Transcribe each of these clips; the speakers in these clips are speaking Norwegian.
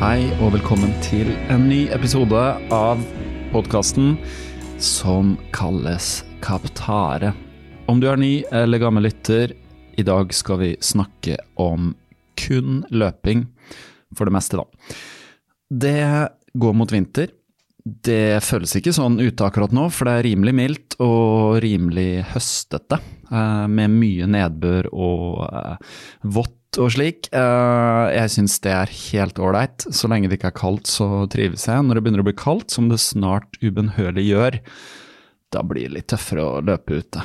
Hei og velkommen til en ny episode av podkasten som kalles Kaptare. Om du er ny eller gammel lytter, i dag skal vi snakke om kun løping, for det meste, da. Det går mot vinter. Det føles ikke sånn ute akkurat nå, for det er rimelig mildt og rimelig høstete. Eh, Med mye nedbør og eh, vått og slik. Eh, Jeg syns det er helt ålreit. Så lenge det ikke er kaldt, så trives jeg. Når det begynner å bli kaldt, som det snart ubønnhørlig gjør, da blir det litt tøffere å løpe ute.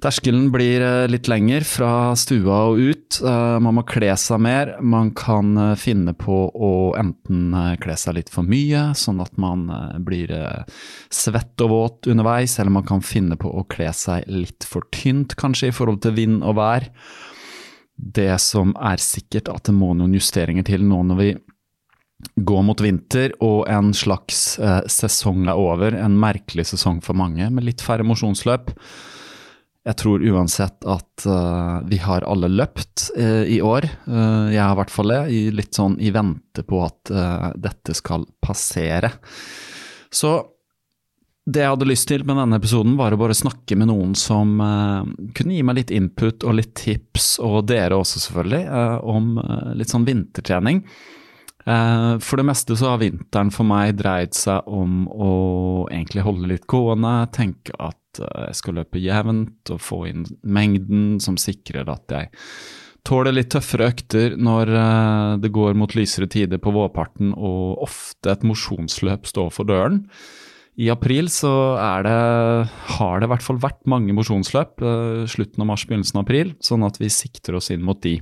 Terskelen blir eh, litt lenger fra stua og ut. Eh, Man må kle seg mer. Man kan eh, finne på å enten kle seg litt for mye, sånn at man blir svett og våt underveis, eller man kan finne på å kle seg litt for tynt, kanskje, i forhold til vind og vær. Det som er sikkert, at det må noen justeringer til nå når vi går mot vinter og en slags eh, sesong er over. En merkelig sesong for mange, med litt færre mosjonsløp. Jeg tror uansett at uh, vi har alle løpt uh, i år. Uh, jeg har i hvert fall det, litt sånn i vente på at dette skal passere. Så det jeg hadde lyst til med denne episoden, var å bare snakke med noen som kunne gi meg litt input og litt tips, og dere også selvfølgelig, om litt sånn vintertrening. For det meste så har vinteren for meg dreid seg om å egentlig holde litt gående, tenke at eh, jeg skal løpe jevnt og få inn mengden som sikrer at jeg tåler litt tøffere økter når eh, det går mot lysere tider på vårparten og ofte et mosjonsløp står for døren. I april så det, har det i hvert fall vært mange mosjonsløp, eh, slutten av mars, begynnelsen av april, sånn at vi sikter oss inn mot de.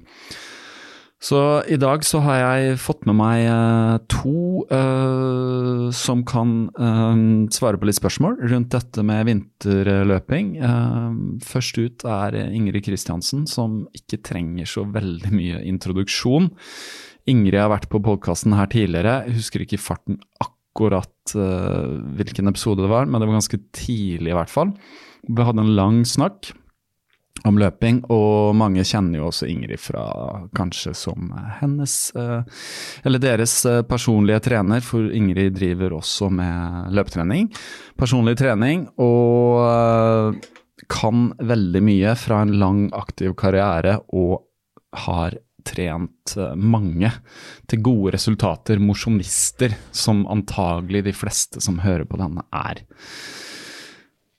Så i dag så har jeg fått med meg eh, to uh, som kan eh, svare på litt spørsmål rundt dette med vinterløping. Uh, først ut er Ingrid Kristiansen, som ikke trenger så veldig mye introduksjon. Ingrid har vært på podkasten her tidligere, jeg husker ikke farten akkurat uh, hvilken episode det var, men det var ganske tidlig i hvert fall. Vi hadde en lang snakk om løping, og mange kjenner jo også Ingrid fra kanskje som hennes, eh, eller deres eh, personlige trener, for Ingrid driver også med løpetrening. Personlig trening, og eh, kan veldig mye fra en lang, aktiv karriere, og har trent mange til gode resultater, mosjonister, som antagelig de fleste som hører på denne er.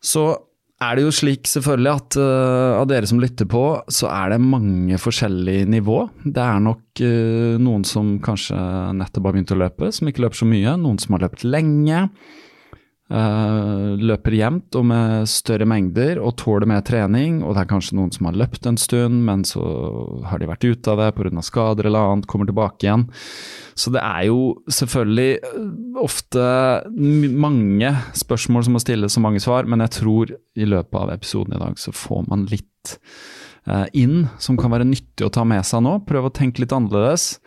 Så er det jo slik selvfølgelig at uh, av dere som lytter på, så er det mange forskjellige nivå. Det er nok uh, noen som kanskje nettopp har begynt å løpe, som ikke løper så mye. Noen som har løpt lenge. Eh, løper jevnt og med større mengder og tåler mer trening. Og det er kanskje noen som har løpt en stund, men så har de vært ute av det pga. skader eller annet, kommer tilbake igjen. Så det er jo selvfølgelig eh, ofte mange spørsmål som må stilles og mange svar, men jeg tror i løpet av episoden i dag så får man litt eh, inn som kan være nyttig å ta med seg nå. Prøve å tenke litt annerledes.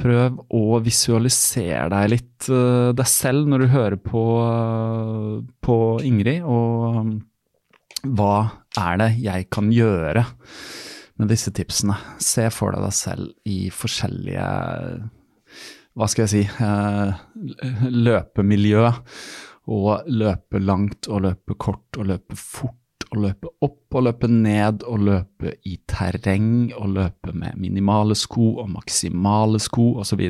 Prøv å visualisere deg litt uh, deg selv når du hører på, uh, på Ingrid, og um, hva er det jeg kan gjøre med disse tipsene? Se for deg deg selv i forskjellige hva skal jeg si uh, løpemiljø. Og løpe langt og løpe kort og løpe fort å løpe opp og løpe ned, og løpe i terreng, og løpe med minimale sko og maksimale sko osv.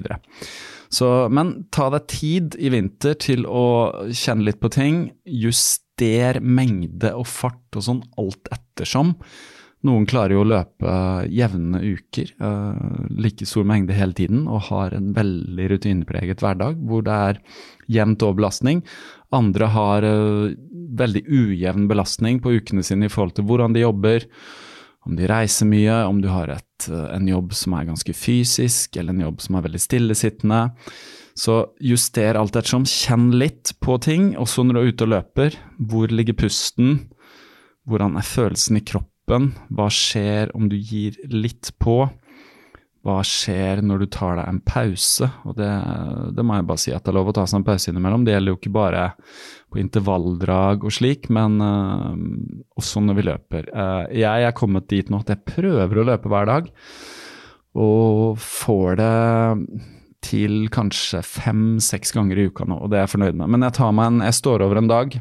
Så men ta deg tid i vinter til å kjenne litt på ting. Juster mengde og fart og sånn alt ettersom. Noen klarer jo å løpe jevne uker, uh, like stor mengde hele tiden, og har en veldig rutinepreget hverdag hvor det er jevnt over belastning. Andre har uh, veldig ujevn belastning på ukene sine i forhold til hvordan de jobber, om de reiser mye, om du har et, uh, en jobb som er ganske fysisk, eller en jobb som er veldig stillesittende. Så juster alt ettersom. Kjenn litt på ting. Også når du er ute og løper. Hvor ligger pusten? Hvordan er følelsen i kroppen? Hva skjer om du gir litt på? Hva skjer når du tar deg en pause? Og det, det må jeg bare si at det er lov å ta seg en pause innimellom. Det gjelder jo ikke bare på intervalldrag og slik, men uh, også når vi løper. Uh, jeg er kommet dit nå at jeg prøver å løpe hver dag, og får det til kanskje fem-seks ganger i uka nå, og det er jeg fornøyd med. Men jeg, en, jeg står over en dag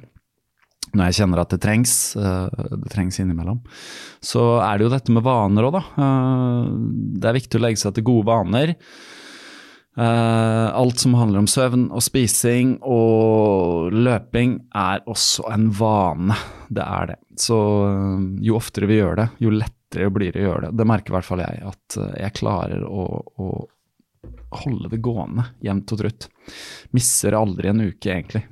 når jeg kjenner at det trengs, eh, det trengs innimellom. Så er det jo dette med vaner òg, da. Eh, det er viktig å legge seg til gode vaner. Eh, alt som handler om søvn og spising og løping er også en vane. Det er det. Så jo oftere vi gjør det, jo lettere blir det å gjøre det. Det merker i hvert fall jeg, at jeg klarer å, å holde det gående jevnt og trutt. Misser aldri en uke, egentlig,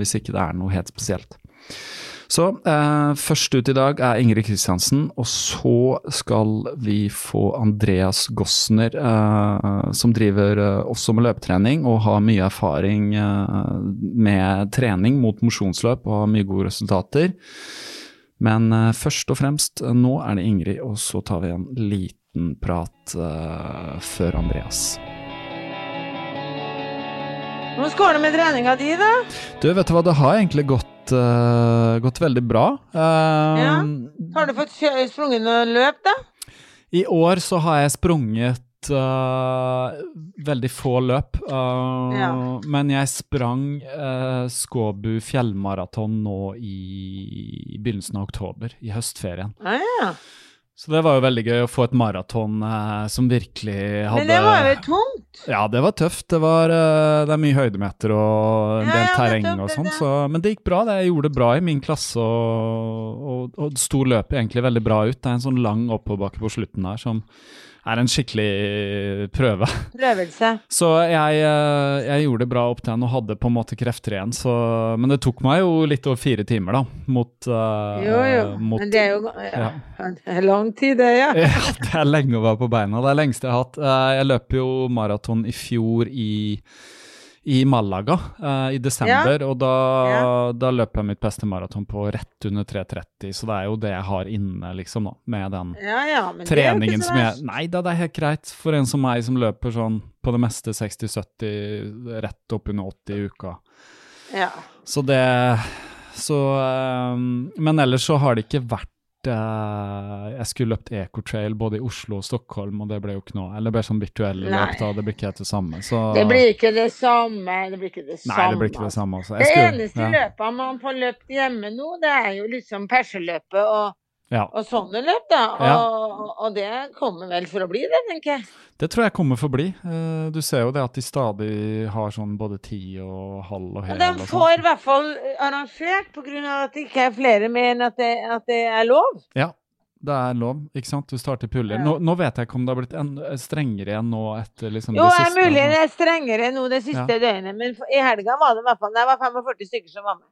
hvis ikke det er noe helt spesielt. Så eh, først ut i dag er Ingrid Kristiansen, og så skal vi få Andreas Gossner, eh, som driver eh, også med løpetrening og har mye erfaring eh, med trening mot mosjonsløp og har mye gode resultater. Men eh, først og fremst, eh, nå er det Ingrid, og så tar vi en liten prat før Andreas. Hvordan går det med treninga di, da? Du, vet du hva, det har egentlig gått gått, uh, gått veldig bra. Uh, ja. Har du fått sprunget noe løp, da? I år så har jeg sprunget uh, veldig få løp. Ja. Men jeg sprang Skåbu fjellmaraton nå i, i, begynnelsen av oktober, i høstferien. Ah, ja. Så det var jo veldig gøy å få et maraton eh, som virkelig hadde Men det var jo tungt? Ja, det var tøft. Det, var, eh, det er mye høydemeter og en del ja, terreng og sånn, så, men det gikk bra. Det, jeg gjorde det bra i min klasse, og, og, og sto løpet egentlig veldig bra ut. Det er en sånn lang oppoverbakke på slutten der som er en skikkelig prøve. Prøvelse. Så jeg, eh, jeg gjorde det bra opp til han og hadde på en måte krefter igjen. Så, men det tok meg jo litt over fire timer, da. Mot, uh, jo, jo. Mot, men det er jo ja, ja. Det lang tid, det, ja. ja. Det er lenge å være på beina. Det er lengste jeg har hatt. Jeg løp jo maraton i fjor i i Malaga uh, i desember, ja. og da, ja. da løp jeg mitt beste maraton på rett under 3.30, så det er jo det jeg har inne, liksom, nå, med den ja, treningen som jeg Nei da, det er helt greit for en som meg som løper sånn på det meste 60-70, rett opp under 80 i uka. Ja. Så det Så um, Men ellers så har det ikke vært jeg skulle løpt ecotrail både i Oslo og Stockholm, og det ble jo ikke noe. Eller bare sånn virtuell løp, da. Det blir ikke helt det samme. Så... Det blir ikke det samme. Det blir ikke det samme. Nei, det blir ikke det samme også. Det skulle... eneste ja. løpet man får løpt hjemme nå, det er jo liksom perseløpet og ja. Og sånne løp, da. Og, ja. og, det kommer vel for å bli, det, tenker jeg. Det tror jeg kommer for å bli. Uh, du ser jo det at de stadig har sånn både ti og halv og hel. Ja, de får i hvert fall arrangert, pga. at det ikke er flere med enn at det, at det er lov. Ja, det er lov, ikke sant? Du starter puller. Nå, nå, vet jeg ikke om det har blitt en, strengere enn nå etter liksom jo, det siste. Jo, mulig det er strengere nå det siste ja. døgnet, men i helga var det i hvert fall det var 45 stykker som var med.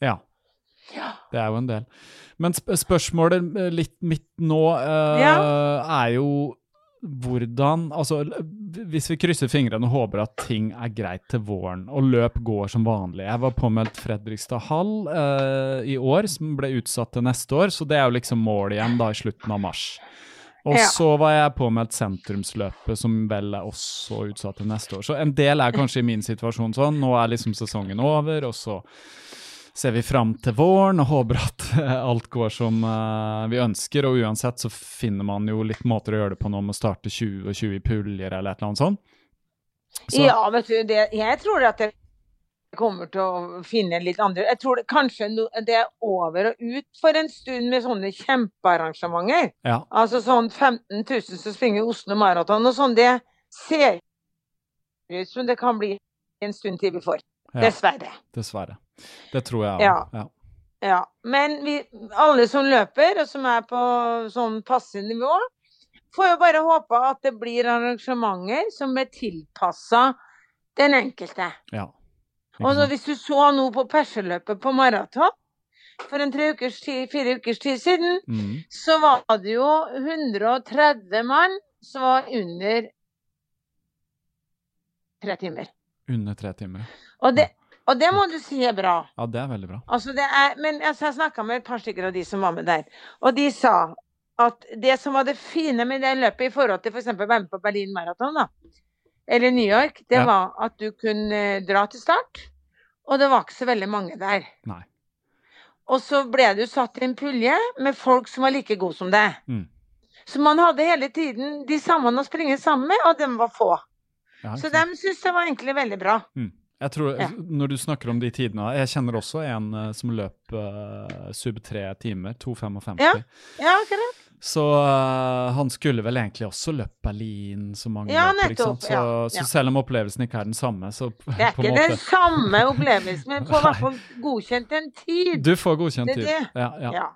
Ja. Ja. Det er jo en del. Men sp spørsmålet eh, litt mitt nå uh, ja. er jo hvordan Altså, hvis vi krysser fingrene og håper at ting er greit til våren, og løp går som vanlig Jeg var påmeldt Fredrikstad hall uh, i år, som ble utsatt til neste år, så det er jo liksom målet igjen da i slutten av mars. Og ja. så var jeg påmeldt sentrumsløpet, som vel er også utsatt til neste år. Så en del er kanskje i min situasjon sånn. Nå er liksom sesongen over, og så ser vi fram til våren og håper at alt går som uh, vi ønsker. Og uansett så finner man jo litt måter å gjøre det på nå med å starte 20 og 20 puljer eller et eller annet sånt. Så. Ja, vet du, det, jeg tror at jeg kommer til å finne litt andre Jeg tror det, kanskje det er over og ut for en stund med sånne kjempearrangementer. Ja. Altså sånn 15 000 som springer Oslo Maraton og sånn. Det ser ut som det kan bli en stund til vi får. Ja. Dessverre. Dessverre. Det tror jeg òg. Ja. ja. ja. Men vi, alle som løper, og som er på sånn passe nivå, får jo bare håpe at det blir arrangementer som er tilpassa den enkelte. Ja. Og så hvis du så nå på perseløpet på maraton for en tre ukers tid, fire ukers tid siden, mm. så var det jo 130 mann som var under tre timer. Under tre timer. Og det, og det må du si er bra. Ja, det er veldig bra. Altså, er, men altså, jeg snakka med et par stykker av de som var med der, og de sa at det som var det fine med det løpet i forhold til f.eks. For å være med på Berlin Marathon, da, eller New York, det ja. var at du kunne dra til start, og det var ikke så veldig mange der. Nei. Og så ble du satt i en pulje med folk som var like gode som deg. Mm. Så man hadde hele tiden de samme å springe sammen med, og dem var få. Ja, så dem syntes det var egentlig veldig bra. Mm. Jeg tror, ja. Når du snakker om de tidene Jeg kjenner også en uh, som løp uh, sub tre timer, 2,55. Ja, ja akkurat. Så uh, han skulle vel egentlig også løpt Berlin så mange ja, løper, ikke sant? Så, ja, ja. så, selv om opplevelsen ikke er den samme, så Det er ikke måte... den samme opplevelsen, men får i hvert fall godkjent en tid. Du får godkjent tid. Ja,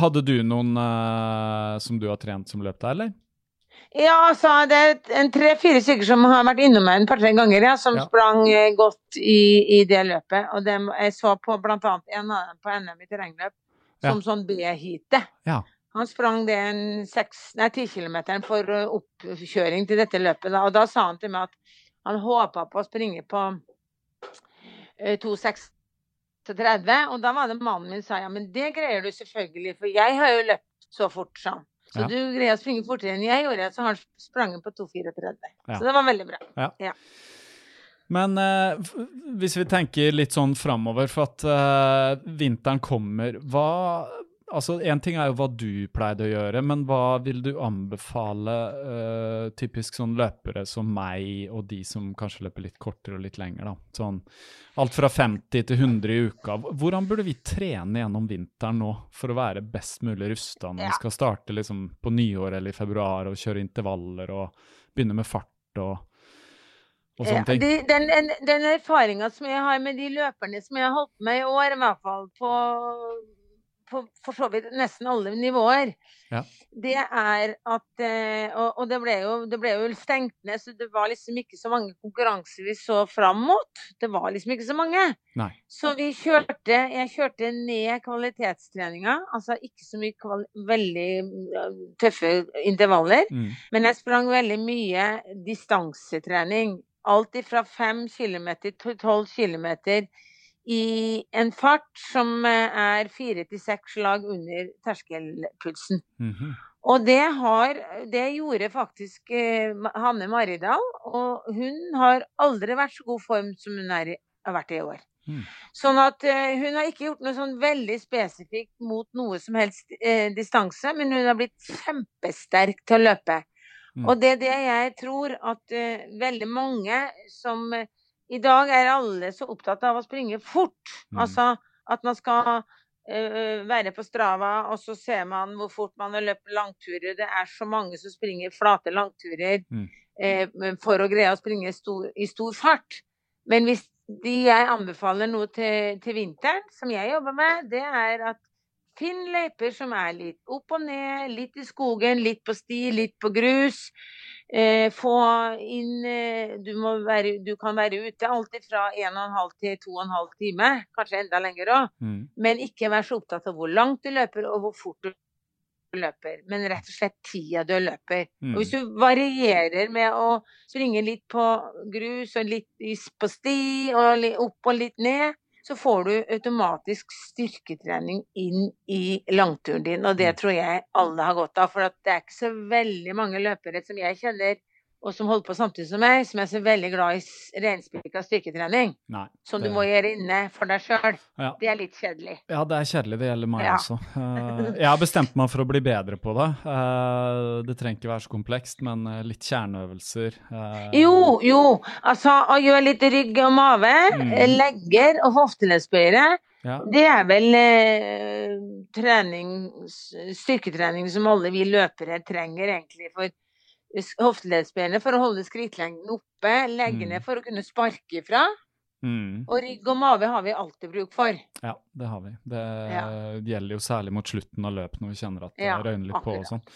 Hadde du noen uh, som du har trent som løp der, eller? Ja, altså, det er tre-fire stykker som har vært innom meg en par-tre ganger, ja, som sprang uh, godt i, i, det løpet. Og det, jeg så på annet en av dem på NM i terrengløp som sånn B-heatet. Ja. Han sprang det en seks, nei, ti kilometeren for uh, oppkjøring til dette løpet. Da. Og da sa han til meg at han håpa på å springe på uh, 2.36. Og da var det mannen min sa ja, men det greier du selvfølgelig, for jeg har jo løpt så fort, han. Så ja. du greier å springe fortere enn jeg gjorde, så han sprang på 2.34. Ja. Så det var veldig bra. Ja. ja. Men eh, hvis vi tenker litt sånn framover, for at eh, vinteren kommer, hva altså Én ting er jo hva du pleide å gjøre, men hva vil du anbefale uh, typisk sånn løpere som meg, og de som kanskje løper litt kortere og litt lenger? da? Sånn Alt fra 50 til 100 i uka. Hvordan burde vi trene gjennom vinteren nå for å være best mulig rusta når ja. vi skal starte liksom på nyår eller i februar og kjøre intervaller og begynne med fart og. Ja, den, den, den erfaringa som jeg har med de løperne som jeg har holdt med i år, i hvert fall på på for så vidt nesten alle nivåer, ja. det er at eh, Og, og det, ble jo, det, ble jo, stengt ned, så det var liksom ikke så mange konkurranser vi så fram mot. Det var liksom ikke så mange. Nei. Så vi kjørte Jeg kjørte ned kvalitetstreninga. Altså ikke så mye veldig tøffe intervaller. Mm. Men jeg sprang veldig mye distansetrening. Alt fra 5 km til 12 km i en fart som eh, er fire til seks slag under terskelpulsen. Mm -hmm. Og det, har, det gjorde faktisk eh, Hanne Maridal, og hun har aldri vært så god form som hun er, har vært i år. Mm. Sånn at eh, hun har ikke gjort noe sånn veldig spesifikt mot noe som helst eh, distanse, men hun har blitt kjempesterk til å løpe. Mm. Og det er det jeg tror at eh, veldig mange som i dag er alle så opptatt av å springe fort. Mm. Altså at man skal uh, være på Strava, og så ser man hvor fort man har løpt langturer. Det er så mange som springer flate langturer mm. uh, for å greie å springe stor, i stor fart. Men hvis de jeg anbefaler noe til, til, vinteren, som jeg jobber med, det er at Finn løyper som er litt opp og ned, litt i skogen, litt på sti, litt på grus. Eh, få inn eh, du, være, du, kan være ute alltid fra 1 12 til 2 12 time, kanskje enda lenger òg. Mm. Men ikke vær så opptatt av hvor langt du løper og hvor fort du løper, men rett og slett tida du løper. Mm. Og hvis du varierer med å springe litt på grus og litt på sti, og opp og litt ned, så får du automatisk styrketrening inn i langturen din. Og det mm. tror jeg alle har godt av, for det er ikke så veldig mange løpere som jeg kjenner og som holder på samtidig som meg, som er så veldig glad i renspikka styrketrening. Nei, som det... du må gjøre inne for deg sjøl. Ja. Det er litt kjedelig. Ja, det er kjedelig. Det gjelder meg ja. også. Uh, jeg har bestemt meg for å bli bedre på det. Uh, det trenger ikke være så komplekst, men uh, litt kjerneøvelser. Jo, jo. Altså å gjøre litt rygg og mave, mm. legger og hofteleddsbøyere. Ja. Det er vel trening, styrketrening som alle vi løpere trenger, egentlig. for hofteleddsbenet for å holde skrittlengden oppe, leggene mm. for å kunne sparke ifra. Mm. Og rygg og mage har vi alltid bruk for. Ja, det har vi. Det ja. gjelder jo særlig mot slutten av løpet når vi kjenner at det ja, røyner litt akkurat. på og sånn.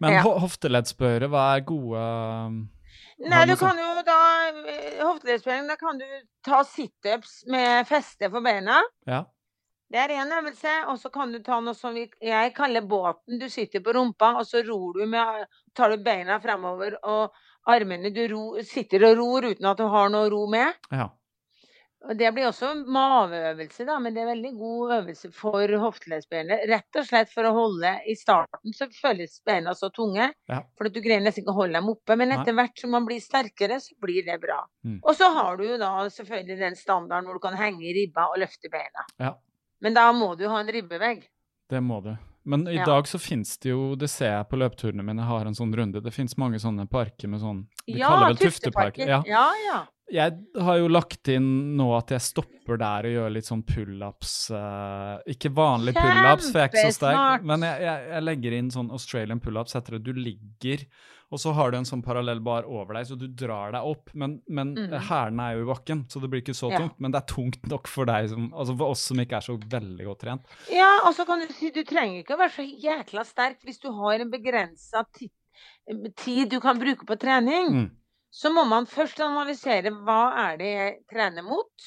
Men ja. hofteleddsbøyere, hva er gode Nei, du kan jo da eh, Hofteleddsbøying, da kan du ta situps med feste for beina. Ja. Det er én øvelse, og så kan du ta noe som jeg kaller båten. Du sitter på rumpa, og så ror du med, tar du beina fremover, og armene du ro, sitter og ror uten at du har noe å ro med. Ja. Og Det blir også maveøvelse, da, men det er veldig god øvelse for hofteleddsbeina. Rett og slett for å holde I starten så føles beina så tunge, ja. for at du greier nesten ikke å holde dem oppe. Men etter hvert som man blir sterkere, så blir det bra. Mm. Og så har du jo da selvfølgelig den standarden hvor du kan henge i ribba og løfte beina. Ja. Men da må du ha en ribbevegg. Det må du. Men i ja. dag så finnes det jo, det ser jeg på løpeturene mine, jeg har en sånn runde, det finnes mange sånne parker med sånn De ja, kaller vel tufteparker. Ja. ja, ja. Jeg har jo lagt inn nå at jeg stopper der og gjør litt sånn pullups. Uh, ikke vanlig pullups, for jeg er ikke så sterk, men jeg, jeg, jeg legger inn sånn Australian pullups etter at du ligger og så har du en sånn parallell bar over deg, så du drar deg opp. Men, men mm. hælene er jo i bakken, så det blir ikke så tungt. Ja. Men det er tungt nok for deg som, altså for oss som ikke er så veldig godt trent. Ja, og så kan du si du trenger ikke å være så jækla sterk hvis du har en begrensa tid du kan bruke på trening. Mm. Så må man først analysere hva er det jeg trener mot,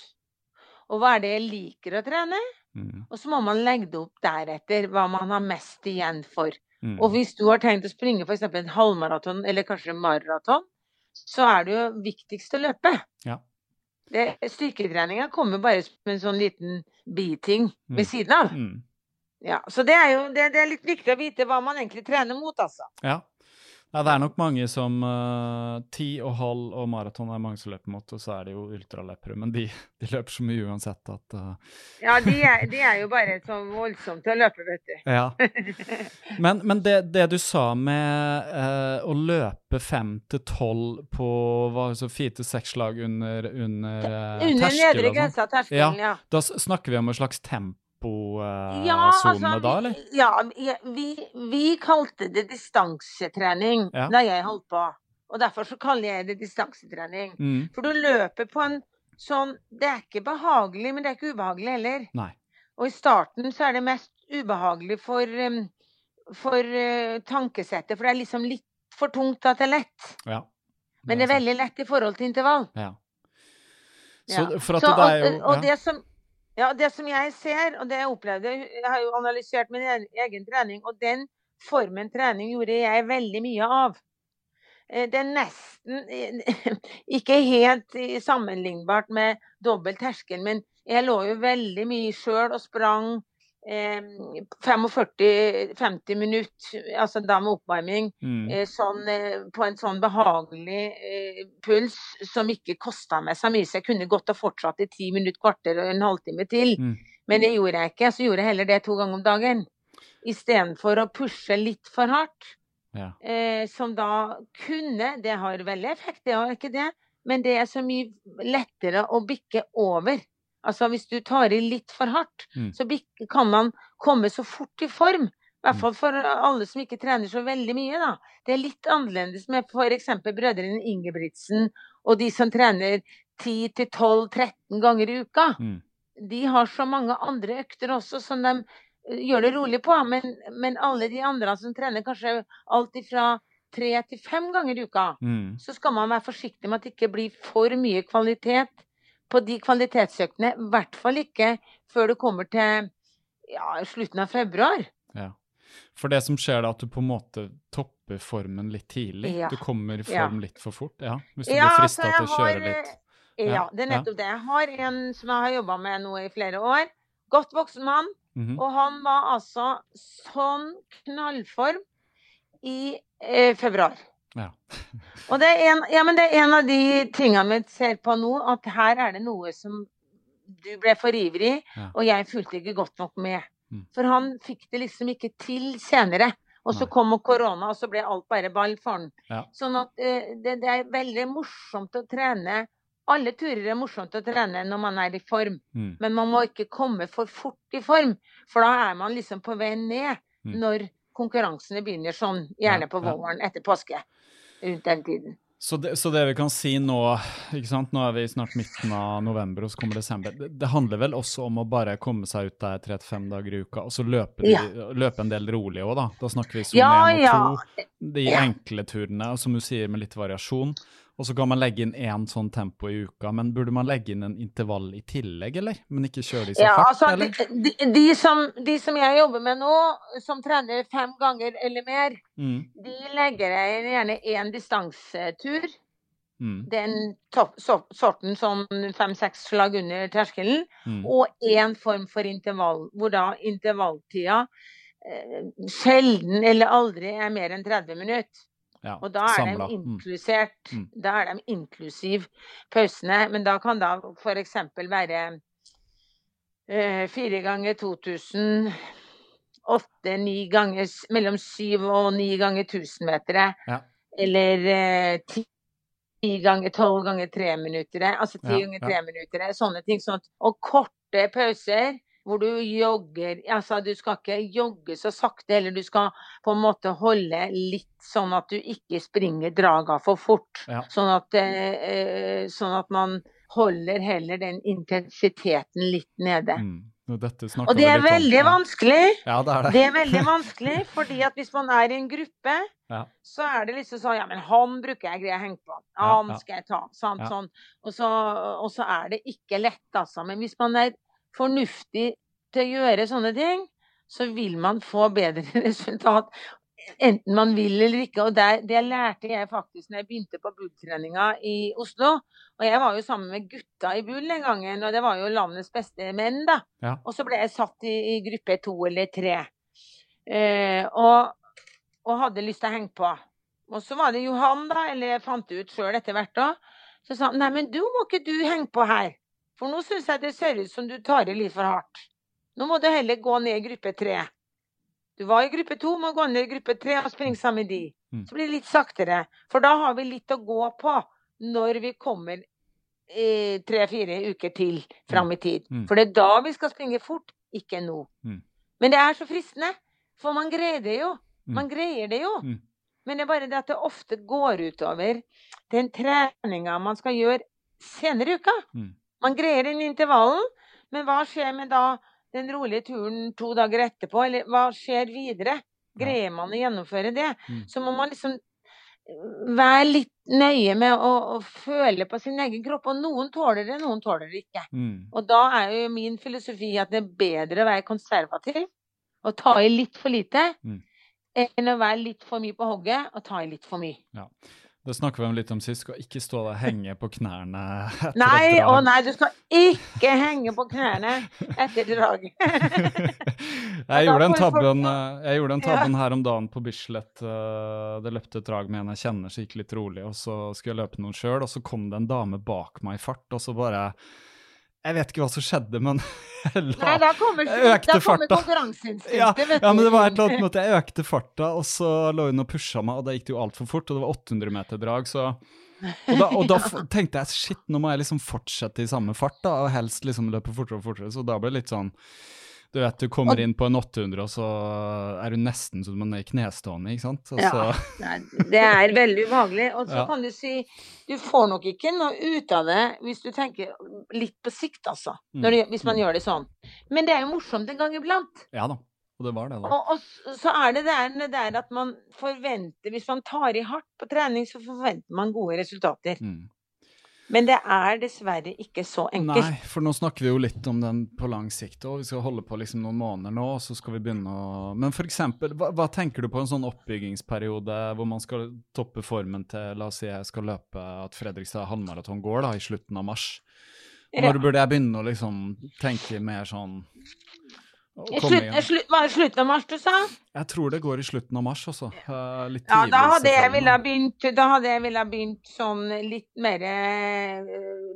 og hva er det jeg liker å trene. Mm. Og så må man legge det opp deretter, hva man har mest igjen for. Mm. Og hvis du har tenkt å springe f.eks. en halvmaraton eller kanskje maraton, så er det jo viktigst å løpe. Ja. styrketreninga kommer bare som en sånn liten biting mm. ved siden av. Mm. Ja, så det er jo det, det, er litt viktig å vite hva man egentlig trener mot, altså. Ja. Ja, det er nok mange som uh, Ti og halv og maraton er mange som løper mot, og så er det jo ultraløpere. Men de, de, løper så mye uansett at uh... Ja, de er, de er, jo bare så voldsomme til å løpe, vet du. Ja. Men, men det, det, du sa med uh, å løpe fem til tolv på hva, så fire til seks slag under, under terskel Under nedre grensa av terskelen, ja. ja. Da snakker vi om et slags tempo temposone ja, altså, da, eller? Ja, vi, vi kalte det distansetrening ja. da jeg holdt på. Og derfor så kaller jeg det distansetrening. Mm. For du løper på en sånn Det er ikke behagelig, men det er ikke ubehagelig heller. Nei. Og i starten så er det mest ubehagelig for, um, for uh, tankesettet, for det er liksom litt for tungt at det er lett. Ja. Det men det er veldig lett i forhold til intervall. Ja. Så, for at så, det er jo, ja. og det som ja, det som jeg ser, og det jeg opplevde Jeg har jo analysert min egen trening, og den formen trening gjorde jeg veldig mye av. Eh, det er nesten ikke helt sammenlignbart med dobbel terskel, men jeg lå jo veldig mye sjøl og sprang 45-50 minutter, altså da med oppvarming, mm. Eh, sånn, eh, på en sånn behagelig eh, puls som ikke kosta meg så mye. Så jeg kunne godt ha fortsatt i ti minutter, kvarter og en halvtime til. Mm. Men det gjorde jeg ikke. Så gjorde jeg heller det to ganger om dagen. Istedenfor å pushe litt for hardt. Ja. Eh, som da kunne Det har veldig effekt, det har ikke det. Men det er så mye lettere å bikke over. Altså hvis du tar i litt for hardt, mm. så kan man komme så fort i form. I hvert mm. fall for alle som ikke trener så veldig mye, da. Det er litt annerledes med f.eks. brødrene Ingebrigtsen og de som trener 10-12-13 ganger i uka. Mm. De har så mange andre økter også som de gjør det rolig på. Men, men, alle de andre som trener kanskje alt ifra tre til fem ganger i uka, mm. så skal man være forsiktig med at det ikke blir for mye kvalitet på de kvalitetsøktene. I hvert fall ikke før du kommer til ja, slutten av februar. Ja. For det som skjer da, at du på en måte topper formen litt tidlig? Ja. Du kommer i form ja. litt for fort? Ja, Hvis du blir frista altså, til å kjøre litt? Ja, det er nettopp det. Jeg har en som jeg har jobba med nå i flere år. Godt voksen mann. Mm -hmm. Og han var altså sånn knallform i eh, februar. Ja. og det er, en, ja, men det er en av de tingene vi ser på nå, at her er det noe som du ble for ivrig, ja. og jeg fulgte ikke godt nok med. Mm. For han fikk det liksom ikke til senere. Og så kom korona, og så ble alt bare ball for han. Ja. Sånn at uh, det, det, er veldig morsomt å trene. Alle turer er morsomt å trene når man er i form, mm. men man må ikke komme for fort i form. For da er man liksom på vei ned mm. når konkurransene begynner sånn, gjerne på våren etter påske. Rundt den tiden. Så det, så det, vi kan si nå ikke sant? Nå er vi snart midten av november, og så kommer desember. Det, det handler vel også om å bare komme seg ut der tre til fem dager i uka, og så løpe, de, ja. løpe en del rolig òg, da. Da snakker vi som ja, og ja. to. De enkle turene, og som du sier, med litt variasjon. Og så kan man legge inn én sånn tempo i uka, men burde man legge inn en intervall i tillegg, eller? Men ikke kjøre de så ja, hardt, altså, eller? De, de, som, de, som, jeg jobber med nå, som trener fem ganger eller mer, mm. de legger inn gjerne én distansetur. Mm. Den topp, so, sorten som fem-seks slag under terskelen. Mm. Og én form for intervall, hvor da intervalltida eh, sjelden eller aldri er mer enn 30 minutter. Ja, og da er, de mm. inklusert, mm. da er de inklusiv pausene. Men da kan da f.eks. være eh, fire ganger 2000 åtte, ni ganger Mellom syv og ni ganger 1000 meter. Ja. Eller eh, ti ganger tolv ganger tre minutter. Altså ti ja, ganger tre minutter. Sånne ting. Sånn og korte pauser hvor du jogger Altså, du skal ikke jogge så sakte, eller du skal på en måte holde litt sånn at du ikke springer draga for fort. Ja. Sånn, at, eh, sånn, at, man holder heller den intensiteten litt nede. Mm. Og, det er veldig om, vanskelig. Ja, det, er det. det er veldig vanskelig, fordi at hvis man er i en gruppe, ja. så er det liksom sånn Ja, men han bruker jeg greier å henge på. Han skal jeg ta. Sant, sånn. Og så, og så er det ikke lett, altså. Men hvis man er fornuftig til å gjøre sånne ting, så vil man få bedre resultat. Enten man vil eller ikke. Og det, det lærte jeg faktisk når jeg begynte på bulltreninga i Oslo. Og jeg var jo sammen med gutta i bull den gangen, og det var jo landets beste menn, da. Ja. Og så ble jeg satt i, i gruppe to eller tre. Eh, og, og, hadde lyst til å henge på. Og så var det Johan, da, eller jeg fant det ut sjøl etter hvert òg. Så sa nei, men du må ikke du henge på her. For nå syns jeg det ser ut som du tar i litt for hardt. Nå må du heller gå ned i gruppe tre. Du var i gruppe to, må gå ned i gruppe tre og springe sammen med de. Mm. Så blir det litt saktere. For da har vi litt å gå på når vi kommer tre-fire uker til fram i tid. Mm. For det er da vi skal springe fort, ikke nå. Mm. Men det er så fristende, for man greier det jo. Man greier det jo. Men det er bare det at det ofte går utover den treninga man skal gjøre senere i uka. Man greier den intervallen, men hva skjer med da den rolige turen to dager etterpå? Eller hva skjer videre? Greier man å gjennomføre det? Mm. Så må man liksom eh, være litt nøye med å, å, føle på sin egen kropp. Og noen tåler det, noen tåler det ikke. Mm. Og da er jo min filosofi at det er bedre å være konservativ og ta i litt for lite, mm. enn å være litt for mye på hogget og ta i litt for mye. Ja. Det snakker vi om litt om sist. Skal ikke stå der og henge på knærne etter nei, et drag. Å nei, du skal ikke henge på knærne etter drag. jeg, gjorde en tabben, eh, jeg gjorde den tabben her om dagen på Bislett. Eh, det løpte et drag med en jeg kjenner, så gikk litt rolig. Og så skulle jeg løpe noen sjøl, og så kom det en dame bak meg i fart, og så bare jeg vet ikke hva som skjedde, men jeg, la, Nei, da kommer, jeg økte da farta. konkurranseinstinktet, ja, ja, men det var et eller annet måte. jeg økte farta, og så lå hun og pusha meg, og da gikk det jo altfor fort, og det var 800 meter drag, så og da, og da tenkte jeg shit, nå må jeg liksom fortsette i samme fart, da, og helst liksom løpe fortere og fortere, så da ble det litt sånn Du vet, du kommer inn på en 800, og så er du nesten som man er knestående, ikke sant? Og ja, det er veldig ubehagelig. Og så ja. kan du si du får nok ikke noe ut av det hvis du tenker litt på sikt, altså. Mm. Du, hvis man mm. gjør det sånn. Men det er jo morsomt en gang iblant. Ja da. Og det var det, da. Og, og så er det der, det der, at man forventer Hvis man tar i hardt på trening, så forventer man gode resultater. Mm. Men det er dessverre ikke så enkelt. Nei, for nå snakker vi jo litt om den på lang sikt. og Vi skal holde på liksom noen måneder nå, og så skal vi begynne å Men eksempel, hva, hva, tenker du på en sånn oppbyggingsperiode hvor man skal toppe formen til La oss si jeg skal løpe at Fredrikstad halvmaraton går da, i slutten av mars. Når burde jeg begynne å liksom tenke mer sånn Slutt, var det slutten av mars du sa? Jeg tror det går i slutten av mars, altså. Litt tidlig. Ja, da hadde jeg ville begynt, da hadde jeg ville begynt sånn litt mer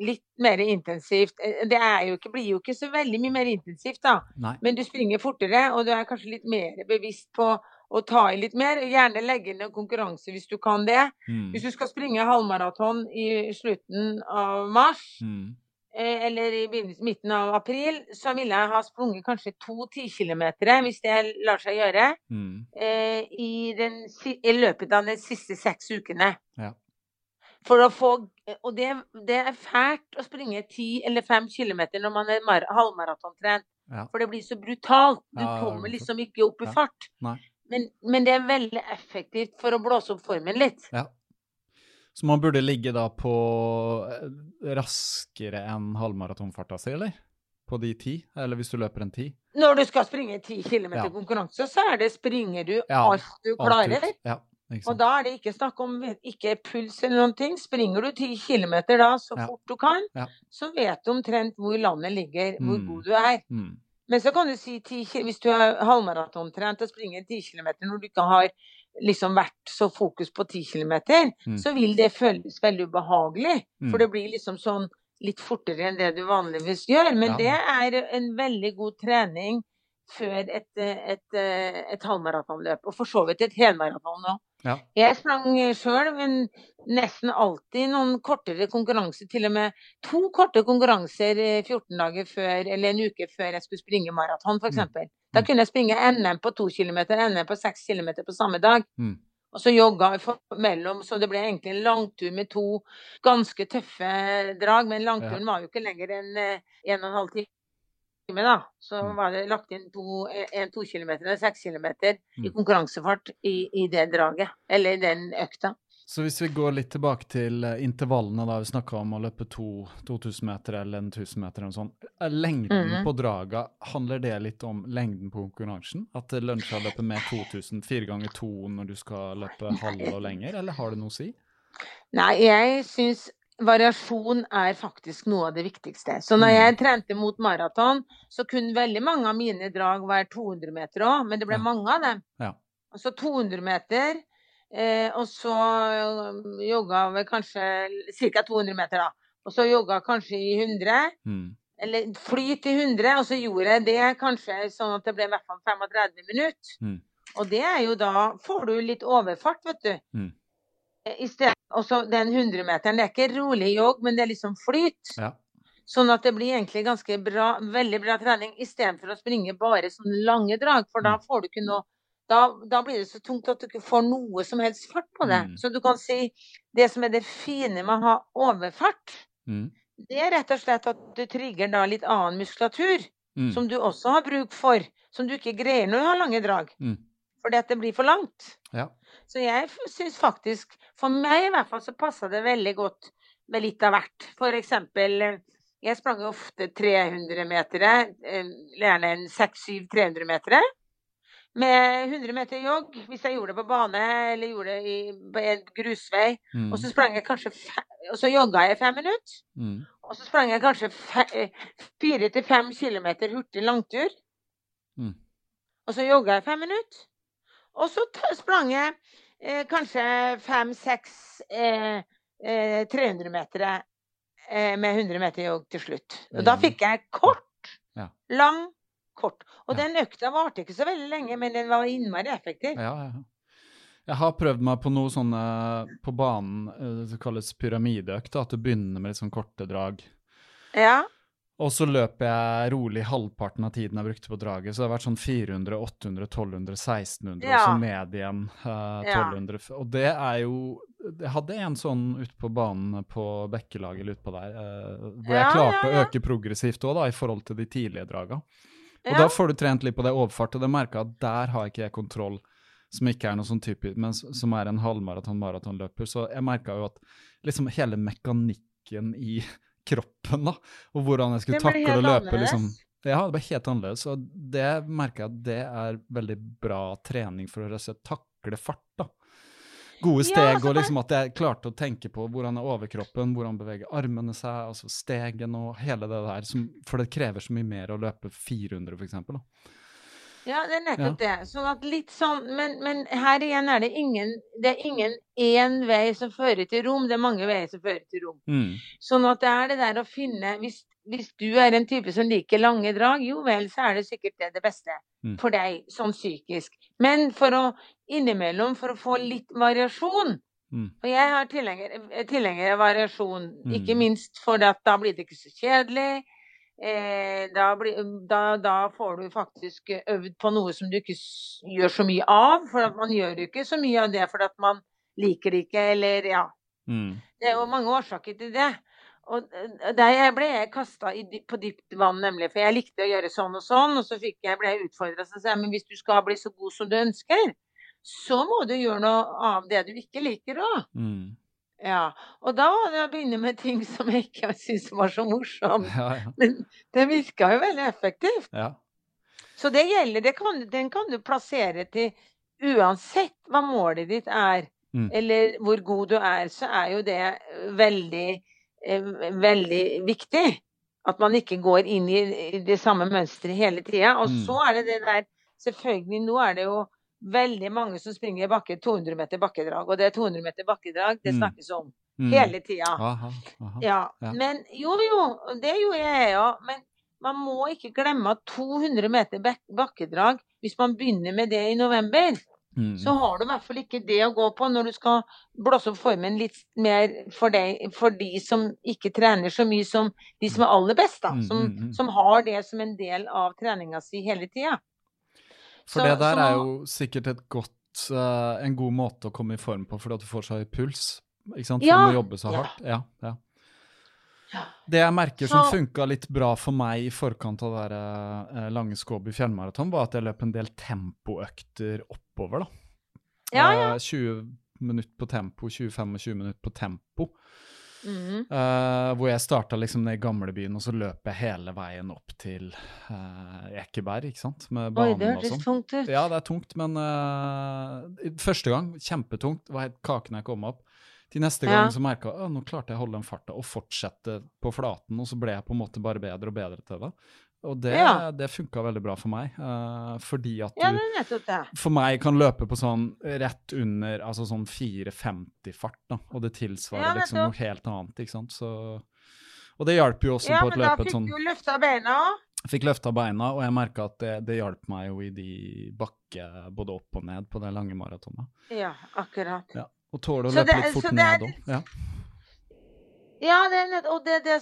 Litt mer intensivt. Eh, det jo ikke, blir jo ikke så veldig mye mer intensivt, da. Nei. Men du springer fortere, og du er kanskje litt mer bevisst på å ta i litt mer. Gjerne legge ned konkurranse hvis du kan det. Mm. Hvis du skal springe halvmaraton i slutten av mars, mm Eh, eller i midten av april, så ville jeg ha sprunget kanskje to tikilometere, hvis det lar seg gjøre, mm. Eh, i, den, i, løpet av de siste seks ukene. Ja. For å få Og det, det, er fælt å springe ti eller fem kilometer når man er halvmaratontrent. Ja. For det blir så brutalt. Du ja, kommer liksom ikke opp i fart. Men, men, det er veldig effektivt for å blåse opp formen litt. Ja. Så man burde ligge da på eh, raskere enn halvmaratonfarta si, eller? På de ti? Eller hvis du løper en ti? Når du skal springe ti kilometer ja. konkurranse, så er det springer du ja, alt du klarer. Alt ja, og da er det ikke snakk om ikke puls eller noen ting. Springer du ti kilometer da så fort du kan, så vet du omtrent hvor landet ligger, hvor mm. god du er. Mm. Men så kan du si 10, hvis du er halvmaratontrent og springer ti kilometer når du ikke har liksom vært så fokus på 10 km, mm. så vil det føles veldig ubehagelig. Mm. For det blir liksom sånn litt fortere enn det du vanligvis gjør. Men ja. det er en veldig god trening før et, et, et halvmaratonløp. Og for så vidt et helmaraton òg. Ja. Jeg sprang sjøl, men nesten alltid noen kortere konkurranser. Til og med to korte konkurranser 14 dager før, eller en uke før jeg skulle springe maraton, f.eks. Mm. Da kunne jeg springe NM på to km, NM på seks km på samme dag. Mm. Og så jogga jeg mellom, så det ble egentlig en langtur med to ganske tøffe drag. Men langturen ja. var jo ikke lenger enn eh, en og en halv time da, så mm. var det lagt inn to, en to kilometer og seks kilometer i mm. konkurransefart i, i, det draget, eller i den økta. Så hvis vi går litt tilbake til eh, intervallene, da vi snakka om å løpe to, 2000 meter eller en 1000 meter eller sånn. Lengden mm. på draga, handler det litt om lengden på konkurransen? At det lønner seg å løpe med 2000 fire ganger to når du skal løpe halv og lenger, eller har det noe å si? Nei, jeg syns variasjon er faktisk noe av det viktigste. Så når mm. jeg trente mot maraton, så kunne veldig mange av mine drag være 200 meter òg, men det ble mange av dem. Ja. Altså 200 meter, eh, og så um, jogga vi kanskje ca. 200 meter, da. Og så jogga kanskje i 100. Mm. Eller flyt i 100, og så gjorde jeg det kanskje sånn at det ble i hvert fall 35 minutter. Mm. Og det er jo da Får du litt overfart, vet du. Mm. I stedet, også den 100-meteren, det er ikke rolig jogg, men det er liksom flyt. Ja. Sånn at det blir egentlig ganske bra, veldig bra trening istedenfor å springe bare sånne lange drag, for da mm. får du ikke noe da, da, blir det så tungt at du ikke får noe som helst fart på det. Mm. Så du kan si det som er det fine med å ha overfart, mm. det er rett og slett at du trigger da litt annen muskulatur, mm. som du også har bruk for, som du ikke greier når du har lange drag. Mm. Fordi at det blir for langt. Ja. Så jeg syns faktisk, for meg i hvert fall, så passa det veldig godt med litt av hvert. For eksempel, jeg sprang ofte 300-metere, eh, gjerne en 6-7 300-metere. Med 100 meter jogg, hvis jeg gjorde det på bane eller gjorde det i, på en grusvei. Mm. Og så sprang jeg kanskje og så jogga jeg fem minutter. Mm. Og så sprang jeg kanskje fire til fem kilometer hurtig langtur. Mm. Og så jogga jeg fem minutter. Og så sprang jeg eh, kanskje fem-seks eh, eh, 300-metere eh, med 100 meter jogg til slutt. Og da fikk jeg kort, ja. lang, kort. Og ja. den økta varte ikke så veldig lenge, men den var innmari effektiv. Ja, ja. Jeg har prøvd meg på noe sånne på banen, som det kalles pyramideøkt. At du begynner med litt sånn korte drag. Ja. Og så løper jeg rolig halvparten av tiden jeg brukte på draget. Så det har vært sånn 400, 800, 1200, 1600, ja. og så ned igjen uh, 1200. Ja. Og det er jo Jeg hadde en sånn ute på banen på Bekkelaget eller utpå der, uh, hvor jeg klarte å øke progressivt òg, i forhold til de tidlige draga. Og da får du trent litt på det overfart, og det merka at der har ikke jeg kontroll som ikke er noe sånn typisk, men som er en halvmaraton-maratonløper. Så jeg merka jo at liksom hele mekanikken i kroppen, da. Og hvordan jeg skulle takle å løpe. liksom. Ja, det ble helt annerledes. Og det merker jeg at det er veldig bra trening for å takle fart. da. Gode steg, ja, altså, og liksom at jeg klarte å tenke på hvordan er overkroppen, hvordan beveger armene seg, altså stegen og hele det der. Som, for det krever så mye mer å løpe 400, for eksempel. Da. Ja, det er nettopp ja. det. Sånn at litt sånn, men, men, her igjen er det ingen det er ingen én vei som fører til rom, det er mange veier som fører til rom. Mm. Sånn at det er det der å finne hvis, hvis, du er en type som liker lange drag, jo vel, så er det sikkert det det beste mm. for deg, sånn psykisk. Men for å innimellom, for å få litt variasjon mm. Og jeg har tilhenger, tilhenger av variasjon, ikke mm. minst for at da blir det ikke så kjedelig. Eh, da, bli, da, da, får du faktisk øvd på noe som du ikke gjør så mye av. For man gjør jo ikke så mye av det fordi man liker det ikke, eller ja. Mm. Det er jo mange årsaker til det. Og eh, der ble jeg kasta på dypt vann, nemlig. For jeg likte å gjøre sånn og sånn, og så jeg, ble jeg utfordra og sa men hvis du skal bli så god som du ønsker, så må du gjøre noe av det du ikke liker òg. Ja, og da var det å begynne med ting som jeg ikke syntes var så morsomt. Ja, ja. Men det virka jo veldig effektivt. Ja. Så det gjelder, det kan, den kan du plassere til uansett hva målet ditt er, mm. eller hvor god du er, så er jo det veldig, veldig viktig. At man ikke går inn i det samme mønsteret hele tida. Og mm. så er det det der Selvfølgelig, nå er det jo veldig mange som springer bakke 200 meter bakkedrag, og det er 200 meter bakkedrag det mm. snakkes om mm. hele tida. Ja. ja. Men jo, jo, det gjorde jeg òg. Men man må ikke glemme at 200 meter bakkedrag, hvis man begynner med det i november, mm. så har du i hvert fall ikke det å gå på når du skal blåse opp formen litt mer for, deg, for de som ikke trener så mye som de som er aller best, da. Mm, som, mm, mm. som har det som en del av treninga si hele tida. For så, det der er jo sikkert et godt, uh, en god måte å komme i form på fordi at du får så høy puls. Ikke sant? For ja. du må jobbe så hardt. Ja, ja. Det jeg merker som funka litt bra for meg i forkant av det der, lange Skåby fjellmaraton, var at jeg løp en del tempoøkter oppover. da. Ja, ja. Uh, 20 minutter på tempo, 20-25 minutter på tempo. Mm. Uh, hvor jeg starta liksom ned i gamlebyen, og så løp jeg hele veien opp til uh, Ekeberg, ikke sant. Med banen Oi, det hørtes sånn. tungt ut. Ja, det er tungt, men uh, første gang kjempetungt. Var helt kaken jeg kom opp. Til neste gang ja. så merka jeg at nå klarte jeg å holde den farta og fortsette på flaten, og så ble jeg på en måte bare bedre og bedre til det. Og det, ja. det funka veldig bra for meg. Uh, fordi at du ja, for meg kan løpe på sånn rett under altså sånn 4,50-fart, da. Og det tilsvarer liksom noe helt annet, ikke sant. Så, og det hjalp jo også på et løp. Ja, men da fikk sånn, du løfta beina òg. Fikk løfta beina, og jeg merka at det, det hjalp meg jo i de bakke både opp og ned på det lange maratonet. Ja, akkurat. Ja. Og tåle å løpe litt fort ned òg. Ja. Ja, det, og det, det,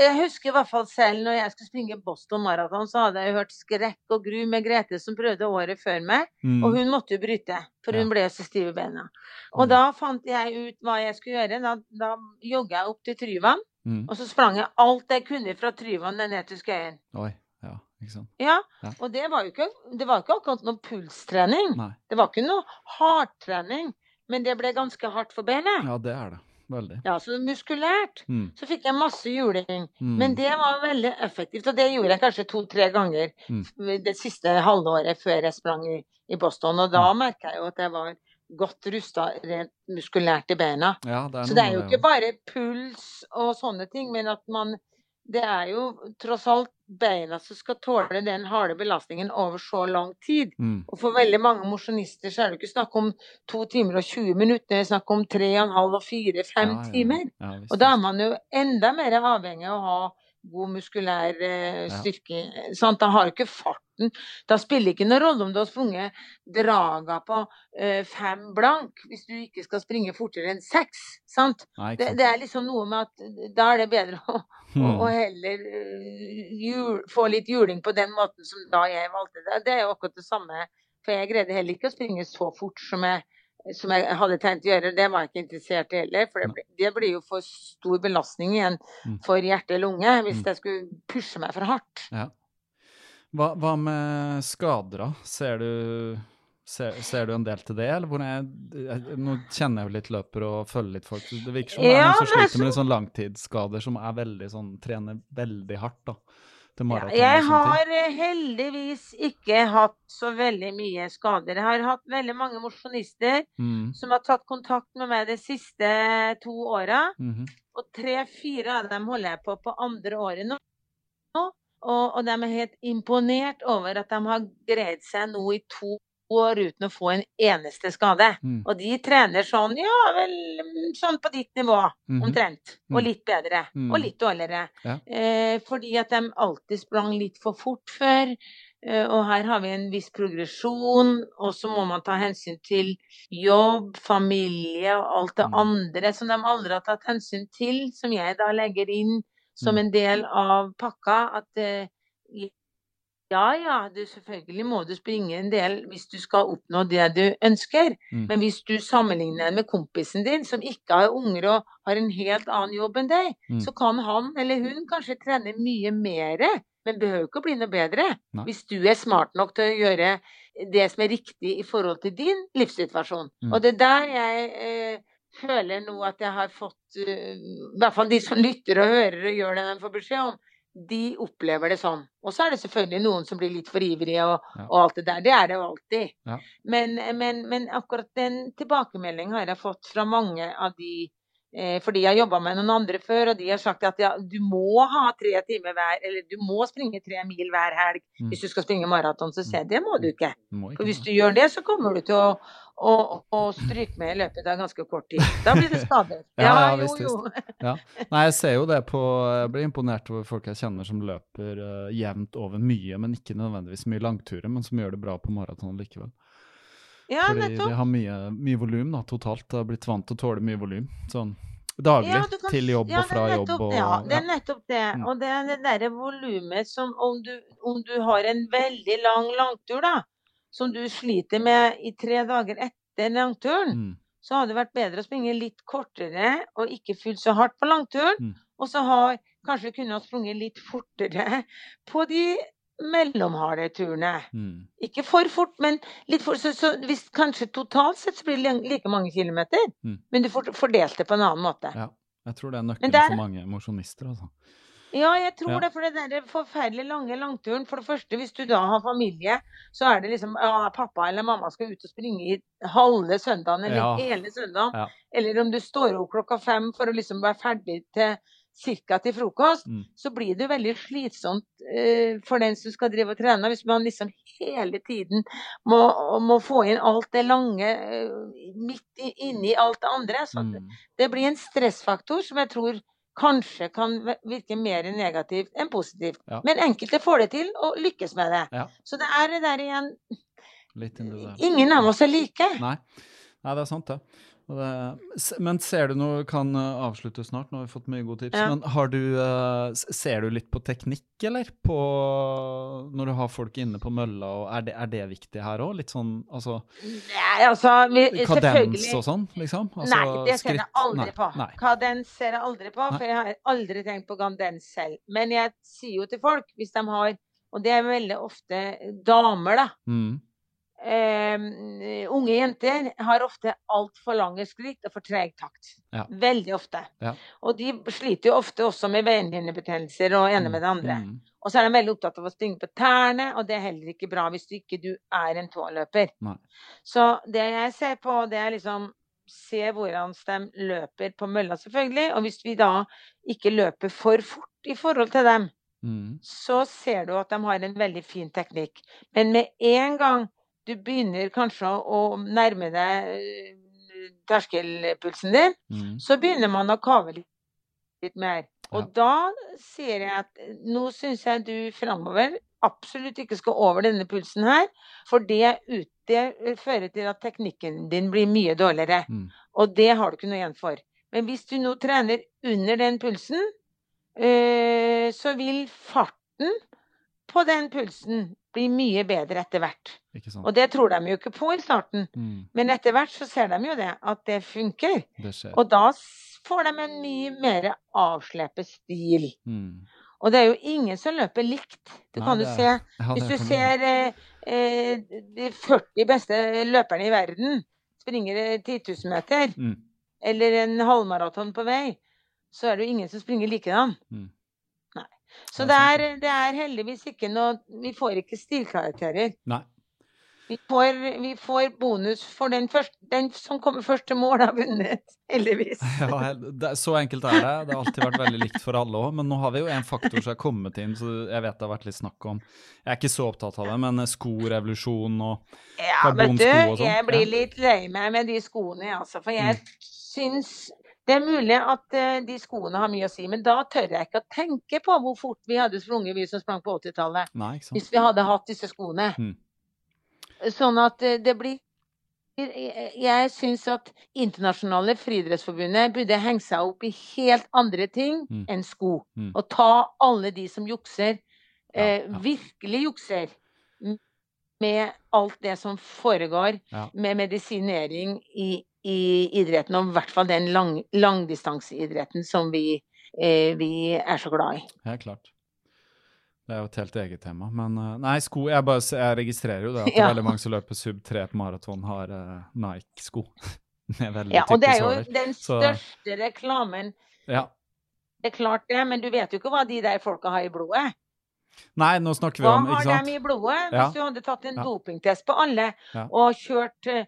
jeg husker i hvert fall selv når jeg skulle springe Boston Marathon, så hadde jeg hørt skrekk og gru med Grete som prøvde året før meg. Mm. Og hun måtte jo bryte, for hun ja. ble så stiv i beina. Og mm. da fant jeg ut hva jeg skulle gjøre. Da, da jogga jeg opp til Tryvann, mm. og så sprang jeg alt jeg kunne fra Tryvann ned til Skøyen. Oi, ja. Ikke sant? Ja, ja. og det var jo ikke, det var ikke akkurat noe pulstrening. Nei. Det var ikke noe hardtrening, men det ble ganske hardt for benet. Ja, det er det veldig. Ja, så muskulært. Mm. Så fikk jeg masse juling. Mm. Men det var veldig effektivt, og det gjorde jeg kanskje to-tre ganger mm. det siste halvåret før jeg sprang i, i Boston. Og da mm. merka jeg jo at jeg var godt rusta rent muskulært i beina. Ja, det så det er jo ikke bare puls og sånne ting, men at man det er jo tross alt beina som skal tåle den harde belastningen over så lang tid. Mm. Og for veldig mange mosjonister så er det ikke snakk om to timer og 20 minutter, det er snakk om tre og en halv og fire, fem ja, ja, timer. Ja, og da er man jo enda mer avhengig av å ha god muskulær eh, styrke. Ja. Da har du ikke farten Da spiller ikke noen rolle om du har sprunget draga på eh, fem blank, hvis du ikke skal springe fortere enn seks. Sant? Nei, det, det, er liksom noe med at da er det bedre å, hmm. å, å heller jul, få litt juling på den måten som da jeg valgte det. Det er jo akkurat det samme. For jeg greide heller ikke å springe så fort som jeg som jeg hadde tenkt å gjøre, det var jeg ikke interessert i heller. For det, ble, det blir jo for stor belastning igjen mm. for hjerte og lunge hvis mm. jeg skulle pushe meg for hardt. Ja. Hva, hva, med skader, da? Ser du, ser, ser du en del til det? Eller jeg, jeg, nå kjenner jeg jo litt løper og følger litt folk. Det virker som det er noen som sliter med litt sånn langtidsskader som er veldig sånn Trener veldig hardt, da maraton? Ja, jeg har eh, heldigvis ikke hatt så veldig mye skader. Jeg har hatt veldig mange mosjonister mm. som har tatt kontakt med meg de siste to åra. Mm -hmm. Og tre-fire av dem holder jeg på på andre året nå. Og, og de er helt imponert over at de har greid seg nå i to år uten å få en eneste skade. Mm. Og de trener sånn, ja vel, sånn på ditt nivå, mm omtrent. Og mm. litt bedre. Mm. Og litt dårligere. Ja. Eh, fordi at de alltid sprang litt for fort før. Eh, og her har vi en viss progresjon, og så må man ta hensyn til jobb, familie og alt det mm. andre som de aldri har tatt hensyn til, som jeg da legger inn som mm. en del av pakka. At eh, ja, ja, du, selvfølgelig må du springe en del hvis du skal oppnå det du ønsker. Mm. Men hvis du sammenligner med kompisen din som ikke har unger og har en helt annen jobb enn deg, mm. så kan han eller hun kanskje trene mye mer, men behøver ikke å bli noe bedre. Nei. Hvis du er smart nok til å gjøre det som er riktig i forhold til din livssituasjon. Mm. Og det er der jeg eh, føler nå at jeg har fått uh, I hvert fall de som lytter og hører og gjør det de får beskjed om de opplever det sånn. Og så er det selvfølgelig noen som blir litt for ivrige og, ja. og alt det der. Det er det jo alltid. Ja. Men, men, men, akkurat den tilbakemeldingen har jeg fått fra mange av de fordi jeg har jobba med noen andre før, og de har sagt at ja, du må ha tre timer hver, eller du må springe tre mil hver helg mm. hvis du skal springe maraton. Så sier jeg det må du ikke. For hvis du gjør det, så kommer du til å, å, å stryke med i løpet av ganske kort tid. Da blir det skader. ja, ja, visst, jo, jo. ja. Nei, jeg ser jo det på Jeg blir imponert over folk jeg kjenner som løper uh, jevnt over mye, men ikke nødvendigvis mye langturer, men som gjør det bra på maraton likevel. Ja, Fordi nettopp. det har mye, mye volum totalt. Det har blitt vant til å tåle mye volum. Sånn daglig ja, kan, til jobb ja, og fra jobb. Og, ja, det er nettopp det. Og det er det derre volumet som om du, om du, har en veldig lang langtur, da, som du sliter med i tre dager etter langturen, mm. så hadde det vært bedre å springe litt kortere og ikke fylle så hardt på langturen. Mm. Og så har kanskje kunne ha sprunget litt fortere på de mellomharde turene. Mm. Ikke for fort, men litt for Så, så hvis, kanskje totalt sett så blir det like mange kilometer, mm. men du får fordelt det på en annen måte. Ja, jeg tror det er nøkkelen der, for mange mosjonister, altså. Ja, jeg tror ja. det. For der forferdelig lange langturen For det første, hvis du da har familie, så er det liksom ja, pappa eller mamma skal ut og springe i halve søndagen eller ja. hele søndagen. Eller om du står opp klokka fem for å liksom være ferdig til ca. til frokost, mm. så blir det veldig slitsomt uh, for den som skal drive og trene. Hvis man liksom hele tiden må, må få inn alt det lange uh, midt inni alt det andre. Så mm. det blir en stressfaktor som jeg tror kanskje kan virke mer negativt enn positivt. Ja. Men enkelte får det til og lykkes med det. Ja. Så det er det der igjen Ingen av oss er like. Nei. Nei, det er sant, det. Men ser du noe Kan eh, avslutte snart, nå har vi fått mye gode tips. Ja. Men har du, uh, ser du litt på teknikk, eller? På, når du har folk inne på mølla, er det, er det viktig her òg? Litt sånn altså, Nei, altså vi, Kadens og sånn, liksom? Altså, nei, det ser jeg aldri nei, på. Nei. Kadens ser jeg aldri på, for jeg har aldri tenkt på kadens selv. Men jeg sier jo til folk, hvis de har Og det er veldig ofte damer, da. Mm Uh, unge jenter har ofte altfor lange skritt og for treg takt. Ja. Veldig ofte. Ja. Og de sliter jo ofte også med beinhinnebetennelser og ene mm. med det andre. Mm. Og så er de veldig opptatt av å springe på tærne, og det er heller ikke bra hvis du ikke du er en tåløper. Så det jeg ser på, det er liksom se hvordan de løper på mølla, selvfølgelig. Og hvis vi da ikke løper for fort i forhold til dem, mm. så ser du at de har en veldig fin teknikk. Men med en gang du begynner kanskje å nærme deg eh, terskelpulsen din, mm. så begynner man å kave litt, litt mer. Og da ser jeg at nå syns jeg du framover absolutt ikke skal over denne pulsen her, for det, ut, det fører til at teknikken din blir mye dårligere. Mm. Og det har du ikke noe igjen for. Men hvis du nå trener under den pulsen, øh, så vil farten på den pulsen bli mye bedre etter hvert. Ikke sant? Og det tror de jo ikke på i starten. Mm. Men etter hvert så ser de jo det, at det funker. Det skjer. Og da får de en mye mer avslepet stil. Mm. Og det er jo ingen som løper likt. Du Nei, kan jo se Ja, Hvis du ser eh, eh, de 40 beste løperne i verden springer eh, 10 000 meter, Mm. eller en halvmaraton på vei, så er det jo ingen som springer likedan. Mm. Så Det er det er heldigvis ikke noe Vi får ikke stilkarakterer. Nei. Vi får, vi får bonus for den, første, den som kommer først til mål, har vunnet. Heldigvis. Ja, det, så enkelt er det. Det har alltid vært veldig likt for alle òg. Men nå har vi jo en faktor som er kommet inn, så jeg vet det har vært litt snakk om Jeg er ikke så opptatt av det, men skorevolusjon og Ja, vet du, Karbonsko og sånn, jeg blir litt lei meg med de skoene, altså. For jeg syns det er mulig at eh, de skoene har mye å si, men da tør jeg ikke å tenke på hvor fort vi hadde sprunget, vi som sprang på 80-tallet, Nei, ikke sant. hvis vi hadde hatt disse skoene. Mm. Sånn at eh, det blir jeg- Jeg syns at Internasjonale friidrettsforbundet burde henge seg opp i helt andre ting Mm. enn sko. Mm. Og ta alle de som jukser, Ja, eh, ja. virkelig jukser med alt det som foregår Ja. med medisinering i, i idretten, og i hvert fall den lang, langdistanseidretten som vi, eh, vi er så glad i. Helt klart. Det er jo et helt eget tema. Men eh, nei, sko Jeg, bare, jeg registrerer jo det at Ja. veldig mange som løper sub 3 på maraton, har uh, Nike-sko. Ja, og det er jo såler. den Så- største reklamen. Ja. Det er klart det, men du vet jo ikke hva de der folka har i blodet. Nei, nå snakker vi Hva om har ikke sant? de i blodet? Ja. Hvis du hadde tatt en dopingtest på alle og kjørt eh,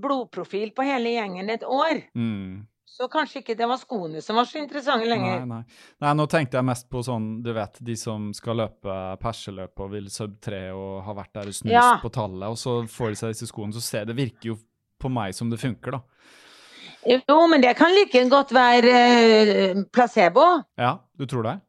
blodprofil på hele gjengen et år, Mm. så kanskje ikke det var skoene som var så interessante lenger. Nei, nei. nei, nå tenkte jeg mest på sånn, du vet, de som skal løpe perseløp og vil sub 3 og har vært der og snust Ja. på tallet, og så får de seg disse skoene, så ser det virker jo på meg som det funker, da. Jo, men det kan like godt være eh, placebo. Ja, du tror det?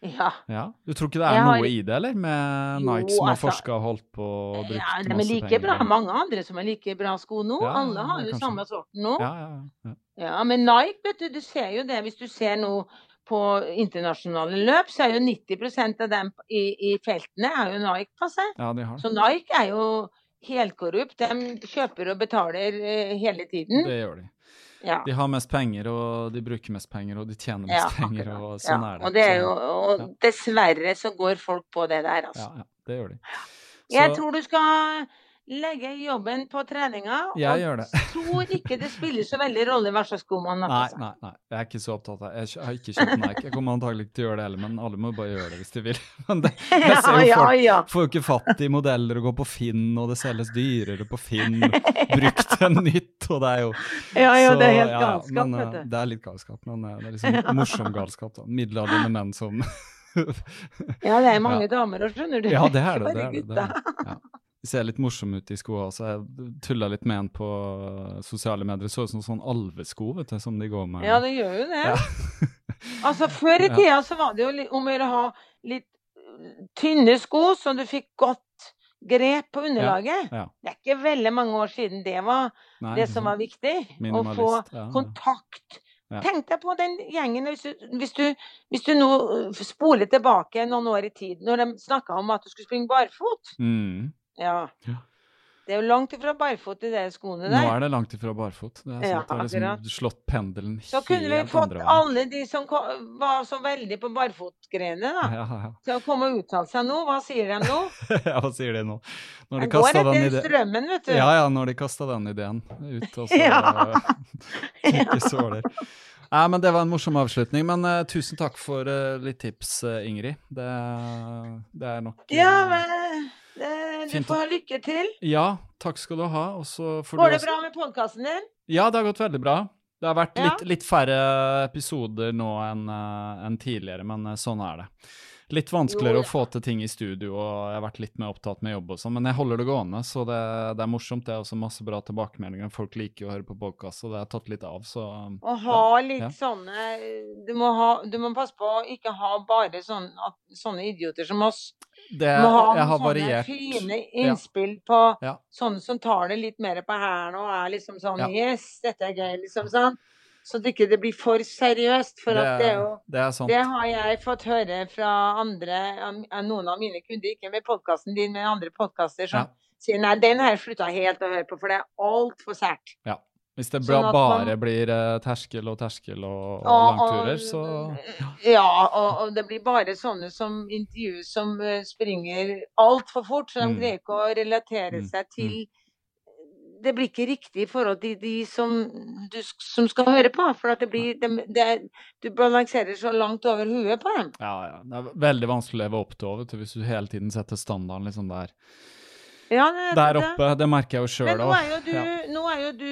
Ja. Ja. Du tror ikke det er har- noe i det, eller? Med Jo, Nike som har altså- forska og holdt på og brukt ja, de er masse like penger? bra. Mange andre som har like bra sko nå. Ja, Alle har jo kanskje. samme sorten nå. Ja, ja, ja. Ja, men Nike, vet du, du ser jo det. Hvis du ser nå på internasjonale løp, så er jo 90% av dem i, i feltene er jo Nike på seg. ja de har det. Så Nike er jo helkorrupt. De kjøper og betaler eh, hele tiden. Det gjør de. Ja. De har mest penger, og de bruker mest penger, og de tjener Ja, mest penger, og sånn ja. er det. Og, det er jo, og dessverre så går folk på det der, altså. ja, ja, det gjør de. Jeg tror du skal legge jobben på treninga. Jeg gjør det. tror ikke det spiller så veldig rolle hva slags sko man har Nei, på seg. nei, nei. Jeg er ikke så opptatt av Jeg har ikke kjøpt Nike. Jeg kommer antagelig ikke til å gjøre det heller, men alle må bare gjøre det hvis de vil. Men det, jeg ser jo folk ja, ja. får jo ikke fatt i modeller og går på Finn, og det selges dyrere på Finn, brukt enn nytt, og det er jo Ja, ja, så- det er helt ja, ja, men, vet eh, du. Det er litt galskap, men eh, det er liksom morsom galskap. da. Middelaldrende menn som Ja, det er mange damer òg, skjønner du. Ja, det er det. Det, er det, det er. Ja. Ser litt morsom ut i skoene, så jeg tulla litt med en på sosiale medier. Det så ut som sånn alvesko vet du, som de går med. Ja, det gjør jo det. Ja. Altså, Før i Ja. tida så var det jo om å gjøre å ha litt øh, tynne sko, så du fikk godt grep på underlaget. ja. Det er ikke veldig mange år siden det var Nei, det som var viktig. Å få ja, ja. kontakt. Ja. Tenk deg på den gjengen hvis du, hvis du, hvis du nå øh, spoler tilbake noen år i tid, når de snakka om at du skulle springe barfot. Mm. Ja. Ja. Det er jo langt ifra barfot i de skoene der. Nå er det langt ifra barfot. Det er Ja, det har liksom slått pendelen Så kunne vi fått alle de som kom, var så veldig på barfotgreiene, da, Ja, ja, til å komme og uttale seg nå. Hva sier de nå? ja. Hva sier de nå? Når de kasta den etter ideen strømmen, vet du. Ja, ja, når de kasta den ideen ut, og så Ja. Ikke såler. Nei, men Det var en morsom avslutning. Men uh, tusen takk for uh, litt tips, uh, Ingrid. Det, det er nok Ja, men du Fint. får ha lykke til. Ja, takk skal du ha. Går du det bra med podkasten din? Ja, det har gått veldig bra. Det har vært litt, litt færre episoder nå enn eh, enn tidligere, men eh, sånn er det. Litt vanskeligere jo, ja. å få til ting i studio, og jeg har vært litt mer opptatt med jobb og sånn, men jeg holder det gående, så det, det, er morsomt. Det er også masse bra tilbakemeldinger. Folk liker å høre på podkast, og det har tatt litt av, så Å ha litt ja. sånne du må, ha, du må, passe på å ikke ha bare sånne, sånne idioter som oss. Det, må ha jeg har variert. fine innspill på sånne som tar det litt mer på hælen og er liksom sånn Yes, dette er gøy, liksom sånn så det ikke blir for seriøst. For det, det, jo, det, det, har jeg fått høre fra andre, noen av mine kunder, ikke med podkasten din, men andre podkaster, som ja. sier nei, den har jeg slutta helt å høre på, for det er altfor sært. Ja. Hvis det sånn bare man, blir uh, terskel og terskel og, og, og langturer, så Ja, og, og, det blir bare sånne som intervjuer som uh, springer altfor fort, så de mm. greier ikke å relatere mm. seg til mm det blir ikke riktig i forhold til de som, du, som skal høre på. For det blir, det, det, du balanserer så langt over huet på dem. Ja, ja. Det er veldig vanskelig å leve opp til over, hvis du hele tiden setter standarden liksom der. Ja, det, der oppe. Det merker jeg jo sjøl òg. Nå, er jo du, ja. nå er jo du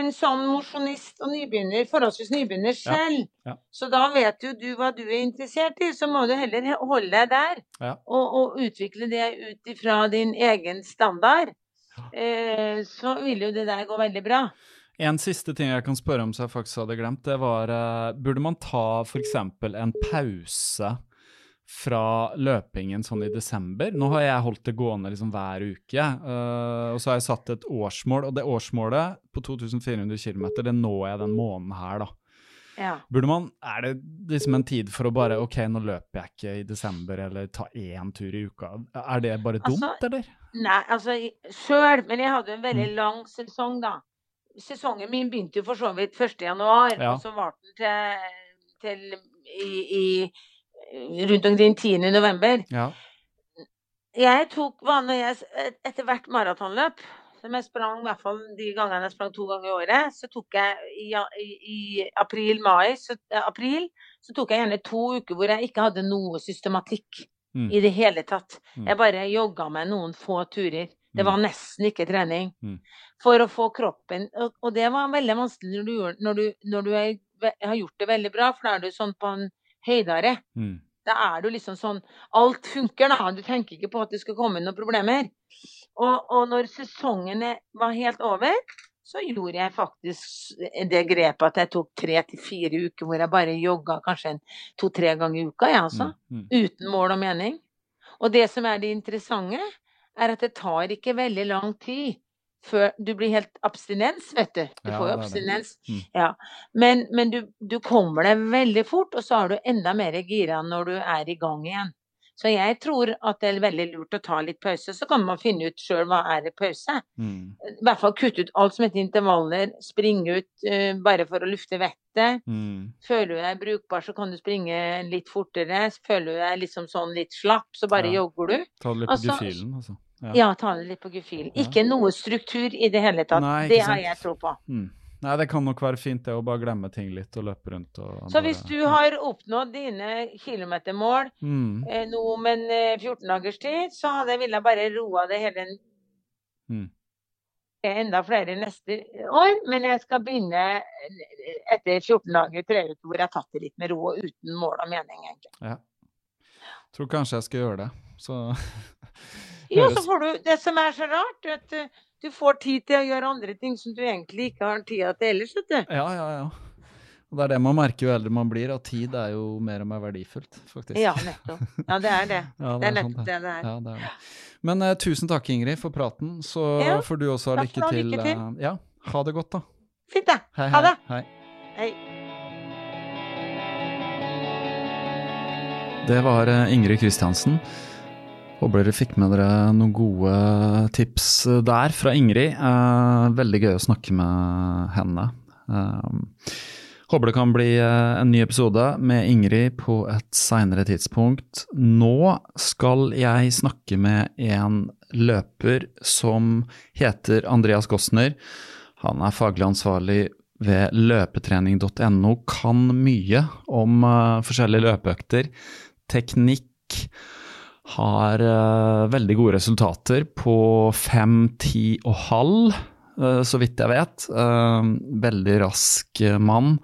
en sånn mosjonist og nybegynner, forholdsvis nybegynner selv. Ja, ja. Så da vet jo du hva du er interessert i, så må du heller holde deg der. Ja. Og, og, utvikle det ut ifra din egen standard. Eh, så ville jo det der gå veldig bra. En siste ting jeg kan spørre om som jeg faktisk hadde glemt, det var uh, Burde man ta f.eks. en pause fra løpingen sånn i desember? Nå har jeg holdt det gående liksom hver uke, uh, og så har jeg satt et årsmål, og det årsmålet på 2400 km, det når jeg den måneden her, da. Ja. Burde man, Er det liksom en tid for å bare OK, nå løper jeg ikke i desember, eller ta én tur i uka? Er det bare dumt, altså, eller? Nei, altså sjøl, men jeg hadde en veldig mm. lang sesong, da. Sesongen min begynte jo for så vidt 1. januar, ja. og så varte den til, til i, i, rundt omkring 10. november. Ja. Jeg tok vanlig etter hvert maratonløp som jeg sprang, i hvert fall de gangene jeg sprang to ganger i året, så tok jeg i, i, i april-mai så, eh, april, så tok jeg gjerne to uker hvor jeg ikke hadde noe systematikk mm. i det hele tatt. Mm. Jeg bare jogga meg noen få turer. Det var mm. nesten ikke trening. Mm. For å få kroppen Og, og det var veldig vanskelig når du, når du, når du er, har gjort det veldig bra, for da er du sånn på en høydere. Mm. Da er du liksom sånn Alt funker, da. Du tenker ikke på at det skal komme noen problemer. Og, og når sesongene var helt over, så gjorde jeg faktisk det grepet at jeg tok tre til fire uker hvor jeg bare jogga kanskje to-tre ganger i uka, jeg altså. Mm. Uten mål og mening. Og det som er det interessante, er at det tar ikke veldig lang tid før du blir helt abstinens, vet du. Du ja, får jo abstinens. Mm. Ja. Men, men du, du, kommer deg veldig fort, og så har du enda mer gira når du er i gang igjen. Så jeg tror at det er veldig lurt å ta litt pause. Så kan man finne ut sjøl hva er det pause. Mm. I hvert fall kutte ut alt som heter intervaller. Springe ut uh, bare for å lufte vettet. Mm. Føler du deg brukbar, så kan du springe litt fortere. Føler du deg liksom sånn litt slapp, så bare ja. jogger du. Ta det litt på altså, gefühlen, altså. Ja. ja. ta det litt på gefühlen. Ikke noe struktur i det hele tatt. Nei, det har jeg tro på. Mm. Nei, det kan nok være fint det å bare glemme ting litt og løpe rundt. Og så hvis du har oppnådd dine kilometermål mm. eh, nå om en eh, 14 dagers tid, så hadde jeg ville bare roa det hele mm. enda flere neste år. Men jeg skal begynne eh, etter 14 dager, uker, hvor jeg har tatt det litt med ro og uten mål og mening. egentlig. Ja. Tror kanskje jeg skal gjøre det. Så Ja, så får du Det som er så rart, at du får tid til å gjøre andre ting som du egentlig ikke har tida til ellers, vet du. Ja, ja, ja. Og det er det man merker jo eldre man blir, at tid er jo mer og mer verdifullt, faktisk. Ja, nettopp. Ja, det er det. ja, det, er nettopp det det er. Ja, det er det. Men uh, tusen takk, Ingrid, for praten. Så ja, får du også ha lykke til. Lykke til. Uh, ja, ha det godt, da. Fint, da. Hei. Ha det. Hei. hei. Det var Ingrid Kristiansen. Håper dere fikk med dere noen gode tips der fra Ingrid. Eh, veldig gøy å snakke med henne. Eh, håper det kan bli eh, en ny episode med Ingrid på et seinere tidspunkt. Nå skal jeg snakke med en løper som heter Andreas Gossner. Han er faglig ansvarlig ved løpetrening.no, kan mye om forskjellige løpeøkter, teknikk har uh, veldig gode resultater på fem, ti og halv. Uh, så vidt jeg vet. Uh, veldig rask mann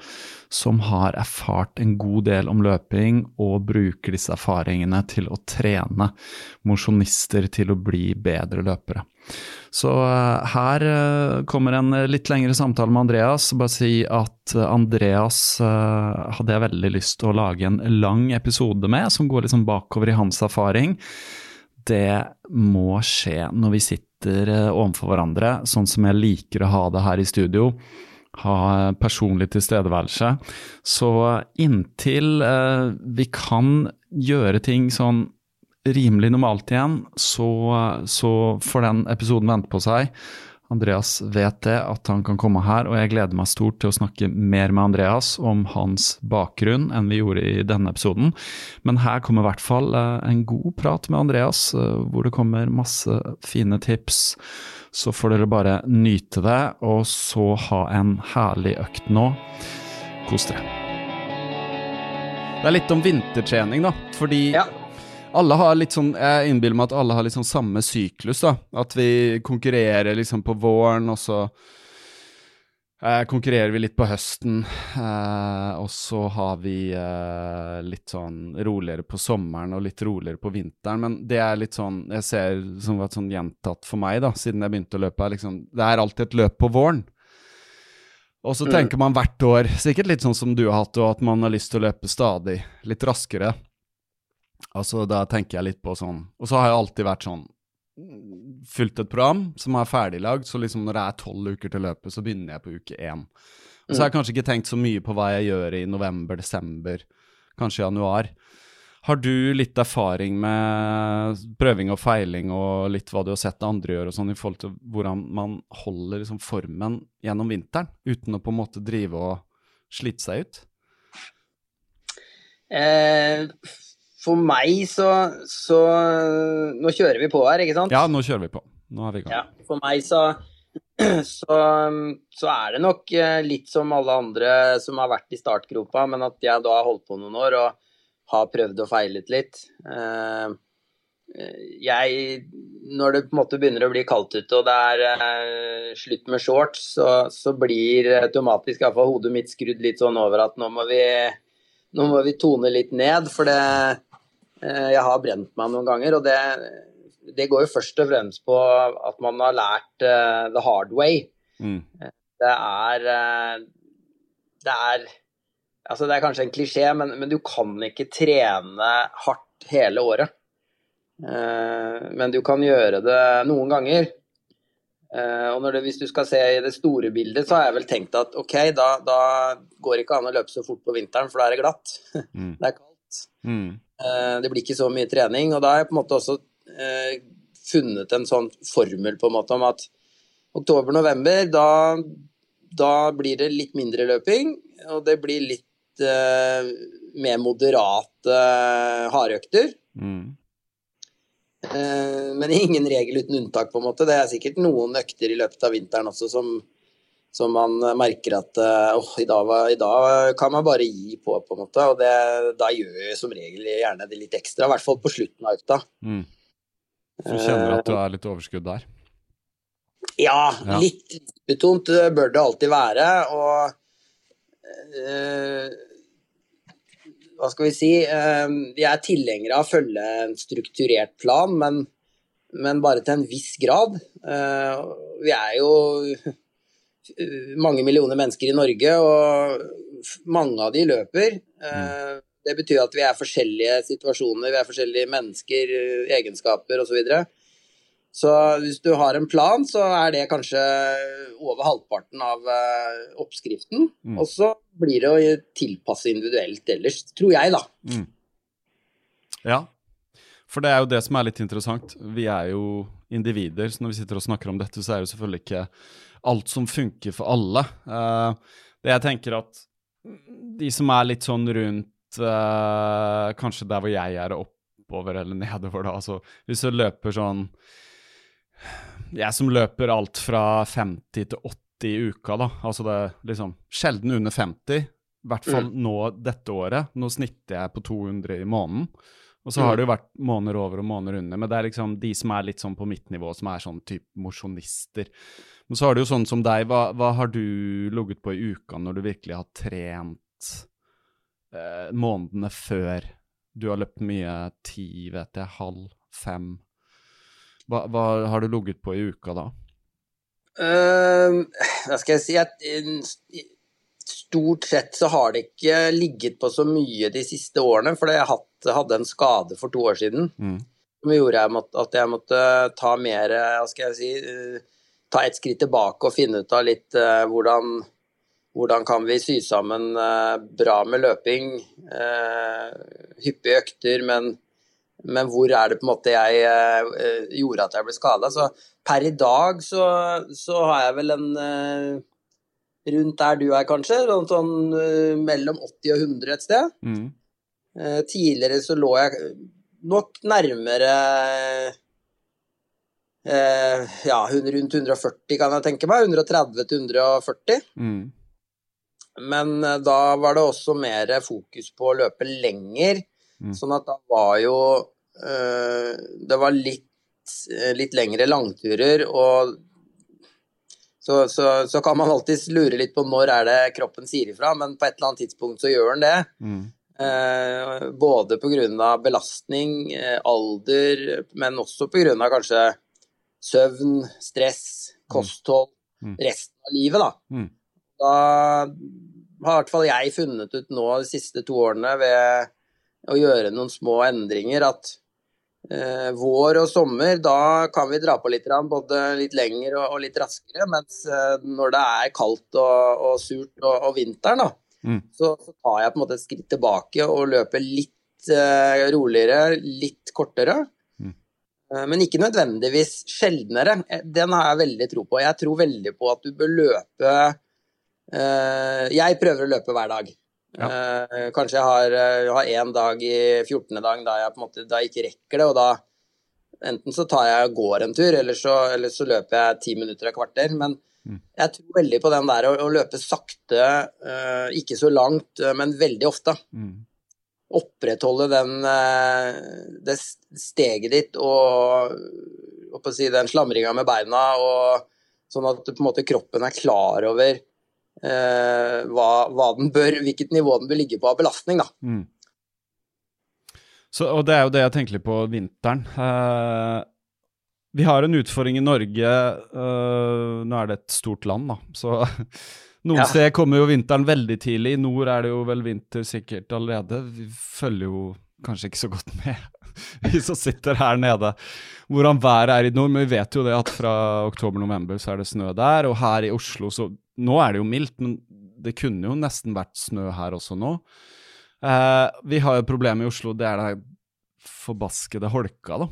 som har erfart en god del om løping, og bruker disse erfaringene til å trene mosjonister til å bli bedre løpere. Så uh, her kommer en litt lengre samtale med Andreas. Bare si at Andreas hadde jeg veldig lyst til å lage en lang episode med, som går liksom bakover i hans erfaring det må skje når vi sitter eh, overfor hverandre, sånn som jeg liker å ha det her i studio. Ha personlig tilstedeværelse. Så inntil eh, vi kan gjøre ting sånn rimelig normalt igjen, så, så får den episoden vente på seg. Andreas vet det, at han kan komme her, og jeg gleder meg stort til å snakke mer med Andreas om hans bakgrunn enn vi gjorde i denne episoden. Men her kommer i hvert fall eh, en god prat med Andreas, eh, hvor det kommer masse fine tips. Så får dere bare nyte det, og så ha en herlig økt nå. Kos dere. Det er litt om vintertrening, da. Fordi ja alle har litt sånn Jeg innbiller meg at alle har litt sånn samme syklus, da. At vi konkurrerer liksom på våren, og så eh, konkurrerer vi litt på høsten. Eh, og så har vi eh, litt sånn roligere på sommeren og litt roligere på vinteren. Men det er litt sånn Jeg ser som et sånn gjentatt for meg, da, siden jeg begynte å løpe, er liksom Det er alltid et løp på våren. Og så mm. tenker man hvert år, sikkert litt sånn som du har hatt, og at man har lyst til å løpe stadig litt raskere. Altså, da tenker jeg litt på sånn Og så har jeg alltid vært sånn Fulgt et program som er ferdiglagd, så liksom når det er tolv uker til løpet, så begynner jeg på uke én. Og så har jeg kanskje ikke tenkt så mye på hva jeg gjør i november, desember, kanskje januar. Har du litt erfaring med prøving og feiling og litt hva du har sett andre gjøre, og sånn i forhold til hvordan man holder liksom formen gjennom vinteren, uten å på en måte drive og slite seg ut? Eh, for meg så, så, Nå kjører vi på her, ikke sant? Ja, nå kjører vi på. Nå er vi i gang. Ja, for meg så, så, så, er det nok eh, litt som alle andre som har vært i startgropa, men at jeg da har holdt på noen år og har prøvd og feilet litt. Eh, jeg, når det på en måte begynner å bli kaldt ute og det er eh, slutt med shorts, så, så blir automatisk iallfall hodet mitt skrudd litt sånn over at nå må vi, nå må vi tone litt ned. For det, jeg har brent meg noen ganger, og det, det, går jo først og fremst på at man har lært uh, the hard way. Mm. Eh, det er Det er Altså, det er kanskje en klisjé, men, men du kan ikke trene hardt hele året. Uh, men du kan gjøre det noen ganger. Uh, og det, hvis du skal se i det store bildet, så har jeg vel tenkt at OK, da, da går det ikke an å løpe så fort på vinteren, for da er det glatt. Mm. det er kaldt. Mm. Eh, det blir ikke så mye trening. Og da har jeg på en måte også eh, funnet en sånn formel på en måte om at oktober-november, da, da, blir det litt mindre løping, og det blir litt eh, mer moderate hardøkter. Mm. Eh, men ingen regel uten unntak, på en måte. Det er sikkert noen økter i løpet av vinteren også som så man merker at åh, i, dag, i, dag, kan man bare gi på, på en måte. Og det, da gjør jeg som regel gjerne det litt ekstra, i hvert fall på slutten av økta. Mm. Så du kjenner at du er litt overskudd der? Ja, ja. litt betont bør det alltid være. Og øh, hva skal vi si vi Jeg er tilhenger av å følge en strukturert plan, men, men bare til en viss grad. Uh, vi er jo mange millioner mennesker i Norge, og mange av de løper. Mm. Det betyr at vi er forskjellige situasjoner, vi er forskjellige mennesker, egenskaper osv. Så, videre. så hvis du har en plan, så er det kanskje over halvparten av eh, oppskriften. Mm. Og så blir det å tilpasse individuelt ellers, tror jeg, da. Mm. Ja, for det er jo det som er litt interessant. Vi er jo individer, så når vi sitter og snakker om dette, så er det selvfølgelig ikke alt som funker for alle. Uh, det jeg tenker at de som er litt sånn rundt uh, Kanskje der hvor jeg er, oppover eller nedover, da. Altså hvis du løper sånn Jeg som løper alt fra 50 til 80 i uka, da. Altså det liksom sjelden under 50. I hvert fall mm. nå dette året. Nå snitter jeg på 200 i måneden. Og så har mm. det jo vært måneder over og måneder under, men det er liksom de som er litt sånn på mitt nivå, som er sånn type mosjonister. Men så har du jo sånn som deg, hva, hva har du ligget på i uka når du virkelig har trent eh, månedene før? Du har løpt mye ti, vet jeg, halv, fem. Hva, hva har du ligget på i uka da? Uh, hva skal jeg si at, Stort sett så har det ikke ligget på så mye de siste årene, for jeg hadde en skade for to år siden. Mm. Som gjorde at jeg måtte ta mer Hva skal jeg si uh, Ta et skritt tilbake og finne ut av litt uh, hvordan hvordan kan vi sy sammen uh, bra med løping, hyppige økter, men men hvor er det på en måte jeg uh, gjorde at jeg ble skada. Så per i dag så, så, har jeg vel en uh, rundt der du er, kanskje. Sånn, sånn mellom 80 og 100 et sted. Mm. tidligere så lå jeg nok nærmere ja, rundt 140 kan jeg tenke meg. 130 til 140. Mm. Men da var det også mer fokus på å løpe lenger. Mm. Sånn at da var jo øh, Det var litt, eh, litt lengre langturer, og så, så, så, kan man alltids lure litt på når er det kroppen sier ifra, men på et eller annet tidspunkt så gjør den det. Mm. Eh, både pga. belastning, eh, alder, men også pga. kanskje søvn, stress, mm. kosthold, mm. resten av livet, da. Mm. Da har i hvert fall jeg funnet ut nå de siste to årene ved å gjøre noen små endringer. At eh, vår og sommer, da kan vi dra på litt, både litt lenger og, og litt raskere. Mens eh, når det er kaldt og, og surt og, og vinteren, da, mm. så, så, tar jeg på en måte et skritt tilbake og løper litt eh, roligere, litt kortere. Eh, men ikke nødvendigvis sjeldnere. Eh, den har jeg veldig tro på. Jeg tror veldig på at du bør løpe eh, Jeg prøver å løpe hver dag. Ja. Kanskje jeg har, én dag i 14. dag da jeg på en måte da jeg ikke rekker det, og da enten så tar jeg og går en tur, eller så, eller så løper jeg ti minutter et kvarter. Men mm. jeg tror veldig på den der å, å løpe sakte, ikke så langt, men veldig ofte. Mm. Opprettholde den, uh, det steget ditt og, si, den slamringa med beina, og, sånn at måte kroppen er klar over eh, hva, hva, den bør, hvilket nivå den bør ligge på av belastning. da. Mm. Så, og Det er jo det jeg tenker litt på vinteren. Eh, vi har en utfordring i Norge. eh, nå er det et stort land, da. Så noen ja. steder kommer jo vinteren veldig tidlig. I nord er det jo vel vinter sikkert allerede. Vi følger jo kanskje ikke så godt med, vi som sitter her nede, hvordan været er i nord. Men vi vet jo det at fra oktober-november så er det snø der. Og her i Oslo så nå er det jo mildt, men det kunne jo nesten vært snø her også nå. Eh, vi har jo et problem i Oslo, det er det forbaskede holka, da.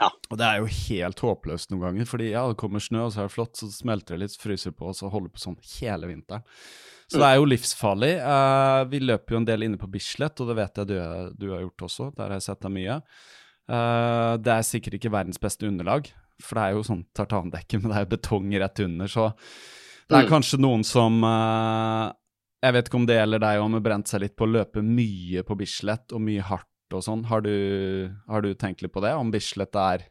Ja. Og det er jo helt håpløst noen ganger, fordi ja, det kommer snø, og så er det flott, så smelter det litt, fryser på, og så holder det på sånn hele vinteren. Så det er jo livsfarlig. Uh, vi løper jo en del inne på Bislett, og det vet jeg du, du har gjort også. Der har jeg sett deg mye. Uh, det er sikkert ikke verdens beste underlag, for det er jo sånn tartandekke, men det er jo betong rett under, så det er mm. kanskje noen som uh, Jeg vet ikke om det gjelder deg om har brent seg litt på å løpe mye på Bislett og mye hardt og sånn. Har, har, du tenkt litt på det? Om Bislett er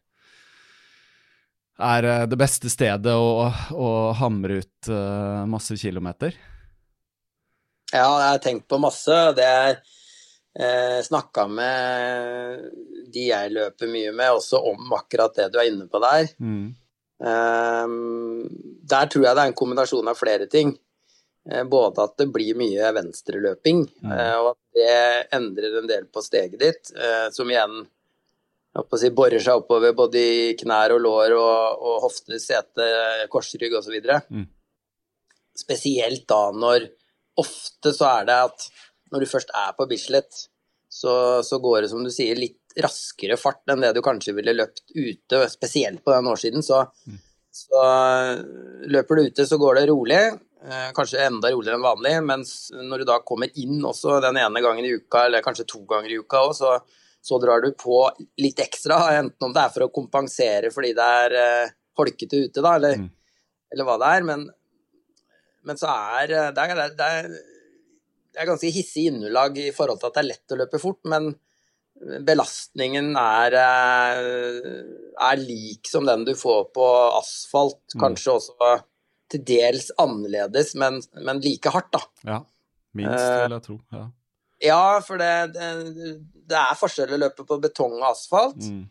er eh, det beste stedet å, å hamre ut uh, masse kilometer? Ja, jeg har tenkt på masse. Det er eh, snakka med de jeg løper mye med, også om akkurat det du er inne på der. Mm. Um, der tror jeg det er en kombinasjon av flere ting. Eh, både at det blir mye venstreløping, mm. Eh, og at det endrer en del på steget ditt, eh, som igjen si, borer seg oppover både i knær og lår og, og hofte, sete, korsrygg osv. Mm. Spesielt da når Ofte så er det at når du først er på Bislett, så, så går det som du sier litt raskere fart enn det du kanskje ville løpt ute, spesielt på den årssiden. Så, mm. så løper du ute, så går det rolig. Eh, kanskje enda roligere enn vanlig, mens når du da kommer inn også den ene gangen i uka, eller kanskje to ganger i uka òg, så, så, drar du på litt ekstra. Enten om det er for å kompensere fordi det er uh, holkete ute, da, eller, mm. eller, hva det er. Men, men så er eh, det, er det, er det er ganske hissig underlag i forhold til at det er lett å løpe fort, men belastningen er, er lik som den du får på asfalt. Mm. Kanskje også til dels annerledes, men, men like hardt, da. Ja, minst, vil jeg tro. Ja, ja for det, det, det er forskjell å løpe på betong og asfalt. Mm.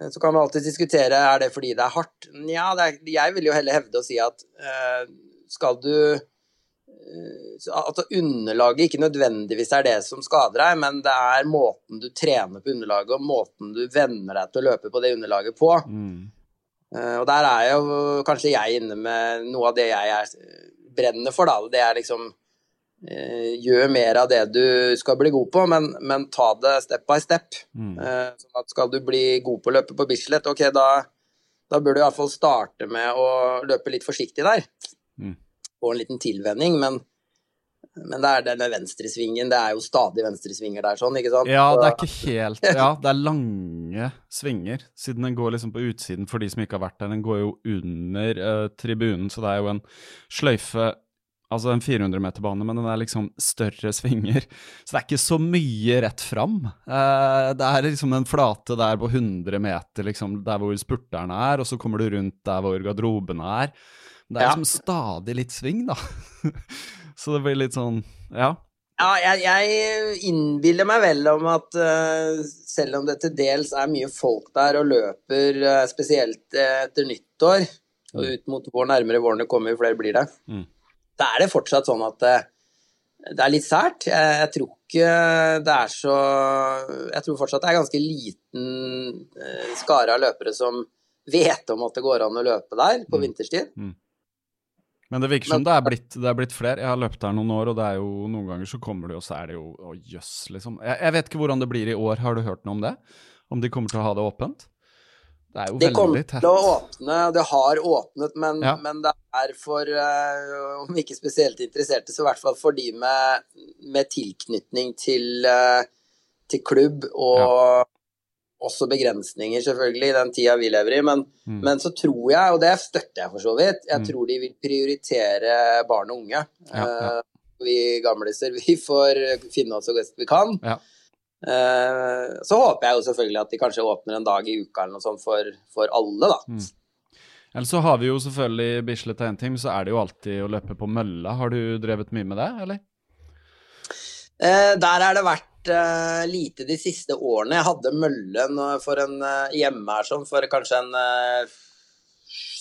Eh, så kan man alltid diskutere er det fordi det er hardt. Nja, jeg vil jo heller hevde å si at uh, skal du uh, At underlaget ikke nødvendigvis er det som skader deg, men det er måten du trener på underlaget, og måten du venner deg til å løpe på det underlaget på. Mm. Uh, og der er jo kanskje jeg inne med noe av det jeg er, brennende for, da. Det er liksom Eh, gjør mer av det du skal bli god på, men, men ta det step by step. Mm. Eh, sånn at skal du bli god på å løpe på Bislett, ok, da, da bør du iallfall starte med å løpe litt forsiktig der. Mm. Få en liten tilvenning, men, men det er denne venstresvingen, det er jo stadig venstresvinger der, sånn, ikke sant? Ja, det er ikke helt Ja, det er lange svinger, siden den går liksom på utsiden for de som ikke har vært der. Den går jo under uh, tribunen, så det er jo en sløyfe Altså en 400-meterbane, men den er liksom større svinger. Så det er ikke så mye rett fram. Uh, det er liksom en flate der på 100 meter, liksom, der hvor spurterne er, og så kommer du rundt der hvor garderobene er. Det er liksom stadig litt sving, da. så det blir litt sånn Ja. Ja, jeg, jeg innbiller meg vel om at uh, selv om det til dels er mye folk der og løper, uh, spesielt uh, etter nyttår, og mm. ut mot vår nærmere våren det kommer, jo flere blir det, mm da er det fortsatt sånn at det, det er litt sært. Jeg, jeg, tror ikke det er så Jeg tror fortsatt det er ganske liten eh, skare av løpere som vet om at det går an å løpe der på mm. vinterstid. Mm. Men det virker som det, er blitt, det er blitt flere. Jeg har løpt her noen år, og det er jo noen ganger så kommer det, og så er det jo Å, jøss, liksom. Jeg, jeg, vet ikke hvordan det blir i år. Har du hørt noe om det? Om de kommer til å ha det åpent? Det er jo de veldig tett. Det kommer til å åpne, det har åpnet, men, ja. men det er for, uh, om ikke spesielt interesserte, så i hvert fall for de med, med tilknytning til, uh, til, klubb og ja. Også begrensninger, selvfølgelig, i den tida vi lever i. Men, mm. men, så tror jeg, og det støtter jeg for så vidt, jeg mm. tror de vil prioritere barn og unge. Ja, uh, vi gamliser, vi får finne oss så godt vi kan. Ja. Eh, så håper jeg jo selvfølgelig at de kanskje åpner en dag i uka eller noe sånt for, for alle, da. Mm. Eller så har vi jo selvfølgelig Bislett Team, så er det jo alltid å løpe på mølla. Har du drevet mye med det, eller? Eh, der er det vært eh, lite de siste årene. Jeg hadde møllen for en uh, hjemme her sånn for kanskje en eh,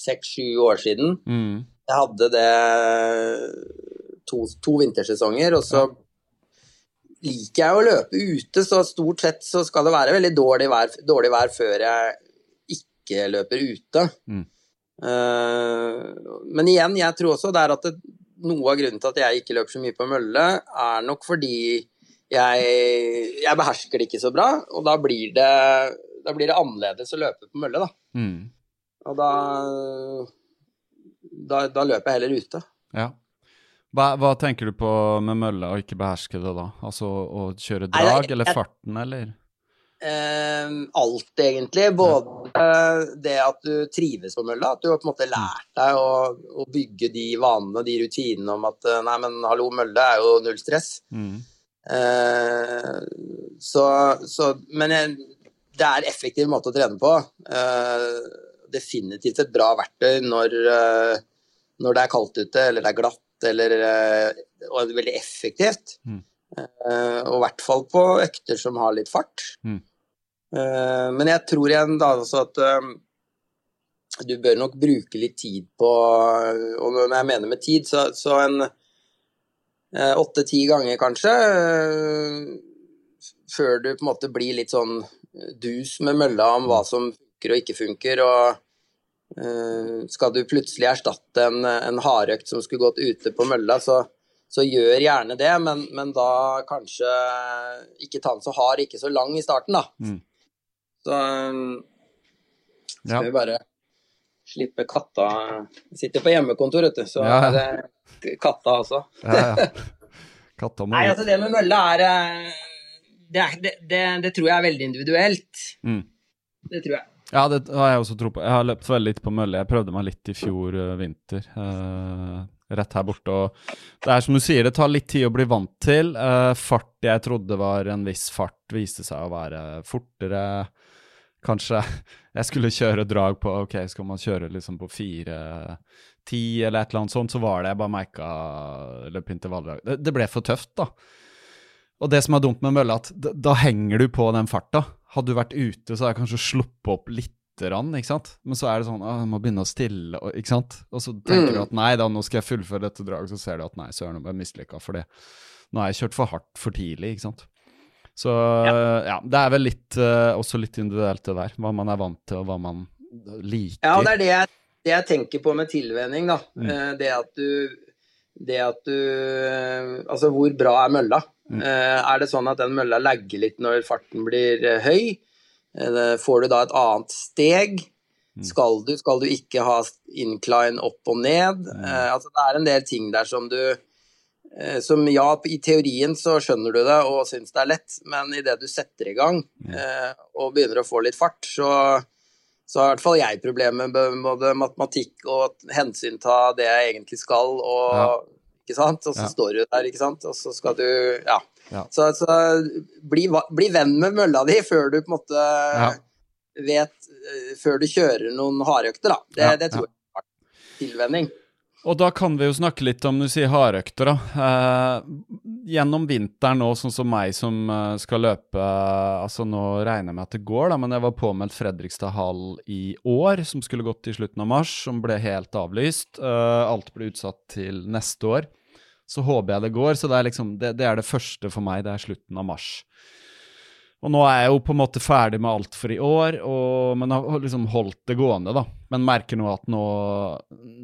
seks-sju år siden. Mm. Jeg hadde det to, to vintersesonger, og så ja liker jeg å løpe ute, så stort sett så skal det være veldig dårlig vær, dårlig vær før jeg ikke løper ute. Mm. Uh, men igjen, jeg tror også det er at det, noe av grunnen til at jeg ikke løper så mye på mølle, er nok fordi jeg, jeg behersker det ikke så bra, og da blir det, da blir det annerledes å løpe på mølle, da. Mm. Og da, da, da løper jeg heller ute. Ja. Hva, hva, tenker du på med mølle og ikke beherske det, da? Altså å kjøre drag Nei, eller farten, eller? Uh, alt, egentlig. Både uh, det at du trives på mølla, at du har på en måte lært deg å, å bygge de vanene, de rutinene om at uh, nei, men hallo, mølle er jo null stress. Mm. Eh, så, så, Men jeg, det er en effektiv måte å trene på. definitivt et bra verktøy når, når det er kaldt ute eller det er glatt eller, eh, og veldig effektivt. Mm. Eh, og i hvert fall på økter som har litt fart. Mm. Uh, men jeg tror igjen da også at du bør nok bruke litt tid på Og når jeg mener med tid, så, så en åtte-ti ganger kanskje før du på en måte blir litt sånn dus med mølla om hva som funker og ikke funker. og Eh, skal du plutselig erstatte en, en hardøkt som skulle gått ute på mølla, så, så gjør gjerne det, men, men, da kanskje ikke ta den så hard, ikke så lang i starten, da. Mm. Så skal ja. vi bare slippe katta sitter på hjemmekontor, vet du, så ja. er det katta også. Ja, ja. Katta må Nei, altså det med mølle er eh, det, det, det, det, tror jeg er veldig individuelt. Mm. Det tror jeg. Ja, det har jeg også tro på. Jeg har løpt veldig litt på mølle. Jeg prøvde meg litt i fjor uh, vinter. Uh, rett her borte. Og det er som du sier, det tar litt tid å bli vant til. Uh, fart jeg trodde var en viss fart, viste seg å være fortere. Kanskje jeg skulle kjøre drag på Ok, skal man kjøre liksom på fire ti eller et eller annet sånt, så var det jeg bare merka løpeintervalldrag. Det, det ble for tøft, da. Og det som er dumt med mølla, at da, da henger du på den farta. Hadde du vært ute, så hadde jeg kanskje sluppet opp litt rann, ikke sant? Men så er det sånn å, jeg må begynne å stille, og, ikke sant? Og så tenker mm. du at nei da, nå skal jeg fullføre dette draget, så ser du at nei, søren, jeg mislykka for det. Nå har jeg kjørt for hardt for tidlig, ikke sant. Så ja, ja det er vel litt, uh, også litt individuelt det der, hva man er vant til, og hva man liker. Ja, det er det jeg, det jeg tenker på med tilvenning, da. Mm. Uh, det at du det at du Altså, hvor bra er mølla? Mm. Uh, er det sånn at den mølla lagger litt når farten blir høy? Eh, får du da et annet steg? Mm. Skal du, skal du ikke ha incline opp og ned? Mm. altså det er en del ting der som du eh, som ja, i teorien så skjønner du det og syns det er lett, men idet du setter i gang eh, og begynner å få litt fart, så, så har i hvert fall jeg problemer med både matematikk og hensynta det jeg egentlig skal, og, ja. ikke sant? og så ja. står du der, ikke sant, og så skal du Ja. Ja. Så, så bli, bli, venn med mølla di før du på en måte vet eh, Før du kjører noen hardøkter, da. Det, det tror jeg er tilvenning. Og da kan vi jo snakke litt om du sier hardøkter, da. Eh, gjennom vinteren nå, sånn som meg som uh, skal løpe uh, Altså nå regner jeg med at det går, da, men jeg var påmeldt Fredrikstad hall i år, som skulle gått i slutten av mars, som ble helt avlyst. Eh, alt ble utsatt til neste år så håper jeg det går. Så det er liksom, det, det, er det første for meg. Det er slutten av mars. Og nå er jeg jo på en måte ferdig med alt for i år, og, men har liksom holdt det gående, da. Men merker nå at nå,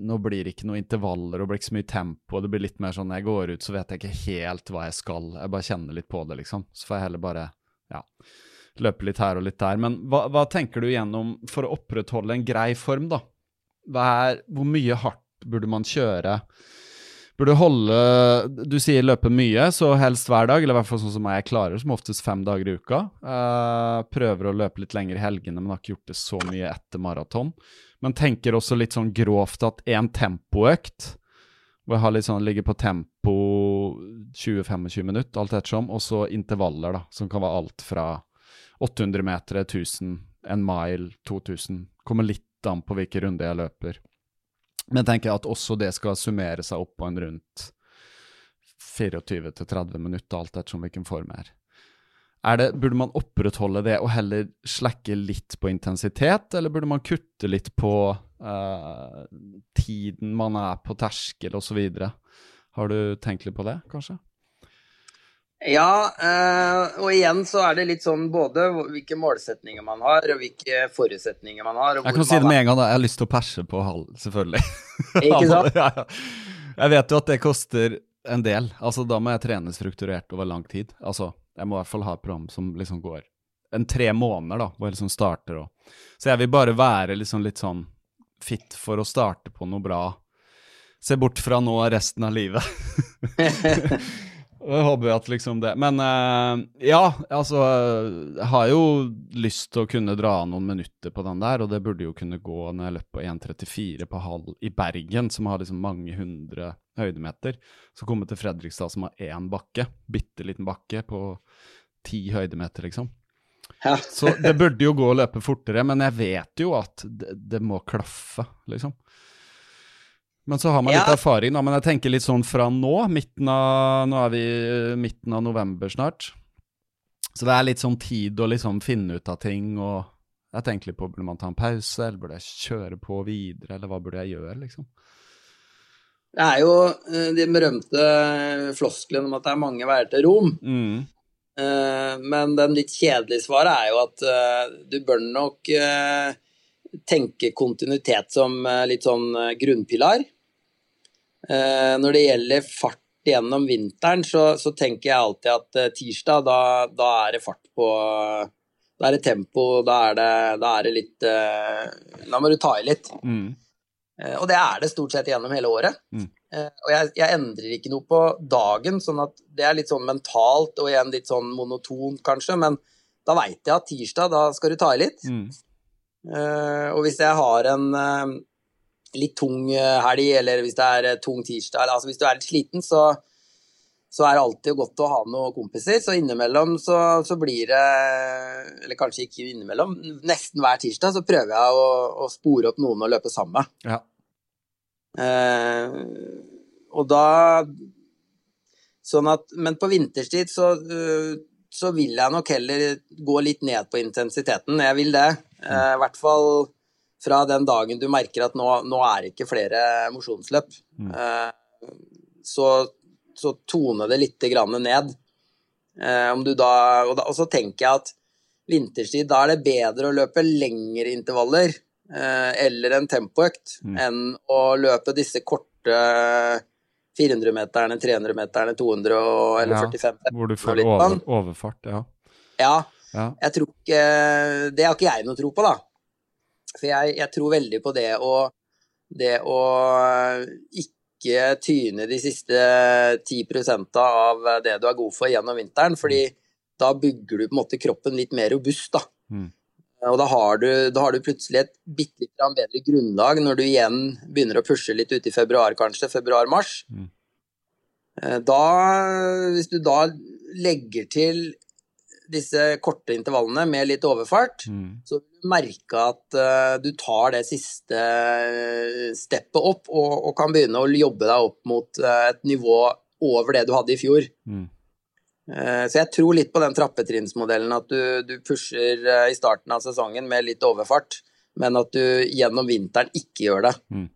nå blir det ikke noen intervaller og blir ikke så mye tempo. Det blir litt mer sånn når jeg går ut, så vet jeg ikke helt hva jeg skal. Jeg bare kjenner litt på det, liksom. Så får jeg heller bare ja, løpe litt her og litt der. Men hva, hva tenker du gjennom for å opprettholde en grei form, da? Er, hvor mye hardt burde man kjøre? Burde holde Du sier løpe mye, så helst hver dag, eller i hvert fall sånn som jeg klarer, som oftest fem dager i uka. Uh, prøver å løpe litt lenger i helgene, men har ikke gjort det så mye etter maraton. Men tenker også litt sånn grovt at én tempoøkt, hvor jeg har litt sånn, ligger på tempo 20-25 minutter, alt ettersom, og så intervaller, da, som kan være alt fra 800 meter, 1000, en mile, 2000. Kommer litt an på hvilke runder jeg løper. Men jeg tenker at også det skal summere seg opp på en rundt 24-30 minutter, alt ettersom hvilken form er. er det, burde man opprettholde det og heller slekke litt på intensitet, eller burde man kutte litt på uh, tiden man er på terskel osv.? Har du tenkt litt på det, kanskje? Ja, eh, og igjen så er det litt sånn både hvilke målsetninger man har, og hvilke forutsetninger man har. jeg kan si det med en gang, da. Jeg har lyst til å perse på halv, selvfølgelig. Ikke sant? ja, Jeg vet jo at det koster en del. Altså, da må jeg trene strukturert over lang tid. Altså, jeg må i hvert fall ha et program som liksom går en tre måneder, da, hvor jeg liksom starter og Så jeg vil bare være liksom litt sånn fit for å starte på noe bra. Se bort fra nå resten av livet. Jeg håper at liksom det Men uh, ja, altså Jeg har jo lyst til å kunne dra noen minutter på den der, og det burde jo kunne gå når jeg løper på 1,34 på halv i Bergen, som har liksom mange hundre høydemeter. Så komme til Fredrikstad, som har én bakke, bitte liten bakke på ti høydemeter, liksom. Ja. så det burde jo gå å løpe fortere, men jeg vet jo at det, det må klaffe, liksom. Men så har man litt ja. erfaring, da. Men jeg tenker litt sånn fra nå, midten av Nå er vi midten av november snart. Så det er litt sånn tid å liksom finne ut av ting, og jeg tenker litt på burde man ta en pause, eller burde jeg kjøre på videre, eller hva burde jeg gjøre, liksom? Det er jo eh, de berømte flosklene om at det er mange veier til Rom. Mm. Eh, men den litt kjedelige svaret er jo at eh, du bør nok tenke kontinuitet som litt sånn grunnpilar. Eh, når det gjelder fart gjennom vinteren, så, så tenker jeg alltid at eh, tirsdag, da, da, er det fart på Da er det tempo, da er det, da er det litt eh, Da må du ta i litt. Mm. Og det er det stort sett gjennom hele året. Mm. Og jeg, jeg, endrer ikke noe på dagen, sånn at det er litt sånn mentalt og igjen litt sånn monotont, kanskje, men da veit jeg at tirsdag, da skal du ta i litt. Mm. Og hvis jeg har en litt tung helg, eller hvis det er tung tirsdag altså Hvis du er litt sliten, så, så er det alltid godt å ha noen kompiser. Så innimellom så, så, blir det Eller kanskje ikke innimellom, nesten hver tirsdag så prøver jeg å, å spore opp noen å løpe sammen med. Ja. Eh, og da Sånn at Men på vinterstid så, uh, så vil jeg nok heller gå litt ned på intensiteten. Jeg vil det. Eh, I hvert fall fra den dagen du merker at nå, nå er det ikke flere mosjonsløp. Mm. Eh, så så tone det litt ned. Eh, da, og, da, og, så tenker jeg at vinterstid, da er det bedre å løpe lengre intervaller eh, eller en tempoøkt mm. enn å løpe disse korte 400-meterne, 300-meterne, 200 og, eller ja, 45 Hvor du får over, overfart, ja. ja. ja. Jeg tror ikke Det har ikke jeg noe tro på, da. For jeg, jeg tror veldig på det å, det å ikke tyne de siste 10% av det du er god for gjennom vinteren, fordi da bygger du på en måte kroppen litt mer robust. da. Mm. Og da har, du, da har, du, plutselig et bitte litt bedre grunnlag når du igjen begynner å pushe litt ute i februar, kanskje. Februar-mars. Mm. Eh, da, hvis du da legger til disse korte intervallene med litt overfart, mm. så vil du merke at uh, du tar det siste uh, steppet opp og, og, kan begynne å jobbe deg opp mot uh, et nivå over det du hadde i fjor. Mm. så jeg tror litt på den trappetrinnsmodellen, at du, du pusher i starten av sesongen med litt overfart, men at du gjennom vinteren ikke gjør det. Mm.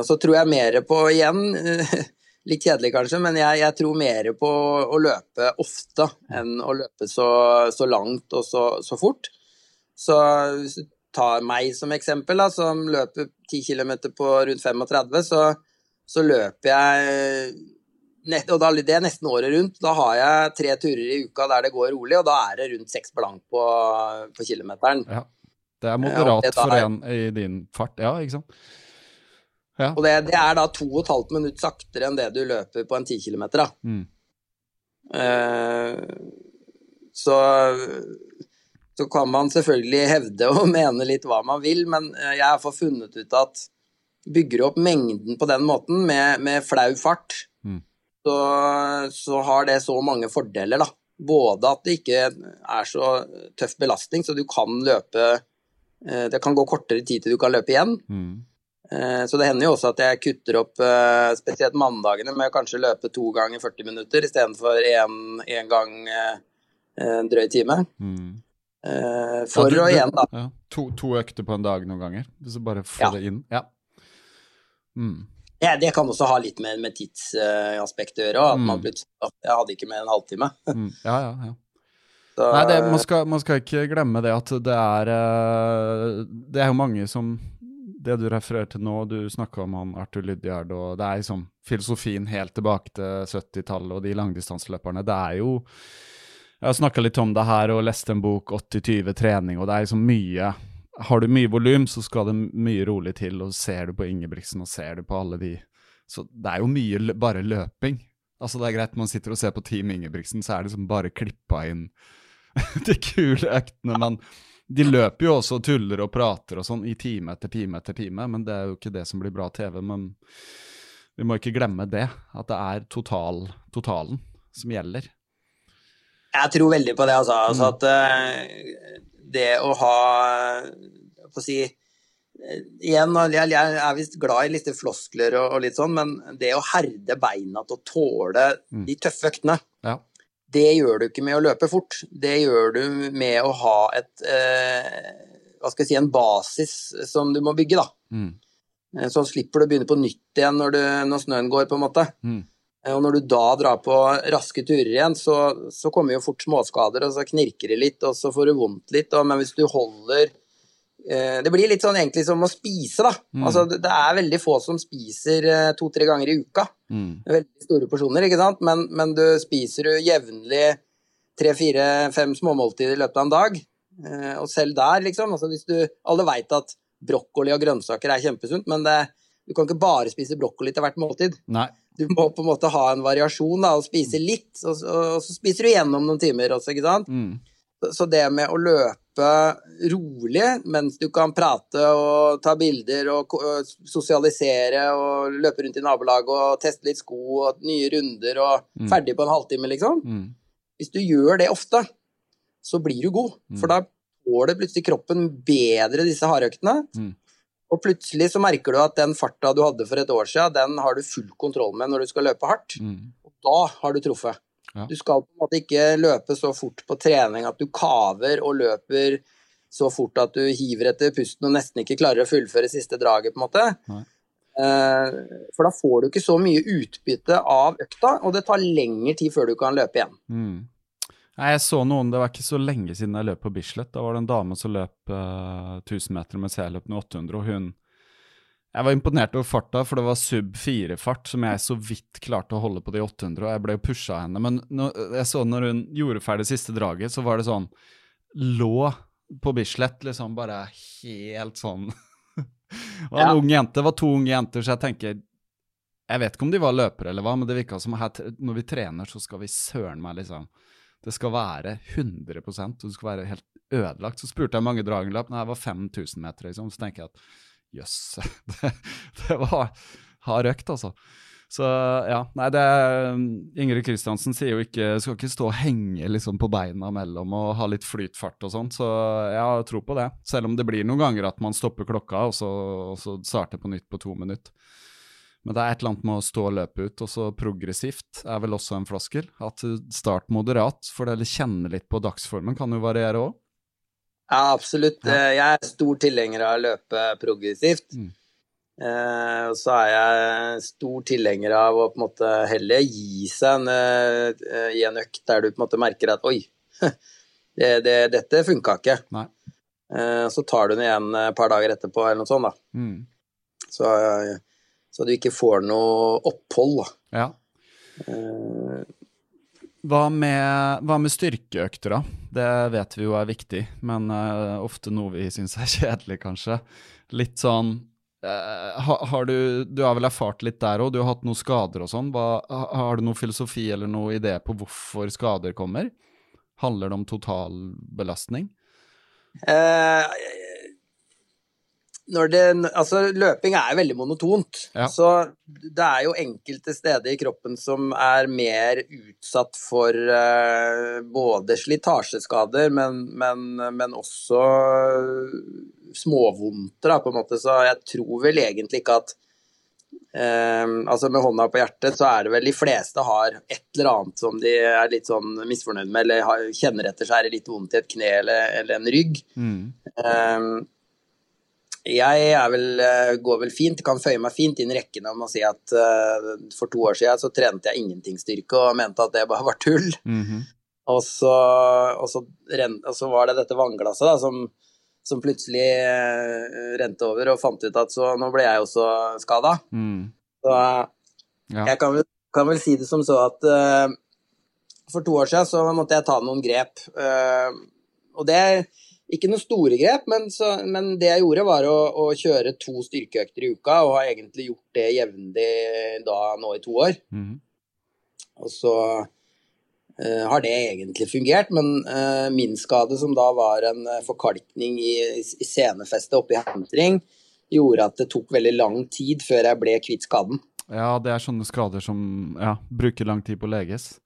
og så tror jeg mer på, igjen Litt kjedelig kanskje, men jeg, jeg, tror mer på å løpe ofte enn å løpe så, så langt og så, så, fort. Så hvis du tar meg som eksempel, da, som løper 10 km på rundt 35, så, så løper jeg nett, Og da, det er nesten året rundt. Da har jeg tre turer i uka der det går rolig, og da er det rundt seks blank på, på kilometeren. Ja. Det er moderat ja, det for en i din fart, ja, ikke sant? Ja. Og det, det, er da to og et halvt minutt saktere enn det du løper på en ti kilometer. Mm. Uh, så, så kan man selvfølgelig hevde og mene litt hva man vil, men jeg har fått funnet ut at bygger du opp mengden på den måten, med, med flau fart, mm. så, så, har det så mange fordeler, da. Både at det ikke er så tøff belastning, så du kan løpe eh, Det kan gå kortere tid til du kan løpe igjen. Mm. Eh, så det hender jo også at jeg kutter opp eh, spesielt mandagene med å kanskje løpe to ganger 40 minutter istedenfor én gang eh, en drøy time. Mm. For ja, du, å igjen, da ja, to, to, økter på en dag noen ganger? Så bare få ja. det inn? Ja. Mm. ja. Det kan også ha litt med, med tidsaspektet å gjøre. At mm. man plutselig Jeg hadde ikke mer en halvtime. mm. Ja, ja, ja. Så, Nei, det, man, skal, man, skal, ikke glemme det at det er Det er jo mange som det du refererer til nå, du snakka om han Arthur Lydiard, og det er liksom filosofien helt tilbake til 70-tallet og de langdistanseløperne. Det er jo Jeg har snakka litt om det her og lest en bok 80-20 trening, og det er liksom mye Har du mye volum, så skal det mye rolig til, og ser du på Ingebrigtsen og ser du på alle de Så det er jo mye bare løping. Altså, det er greit man sitter og ser på Team Ingebrigtsen, så er det liksom bare klippa inn de kule øktene, men de løper jo også og tuller og prater og sånn i time etter time etter time, men det er jo ikke det som blir bra TV. Men vi må ikke glemme det, at det er total, totalen som gjelder. Jeg tror veldig på det, altså. altså mm. at uh, det å ha Få si uh, Igjen, jeg, er visst glad i litt floskler og, og, litt sånn, men det å herde beina til å tåle mm. de tøffe øktene ja. Det gjør du ikke med å løpe fort. Det gjør du med å ha et eh, hva skal jeg si, en basis som du må bygge, da. Mm. Eh, så slipper du å begynne på nytt igjen når, du, når snøen går, på en måte. Mm. Eh, og når du da drar på raske turer igjen, så, så kommer jo fort småskader, og så knirker det litt, og så får du vondt litt. Og, men hvis du holder det blir litt sånn egentlig som å spise, da. Mm. Altså, det er veldig få som spiser eh, to-tre ganger i uka. Mm. Veldig store porsjoner, ikke sant, men, men du spiser jo jevnlig tre-fire-fem småmåltider i løpet av en dag. Eh, og selv der, liksom altså hvis du, Alle veit at brokkoli og grønnsaker er kjempesunt, men det, du kan ikke bare spise brokkoli til hvert måltid. Nei. Du må på en måte ha en variasjon da, og spise litt, og, og, og så spiser du gjennom noen timer også, ikke sant. Mm. Så, så det med å løpe løpe rolig mens du kan prate og ta bilder og sosialisere og løpe rundt i nabolaget og teste litt sko og nye runder og mm. ferdig på en halvtime, liksom. Mm. Hvis du gjør det ofte, så blir du god. Mm. For da tåler plutselig kroppen bedre disse hardøktene. Mm. Og plutselig så merker du at den farta du hadde for et år siden, den har du full kontroll med når du skal løpe hardt. Mm. Og da har du truffet. Ja. Du skal på en måte ikke løpe så fort på trening at du kaver og løper så fort at du hiver etter pusten og nesten ikke klarer å fullføre siste draget, på en måte. Nei. Eh, for da får du ikke så mye utbytte av økta, og det tar lengre tid før du kan løpe igjen. Mm. Nei, jeg så noen, Det var ikke så lenge siden jeg løp på Bislett. Da var det en dame som løp uh, eh, 1000 meter med jeg løp med 800, og hun jeg var imponert over farta, for det var sub 4-fart som jeg så vidt klarte å holde på de 800, og jeg ble jo pusha av henne. Men når, jeg så når hun gjorde ferdig siste draget, så var det sånn Lå på Bislett liksom bare helt sånn Det var en ja. ung jente, det var to unge jenter, så jeg tenker Jeg vet ikke om de var løpere eller hva, men det virka som her, når vi trener, så skal vi søren meg liksom Det skal være 100 og du skal være helt ødelagt. Så spurte jeg mange dragenløp, nei, det var 5000 meter, liksom. Så tenker jeg at Jøss. Yes. Det, det, var hard økt, altså. Så ja, nei, det Ingrid Kristiansen sier jo ikke Skal ikke stå og henge liksom på beina mellom og ha litt flytfart og sånn, så jeg har tro på det. Selv om det blir noen ganger at man stopper klokka og så, og så starter på nytt på to minutter. Men det er et eller annet med å stå og løpe ut, og så progressivt er vel også en floskel. At start moderat, for det kjenne litt på dagsformen kan jo variere òg. Ja, absolutt. Eh, jeg er stor tilhenger av å løpe progressivt. Mm. Eh, og så er jeg stor tilhenger av å på en måte heller gi seg en, uh, i en økt der du på en måte merker at oi, det, det, dette funka ikke. Nei. så tar du den igjen et par dager etterpå eller noe sånt, da. Mm. Så, så, du ikke får noe opphold, da. Ja. Hva med, hva med, styrkeøkter, da? Det vet vi jo er viktig, men uh, ofte noe vi syns er kjedelig, kanskje. Litt sånn uh, har, du, du har vel erfart litt der òg, du har hatt noen skader og sånn. Har du noen filosofi eller noen idé på hvorfor skader kommer? Handler det om totalbelastning? Uh, det, altså, løping er veldig monotont. Ja. Så det er jo enkelte steder i kroppen som er mer utsatt for uh, både slitasjeskader, men, men, men også småvondter, på en måte. Så jeg tror vel egentlig ikke at uh, Altså med hånda på hjertet, så er det vel de fleste har et eller annet som de er litt sånn misfornøyd med, eller har, kjenner etter seg er det litt vondt i et kne eller, eller en rygg. Mm. Um, jeg vel, eh, går vel fint, kan føye meg fint inn i rekken om å si at uh, for to år siden så trente jeg ingenting styrke og mente at det bare var tull. Mm -hmm. og, så, og, så, og, så, var det dette vannglasset da, som, som plutselig uh, rente over og fant ut at så nå ble jeg også skada. Mm. Så ja. jeg kan vel, kan vel, si det som så at uh, for to år siden så måtte jeg ta noen grep. og det ikke noen store grep, men, så, men, det jeg gjorde, var å, å, kjøre to styrkeøkter i uka, og har egentlig gjort det jevnlig da nå i to år. Mm. Og så uh, har det egentlig fungert, men uh, min skade, som da var en uh, forkalkning i, i senefestet i hentring, gjorde at det tok veldig lang tid før jeg ble kvitt skaden. Ja, det er sånne skader som ja, bruker lang tid på å leges.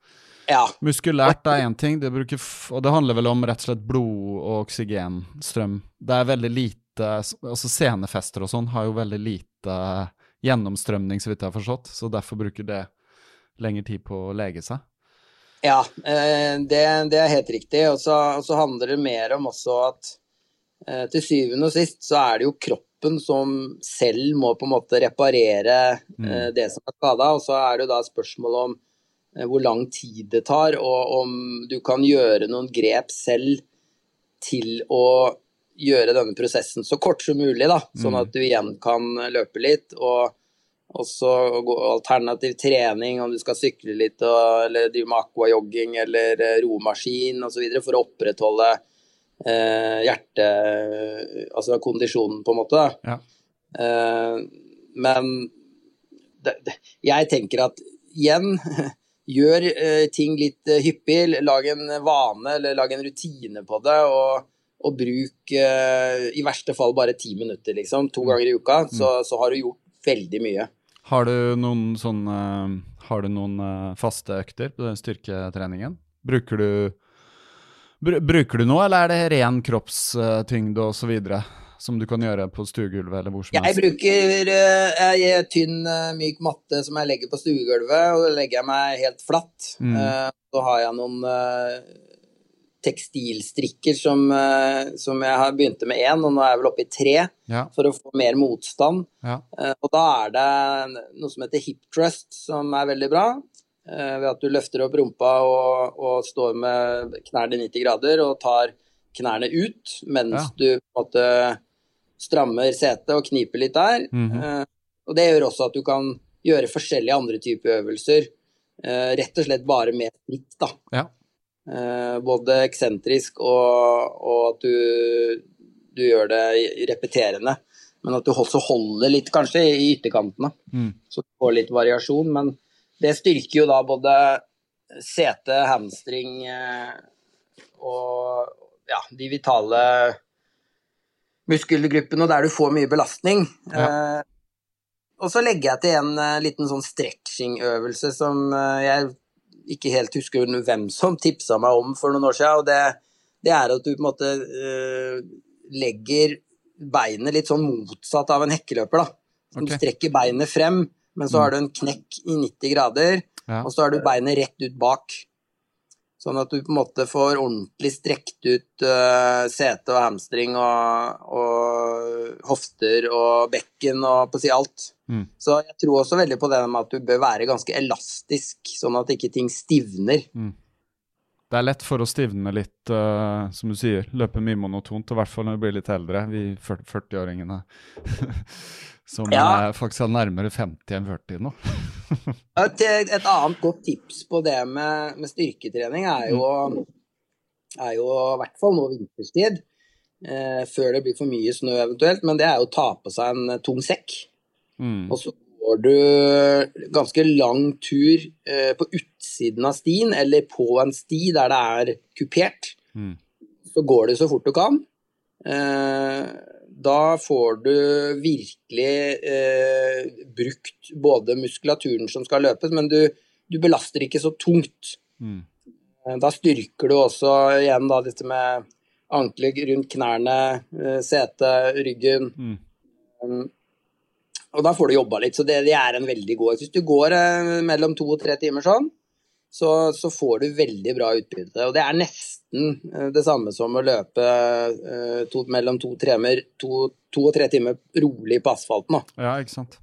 Ja. Muskulært er én ting, det bruker og det handler vel om rett og slett blod og oksygenstrøm. Det er veldig lite Altså scenefester og sånn har jo veldig lite gjennomstrømning, så vidt jeg har forstått, så derfor bruker det lengre tid på å lege seg. Ja, eh, det, det er helt riktig. Og så handler det mer om også at eh, til syvende og sist så er det jo kroppen som selv må på en måte reparere mm. Eh, det som er skada, og så er det jo da spørsmål om hvor lang tid det tar, og om du kan gjøre noen grep selv til å gjøre denne prosessen så kort som mulig, da, sånn mm. at du igjen kan løpe litt. og også alternativ trening, om du skal sykle litt og, eller drive med aquajogging eller eh, romaskin osv. for å opprettholde eh, hjerte... Altså kondisjonen, på en måte. Ja. Eh, men det, det, jeg tenker at igjen gjør eh, ting litt eh, hyppig. Lag en vane eller lag en rutine på det. Og, og bruk uh, i verste fall bare ti minutter, liksom, to mm. ganger i uka, mm. så, så, har du gjort veldig mye. Har du noen sånne Har du noen faste økter på den styrketreningen? Bruker du Bruker du noe, eller er det ren kroppstyngde osv.? Som du kan gjøre på stuegulvet eller hvor som helst? Jeg bruker jeg jeg tynn, uh, myk matte som jeg legger på stuegulvet, og legger jeg meg helt flatt. Mm. Uh, så har jeg noen tekstilstrikker som, som, jeg har begynte med én, og nå er jeg vel oppe i tre, ja. for å få mer motstand. Ja. og da er det noe som heter hip trust, som er veldig bra. ved at du løfter opp rumpa og, og står med knærne 90 grader og tar knærne ut mens ja. du på en måte strammer setet og kniper litt der. Mm -hmm. og det gjør også at du kan gjøre forskjellige andre typer øvelser. Eh, rett og slett bare med stritt, da. Ja. Eh, både eksentrisk og, og at du, du, gjør det repeterende. Men at du også holder litt, kanskje, i ytterkantene. Mm. Så du får litt variasjon. Men det styrker jo da både sete, hamstring og ja, de vitale muskelgruppene der du får mye belastning. Ja. Eh, og så legger jeg til en uh, liten sånn stretchingøvelse som uh, jeg ikke helt husker hvem som tipsa meg om for noen år siden. Og det, det er at du på en måte uh, legger beinet litt sånn motsatt av en hekkeløper. da. Okay. Du strekker beinet frem, men så mm. har du en knekk i 90 grader, ja. og så har du beinet rett ut bak. Sånn at du på en måte får ordentlig strekt ut uh, sete og hamstring og, og, hofter og bekken og på å si alt. Mm. Så jeg tror også veldig på det med at du bør være ganske elastisk, sånn at ikke ting stivner. Mm. Det er lett for å stivne litt, uh, som du sier. Løpe mye monotont, i hvert fall når vi blir litt eldre, vi 40-åringene. som ja. faktisk er nærmere 50 enn 40 nå. et, et, annet godt tips på det med, med styrketrening er jo, er jo i hvert fall nå vinterstid, eh, før det blir for mye snø eventuelt, men det er jo å ta på seg en tung sekk. Mm. Og så går du ganske lang tur eh, på utsiden av stien, eller på en sti der det er kupert. Mm. Så går du så fort du kan. Eh, da får du virkelig eh, brukt både muskulaturen som skal løpes, men du, du belaster ikke så tungt. Mm. Eh, da styrker du også igjen da, dette med ankler rundt knærne, eh, sete, ryggen. Mm. Um, og da får du jobba litt, så det, det, er en veldig god Hvis du går eh, mellom to og tre timer sånn, så, så, får du veldig bra utbytte. Og det er nesten eh, det samme som å løpe uh, to, mellom to, tremer, to, to, og tre timer rolig på asfalten. Da. Ja, ikke sant.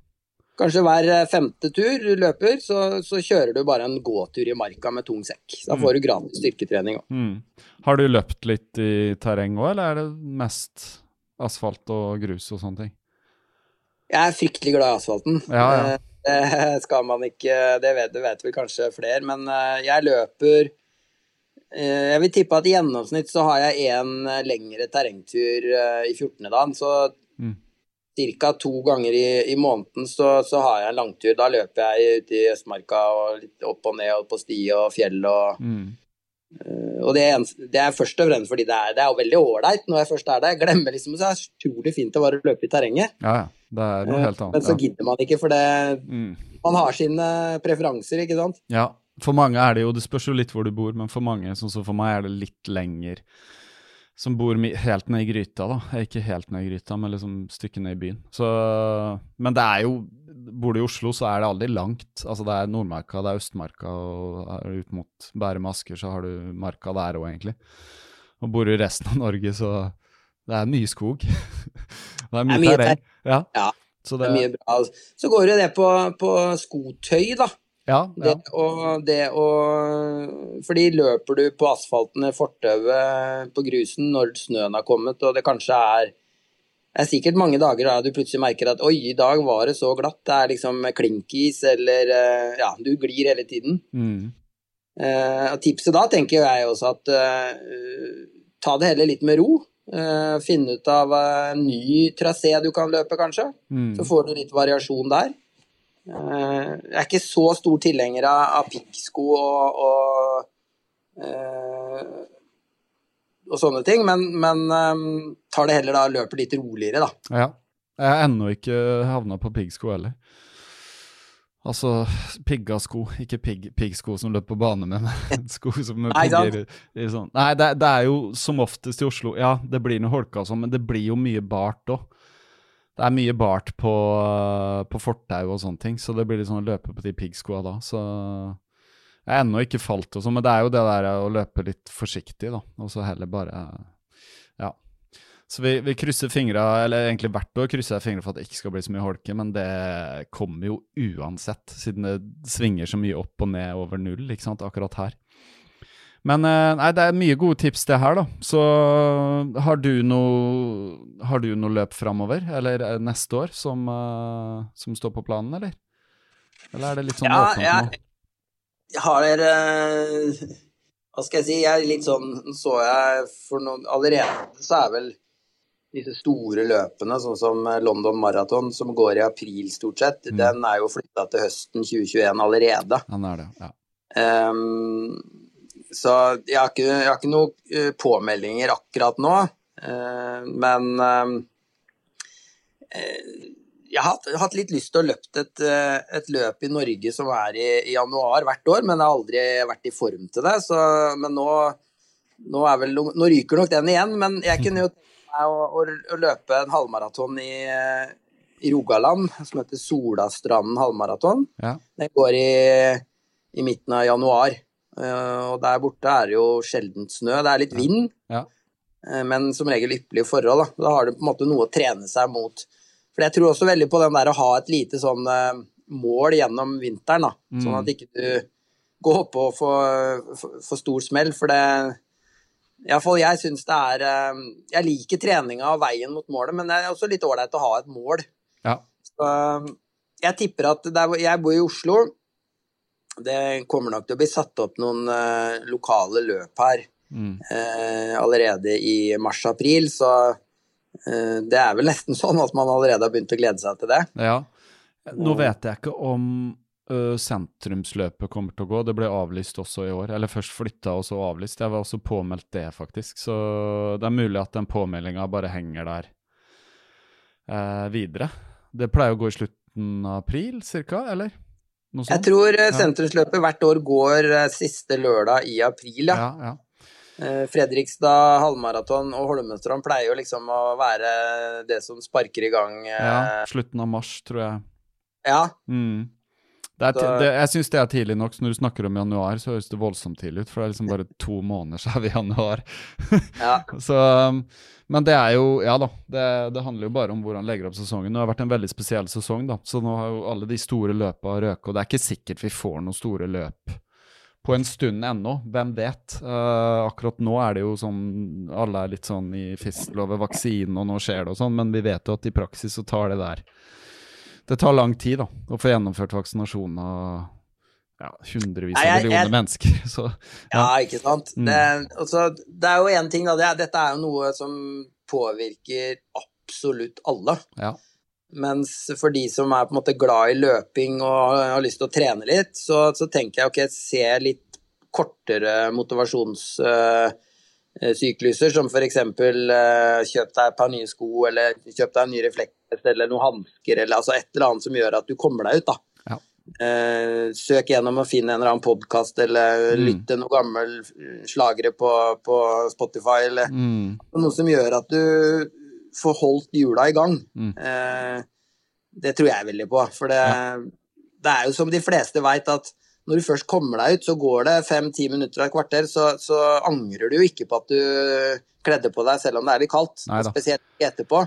Kanskje hver eh, femte tur du løper, så, så, kjører du bare en gåtur i marka med tung sekk. Da får mm. du gratis styrketrening òg. Mm. Har du løpt litt i terreng òg, eller er det mest asfalt og grus og sånne ting? Jeg er fryktelig glad i asfalten. Ja, ja. Det skal man ikke Det vet, det vet vel kanskje flere, men eh, jeg løper eh, Jeg vil tippe at i gjennomsnitt så har jeg én eh, lengre terrengtur i 14. dagen. Så mm. ca. to ganger i, i måneden så, så, har jeg en langtur. Da løper jeg ute i Østmarka og litt opp og ned og på sti og fjell og mm. Og det er, det er, først og fremst fordi det er, det er veldig ålreit når jeg først er der. Jeg glemmer liksom så det er utrolig fint å bare løpe i terrenget. Ja, ja. Det er noe helt annet. Men så gidder man ikke, for det mm. Man har sine preferanser, ikke sant? Ja. For mange er det jo Det spørs jo litt hvor du bor, men for mange, sånn som for meg, er det litt lenger. Som bor helt ned i gryta, da. Ikke helt ned i gryta, men liksom stykket ned i byen. Så Men det er jo Bor du i Oslo, så er det aldri langt. Altså Det er Nordmarka, det er Østmarka, og ut mot Bærum Asker så har du marka der òg, egentlig. Og bor du i resten av Norge, så det er mye skog. det er mye, terreng. Ja. ja. Så det... det... er mye bra. Så går jo det på, på skotøy, da. Ja, ja. Det, og det å Fordi løper du på asfalten i fortauet på grusen når snøen har kommet, og det kanskje er det er sikkert mange dager da du plutselig merker at oi, i dag var det så glatt. Det er liksom klinkis, eller eh, ja, du glir hele tiden. Mm. Eh, tipset da tenker jeg også at eh, ta det heller litt med ro. Uh, finne ut av en uh, ny trasé du kan løpe, kanskje. Mm. Så får du litt variasjon der. Uh, jeg er ikke så stor tilhenger av, av pikksko og, og, og sånne ting, men, men um, tar det heller da løper litt roligere, da. Ja. Jeg har ennå ikke havna på piggsko heller. Altså pigga sko, ikke piggsko som løper på bane, men sko som Nei, pigger i, sånn. Nei, det, det, er jo som oftest i Oslo Ja, det blir noe holka og sånn, men det blir jo mye bart òg. Det er mye bart på, på fortau og sånne ting, så det blir litt sånn å løpe på de piggskoa da. Så jeg har ennå ikke falt og sånn, men det er jo det der å løpe litt forsiktig, da. Og så heller bare. Så vi, vi krysser fingra, eller egentlig hvert år krysser jeg fingra for at det ikke skal bli så mye holke, men det kommer jo uansett, siden det svinger så mye opp og ned over null, ikke sant, akkurat her. Men eh, nei, det er mye gode tips, det her, da. Så har du noe Har du noe løp framover, eller eh, neste år, som, uh, som, står på planen, eller? Eller er det litt sånn ja, åpent nå? Jeg har Hva skal jeg si, jeg er litt sånn Så jeg for noen Allerede så er vel disse store løpene, sånn som London Marathon, som går i april stort sett, mm. den er jo flytta til høsten 2021 allerede. Den er det, ja. Um, så jeg har ikke, jeg har ikke noen uh, påmeldinger akkurat nå, uh, men uh, jeg har hatt, hatt, litt lyst til å løpe et, et, løp i Norge som er i, i, januar hvert år, men jeg har aldri vært i form til det. Så, men nå, nå, vel, nå ryker nok den igjen. Men jeg kunne jo meg å, å, å løpe en halvmaraton i, i, Rogaland som heter Solastranden halvmaraton. Ja. Den går i, i, midten av januar. Uh, og der borte er det jo sjelden snø. Det er litt vind, ja. uh, men som regel ypperlige forhold. Da. da har du på en måte noe å trene seg mot. For jeg tror også veldig på den der å ha et lite sånn uh, mål gjennom vinteren, da. Mm. Sånn at ikke du går på for, for, for stor smell. For det Iallfall jeg syns det er eh, Jeg liker treninga og veien mot målet, men det er også litt ålreit å ha et mål. Ja. Så eh, jeg tipper at der, Jeg bor i Oslo. Det kommer nok til å bli satt opp noen uh, lokale løp her mm. allerede i mars-april, så det er vel nesten sånn at man allerede har begynt å glede seg til det. Ja. Nå vet jeg ikke om uh, sentrumsløpet kommer til å gå. Det ble avlyst også i år. Eller først flytta og så avlyst. Jeg var også påmeldt det, faktisk. Så det er mulig at den påmeldinga bare henger der uh, videre. Det pleier å gå i slutten av april, cirka, eller? Jeg tror uh, sentrumsløpet hvert år går siste lørdag i april, ja. ja, ja. Fredrikstad halvmaraton og Holmestrand pleier jo liksom å være det som sparker i gang Ja, slutten av mars, tror jeg. Ja. Mm. Er, det, jeg syns det er tidlig nok. så Når du snakker om januar, så høres det voldsomt tidlig ut. For det er liksom bare to måneder så er vi i januar. Ja. så, um, men det er jo Ja da. Det, det, handler jo bare om hvordan legger opp sesongen. Det har vært en veldig spesiell sesong, da. Så nå har jo alle de store løpa røket. Og det er ikke sikkert vi får noen store løp på en stund ennå. Hvem vet? Uh, akkurat nå er det jo sånn Alle er litt sånn i fistel over vaksinen, og nå skjer det og sånn, men vi vet jo at i praksis så tar det der det tar lang tid da, å få gjennomført vaksinasjon av ja, hundrevis av millioner jeg, mennesker. Så, ja. ja. ikke sant. Mm. Det, altså, det, er jo én ting, da. Det, dette er jo noe som påvirker absolutt alle. Ja. Mens for de som er på en måte glad i løping og har lyst til å trene litt, så, så tenker jeg ok, se litt kortere motivasjons... Uh, sykluser, som f.eks. Uh, kjøp deg et par nye sko, eller kjøp deg en ny refleks eller noen hansker, eller altså et eller annet som gjør at du kommer deg ut. da. Ja. Uh, søk gjennom og finn en eller annen podkast, eller mm. lytt til noen gamle slagere på, på Spotify, eller mm. noe som gjør at du får holdt hjula i gang. Mm. Uh, det tror jeg veldig på. For det, ja. det er jo som de fleste veit, at når du først kommer deg ut, så går det fem-ti minutter av et kvarter, så, så, angrer du jo ikke på at du kledde på deg selv om det er litt kaldt. Spesielt etterpå.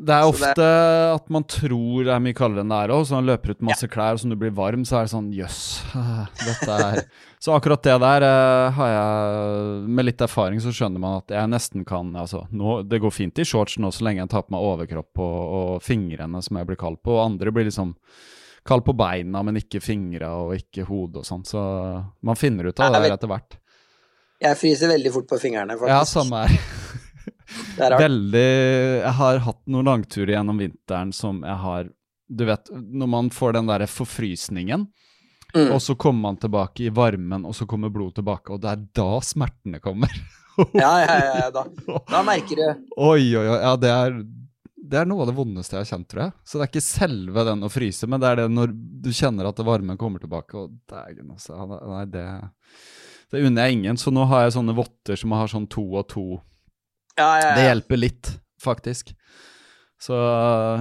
Det er ofte det... at man tror det er mye kaldere enn det er òg. Så man løper ut masse ja. klær, og så når du blir varm, så er det sånn jøss. Dette er Så akkurat det der uh, har jeg Med litt erfaring så skjønner man at jeg nesten kan Altså, nå, det går fint i shorts nå så lenge jeg tar på meg overkropp og, og fingrene, som jeg blir kald på. Og andre blir liksom kald på beina, men ikke fingra og ikke hodet og sånn. Så man finner ut av det der etter hvert. Jeg fryser veldig fort på fingrene, faktisk. Ja, samme her. er. Veldig Jeg har hatt noen langturer gjennom vinteren som jeg har Du vet, når man får den derre forfrysningen, mm. og så kommer man tilbake i varmen, og så kommer blodet tilbake, og det er da smertene kommer. ja, ja, ja, da, da merker du Oi, oi, oi. Ja, det er, det er noe av det vondeste jeg har kjent, tror jeg. Så det er ikke selve den å fryse, men det er det når du kjenner at varmen kommer tilbake. Og dægen, altså. Nei, det, det unner jeg ingen. Så nå har jeg sånne votter som har sånn to og to. Ja, ja, ja. Det hjelper litt, faktisk. Så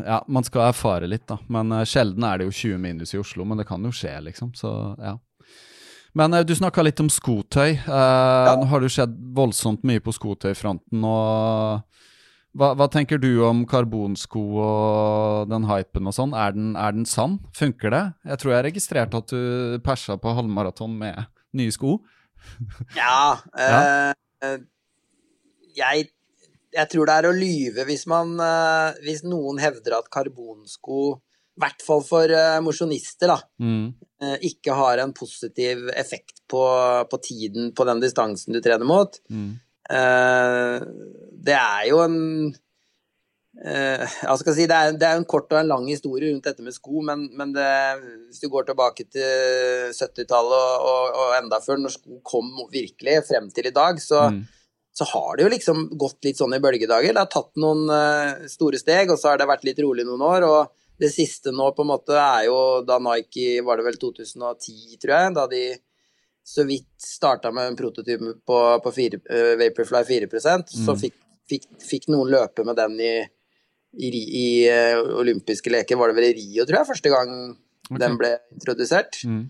ja, man skal erfare litt, da. Men uh, sjelden er det jo 20 minus i Oslo, men det kan jo skje, liksom. Så ja. Men uh, du snakka litt om skotøy. Uh, ja. Nå har det skjedd voldsomt mye på skotøyfronten. og hva, hva, tenker du om karbonsko og den hypen og sånn? Er, er, den sann? Funker det? Jeg tror jeg registrerte at du persa på halvmaraton med nye sko. ja, ja. jeg jeg tror det er å lyve hvis, man, uh, hvis noen hevder at karbonsko, i hvert fall for uh, mosjonister, mm. uh, ikke har en positiv effekt på, på, tiden på den distansen du trener mot. Mm. Det er jo en jeg skal si, det er, det er en kort og en lang historie rundt dette med sko, men, men det, hvis du går tilbake til 70-tallet og, og, og, enda før, når sko kom virkelig frem til i dag, så mm så har det jo liksom gått litt sånn i bølgedager. Det har tatt noen uh, store steg, og så har det vært litt rolig noen år. og det siste nå på en måte er jo da Nike Var det vel 2010, tror jeg? Da de så vidt starta med en prototype på, på 4, uh, Vaporfly 4 mm. Så fikk, fikk, fikk, noen løpe med den i, i, i uh, olympiske leker. Var det vel i Rio, tror jeg, første gang okay. den ble introdusert. Mm.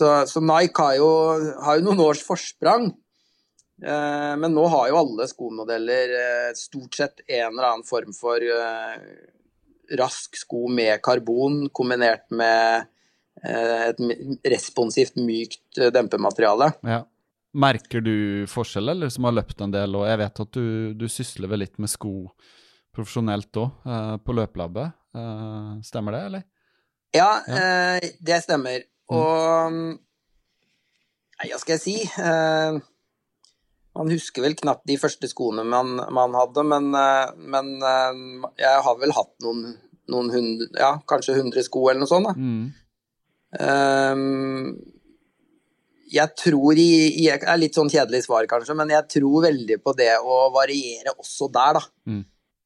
Så, så, Nike har jo, har jo noen års forsprang. Uh, men nå har jo alle skomodeller stort sett en eller annen form for rask sko med karbon kombinert med et responsivt, mykt dempemateriale. Ja. Merker du forskjell, eller som har løpt en del? Og jeg vet at du, du sysler vel litt med sko profesjonelt òg, på løpelabbet. Stemmer det, eller? Ja, ja. det stemmer. Mm. Og Nei, hva skal jeg si? Man husker vel knapt de første skoene man, man hadde, men, eh, men, eh, jeg har vel hatt noen, noen hundre, ja, kanskje 100 sko eller noe sånt. Da. Mm. Um, jeg tror i, i er Litt sånn kjedelig svar, kanskje, men jeg tror veldig på det å variere også der, da. Mm.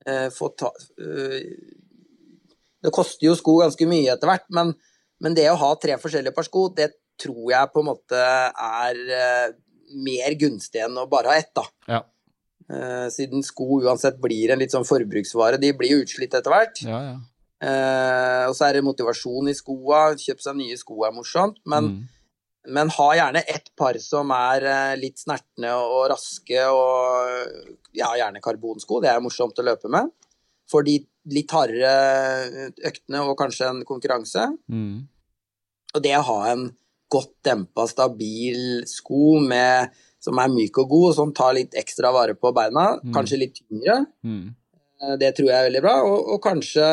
Uh, ta, uh, det koster jo sko ganske mye etter hvert, men, men, det å ha tre forskjellige par sko, det tror jeg på en måte er uh, mer gunstig enn å bare ha ett, da. Ja. Siden sko uansett blir en litt sånn forbruksvare. De blir jo utslitt etter hvert. Ja, ja. Uh, og så er det motivasjon i skoa. Kjøpe seg nye sko er morsomt, men, mm. men ha gjerne ett par som er uh, litt snertne og, raske, og ja, gjerne karbonsko. Det er morsomt å løpe med. For de litt hardere øktene og kanskje en konkurranse. Mm. Og det å ha en godt dempa, stabil sko med, som er myk og god, og som tar litt ekstra vare på beina. Mm. Kanskje litt tyngre. Mm. Eh, det tror jeg er veldig bra. Og, og, kanskje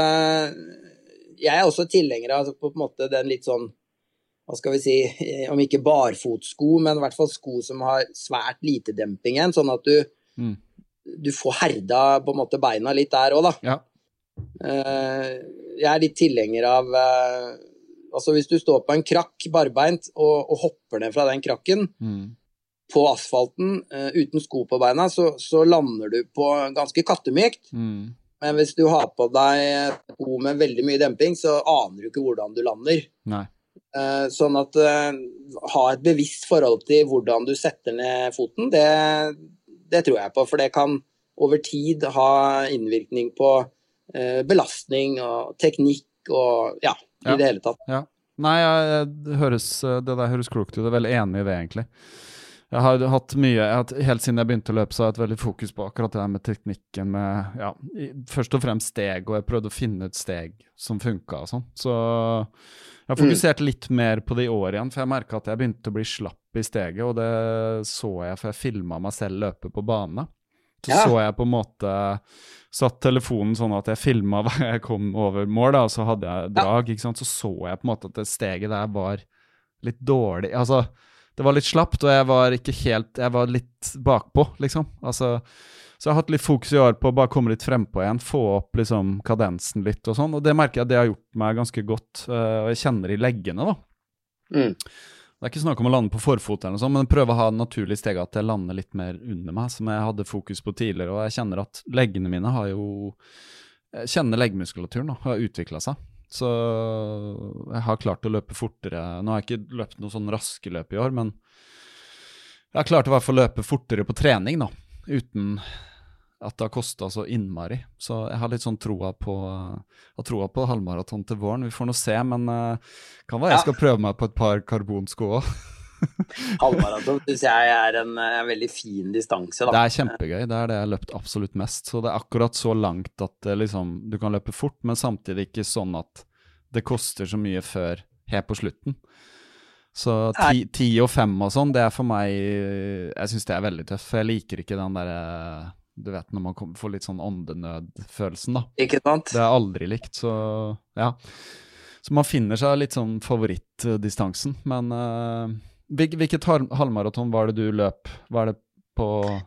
Jeg er også tilhenger av på en måte den litt sånn hva skal vi si, eh, om ikke barfotsko, men i hvert fall sko som har svært lite demping igjen, sånn at du, mm. du får herda på en måte beina litt der òg, da. Ja. Eh, jeg er litt tilhenger av Altså hvis du står på en krakk barbeint og, og hopper ned fra den krakken mm. På asfalten uh, uten sko på beina, så, så, lander du på ganske kattemykt. Mm. Men hvis du har på deg sko med veldig mye demping, så aner du ikke hvordan du lander. Uh, sånn at uh, ha et bevisst forhold til hvordan du setter ned foten, det, det tror jeg på. For det kan over tid ha innvirkning på belastning og teknikk og ja, i ja. det hele tatt. Ja. Nei, jeg, det, høres, det der høres klokt ut. Jeg er veldig enig i det, egentlig. Jeg har hatt mye, jeg har, Helt siden jeg begynte å løpe, så har jeg hatt veldig fokus på akkurat det der med teknikken med ja, Først og fremst steg, og jeg prøvde å finne et steg som funka og sånn. Så jeg har fokusert mm. litt mer på det i år igjen, for jeg merka at jeg begynte å bli slapp i steget, og det så jeg, for jeg filma meg selv løpe på bane. Så ja. så jeg på en måte Satt telefonen sånn at jeg filma hva jeg kom over mål, da, og så hadde jeg drag. ikke sant? Så så jeg på en måte at det steget der var litt dårlig. Altså, det var litt slapt, og jeg var ikke helt Jeg var litt bakpå, liksom. Altså, så jeg har hatt litt fokus i år på å bare komme litt frempå igjen, få opp liksom kadensen litt og sånn. Og det merker jeg at det har gjort meg ganske godt, uh, og jeg kjenner i leggene, da. Mm. Det er ikke snakk om å lande på forfot, eller noe sånt, men prøve å ha en naturlig steg at jeg lander litt mer under meg, som jeg hadde fokus på tidligere. Og jeg kjenner at leggene mine har jo Jeg kjenner leggmuskulaturen da, har utvikla seg. Så jeg har klart å løpe fortere. Nå har jeg ikke løpt noen sånn raske løp i år, men jeg har klart å i hvert fall løpe fortere på trening, da. Uten at det har kosta så innmari. Så jeg har litt sånn troa på, troa på halvmaraton til våren. Vi får nå se, men uh, kan være jeg skal prøve meg på et par karbonsko òg. Halvmaraton syns jeg er en, en, veldig fin distanse. Da. Det er kjempegøy. Det er det jeg har løpt absolutt mest. Så det er akkurat så langt at liksom, du kan løpe fort, men samtidig ikke sånn at det koster så mye før helt på slutten. Så ti, ti og fem og sånn, det er for meg Jeg syns det er veldig tøft. For jeg liker ikke den derre du vet når man får litt sånn åndenød-følelsen, da. Ikke sant? Det er aldri likt, så ja. Så man finner seg litt sånn favorittdistansen. Men uh, hvilket halvmaraton var det du løp? Var det på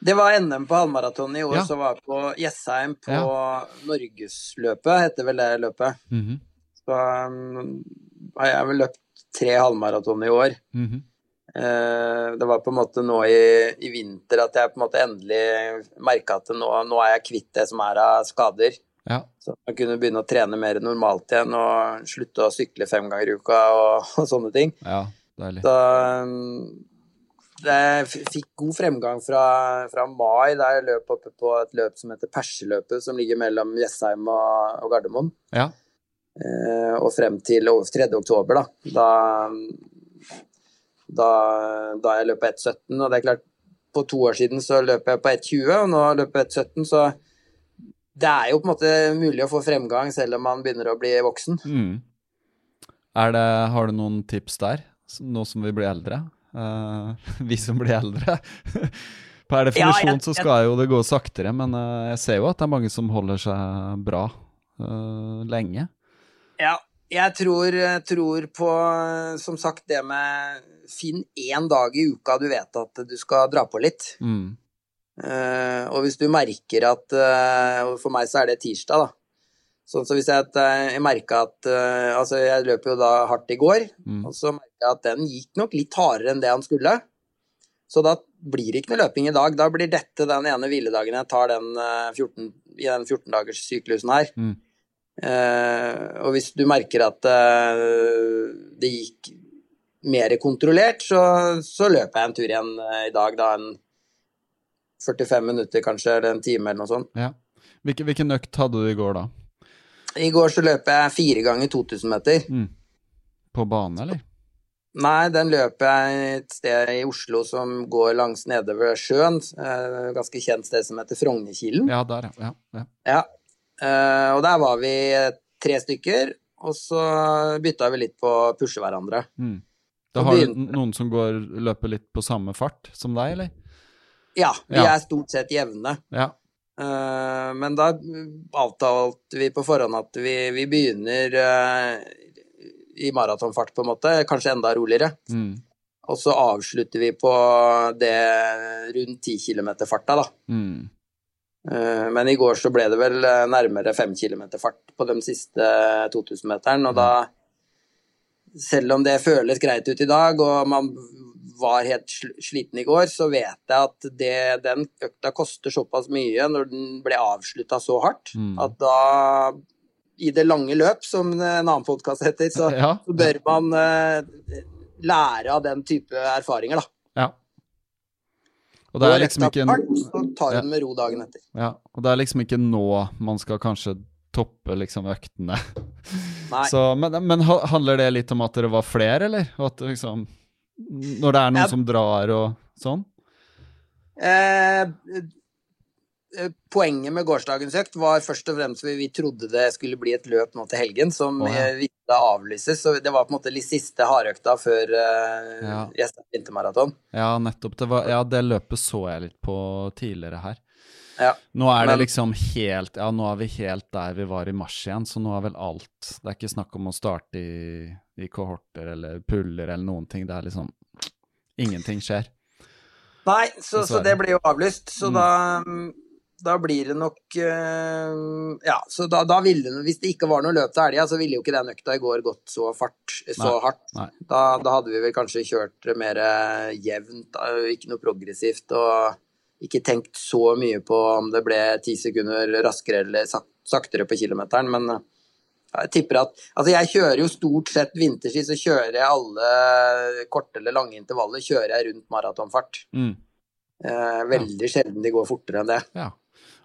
Det var NM på halvmaraton i år, ja. som var på Jessheim på ja. Norgesløpet, heter vel det løpet. Mm -hmm. Så um, har jeg vel løpt tre halvmaraton i år. Mm -hmm. uh, det var på en måte nå i, i, vinter at jeg på en måte endelig merka at nå, nå, er jeg kvitt det som er av skader. Ja. Så jeg kunne begynne å trene mer normalt igjen og slutte å sykle fem ganger i uka og, og sånne ting. Ja, deilig. Så jeg fikk god fremgang fra, fra, mai, da jeg løp oppe på et løp som heter Perseløpet, som ligger mellom Jessheim og, og Gardermoen. Ja. Eh, og frem til 3. oktober, da. Da da, da jeg løp på 1,17. Og det er klart, på to år siden så løp jeg på 1,20, og nå løper jeg 1,17, så det er jo på en måte mulig å få fremgang selv om man begynner å bli voksen. Mm. Det, har du noen tips der, nå som vi blir eldre? Uh, vi som blir eldre. per definisjon ja, jeg, så skal jo det gå saktere, men uh, jeg ser jo at det er mange som holder seg bra uh, lenge. Ja, jeg tror, tror, på, som sagt, det med Finn én dag i uka du vet at du skal dra på litt. Mm. Og hvis du merker at For meg så er det tirsdag, da. Sånn så hvis jeg, uh, jeg merka at uh, Altså, jeg løp jo da hardt i går, mm. og så merka jeg at den gikk nok litt hardere enn det han skulle. Så da blir det ikke noe løping i dag. Da blir dette den ene hviledagen jeg tar den 14, i den 14-dagers syklusen her. Mm. Uh, og hvis du merker at uh, det gikk mer kontrollert, så, så, løper jeg en tur igjen uh, i dag, da en 45 minutter kanskje, eller en time eller noe sånt. Ja. Hvilken, hvilken økt hadde du i går, da? I går så løp jeg fire ganger 2000 meter. Mm. På bane, eller? Nei, den løper jeg et sted i Oslo som går langs nede ved sjøen. Ganske kjent sted som heter Frognerkilen. Ja, der, ja. ja. ja. Uh, og der var vi tre stykker, og så bytta vi litt på å pushe hverandre. Mm. Da har du noen som går, løper litt på samme fart som deg, eller? Ja, vi ja. er stort sett jevne. Ja. Uh, men da avtalte vi på forhånd at vi, vi begynner uh, i maratonfart, på en måte. Kanskje enda roligere. Mm. Og så avslutter vi på det rundt 10 km-farta, da. Mm. Eh, men i går så ble det vel eh, nærmere 5 kilometer fart på de siste 2000-meteren. Og da, selv om det føles greit ut i dag, og man var helt sliten i går, så vet jeg at det, den økta koster såpass mye når den ble avslutta så hardt, mm. at da i det lange løp, som en annen podkast heter, så, ja. så, bør man uh, lære av den type erfaringer, da. Ja. Og det er liksom ikke Så tar hun med ro dagen etter. Ja, og det er liksom ikke nå man skal kanskje toppe liksom øktene. Nei. Så, men, men, handler det litt om at dere var flere, eller? At liksom Når det er noen ja. som drar og sånn? Eh, Eh, poenget med gårsdagens økt var først og fremst at vi trodde det skulle bli et løp nå til helgen som oh, ja. ville avlyses. Så det var på en måte de siste hardøkta før uh, ja. Vintermaraton. Ja, nettopp. Det var, ja, det løpet så jeg litt på tidligere her. Ja, nå er det liksom helt Ja, nå er vi helt der vi var i mars igjen, så nå er vel alt Det er ikke snakk om å starte i, i kohorter eller puller eller noen ting. Det er liksom Ingenting skjer. Nei, så, så det blir jo avlyst. Så mm. da da blir det nok uh, Ja, så da, da, ville Hvis det ikke var noe løp til helga, så ville jo ikke den økta i går gått så, fart, så Nei. hardt. Nei. Da, da, hadde vi vel kanskje kjørt mer jevnt, ikke noe progressivt, og ikke tenkt så mye på om det ble ti sekunder raskere eller sak saktere på kilometeren, men jeg tipper at Altså, jeg kjører jo stort sett vinterski, så kjører jeg alle korte eller lange intervaller kjører jeg rundt maratonfart. Mm. Eh, veldig ja. sjelden de går fortere enn det. Ja.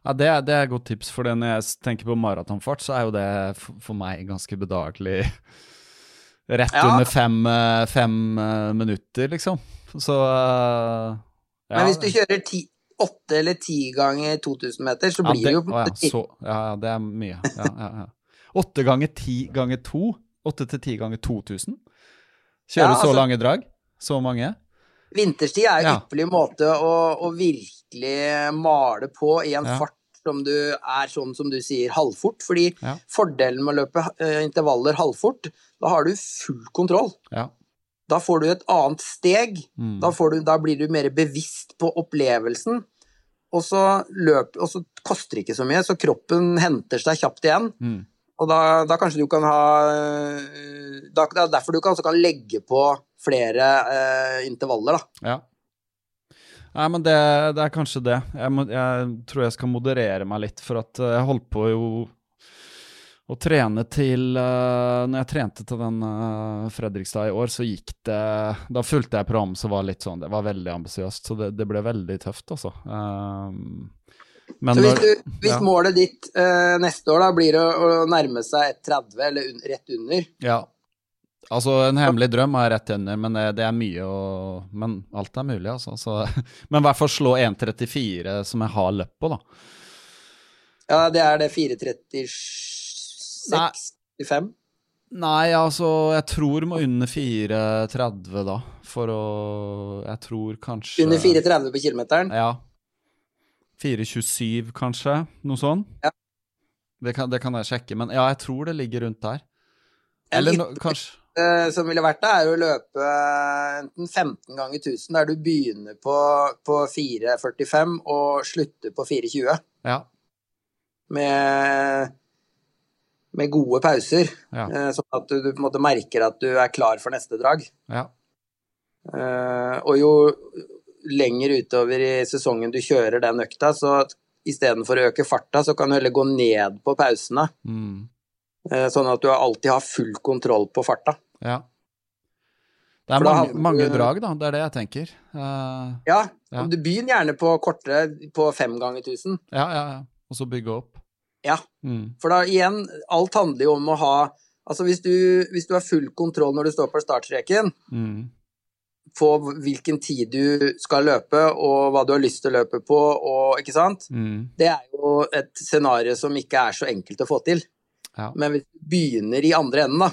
Ja, det, det, er et godt tips, for når jeg tenker på maratonfart, så er jo det for, meg ganske bedagelig rett ja. under fem, eh, fem, eh, minutter, liksom. Så ja. Men hvis du kjører ti, åtte eller ti ganger 2000 meter, så blir det, det jo å, så, ja, det er mye. Åtte ganger ti ganger to? Åtte til ti ganger 2000? Kjører du altså, så lange drag? Så mange? Vinterstid er ja. ypperlig måte å, å, virkelig male på i en ja. fart som du er sånn som du sier, halvfort. Fordi ja. fordelen med å løpe uh, intervaller halvfort, da har du full kontroll. Da får du et annet steg. Mm. Da, du, da, blir du mer bevisst på opplevelsen. Og så, løp, og så koster det ikke så mye, så kroppen henter seg kjapt igjen. Mm. Og da, da, kanskje du kan ha da, Det er derfor du kan, kan legge på flere eh, intervaller, da. Ja. Nei, men det, det er kanskje det. Jeg, må, jeg, tror jeg skal moderere meg litt, for at eh, jeg holdt på jo å trene til uh, Når jeg trente til den uh, Fredrikstad i år, så gikk det Da fulgte jeg program som var litt sånn Det var veldig ambisiøst, så det, det, ble veldig tøft, altså. Um, men så hvis, du, hvis ja. målet ditt uh, neste år da blir å, å nærme seg 30, eller un, rett under Ja. Altså, en hemmelig drøm er rett under, men det, det er mye å Men alt er mulig, altså. Så, men i hvert fall slå 1,34, som jeg har løpt på, da. Ja, det er det 4,36-5? Nei, altså, jeg tror må under 4,30 da, for å Jeg tror kanskje Under 4,30 på kilometeren? Ja. 4,27 kanskje, noe sånn. Ja. Det kan, det kan, jeg sjekke, men ja, jeg tror det ligger rundt der. Eller no, kanskje uh, Som ville vært det, er å løpe enten 15 ganger 1000, der du begynner på, på 4,45 og slutter på 4,20. Ja. Med, med gode pauser, ja. uh, sånn at du, du, på en måte merker at du er klar for neste drag. Ja. Uh, og jo lenger utover i sesongen du kjører den økta, så istedenfor å øke farta, så kan du heller gå ned på pausene. Mm. Eh, sånn at du alltid har full kontroll på farta. Ja. Det er mange, du, mange, drag, da. Det er det jeg tenker. Uh, ja, ja. Du begynner gjerne på kortere, på fem ganger tusen. Ja, ja, ja. Og så bygge opp. Ja. Mm. For da igjen, alt handler jo om å ha Altså hvis du, hvis du har full kontroll når du står på startstreken, mm på hvilken tid du skal løpe, og hva du har lyst til å løpe på, og ikke sant. Mm. Det er jo et scenario som ikke er så enkelt å få til. Ja. Men hvis du begynner i andre enden, da,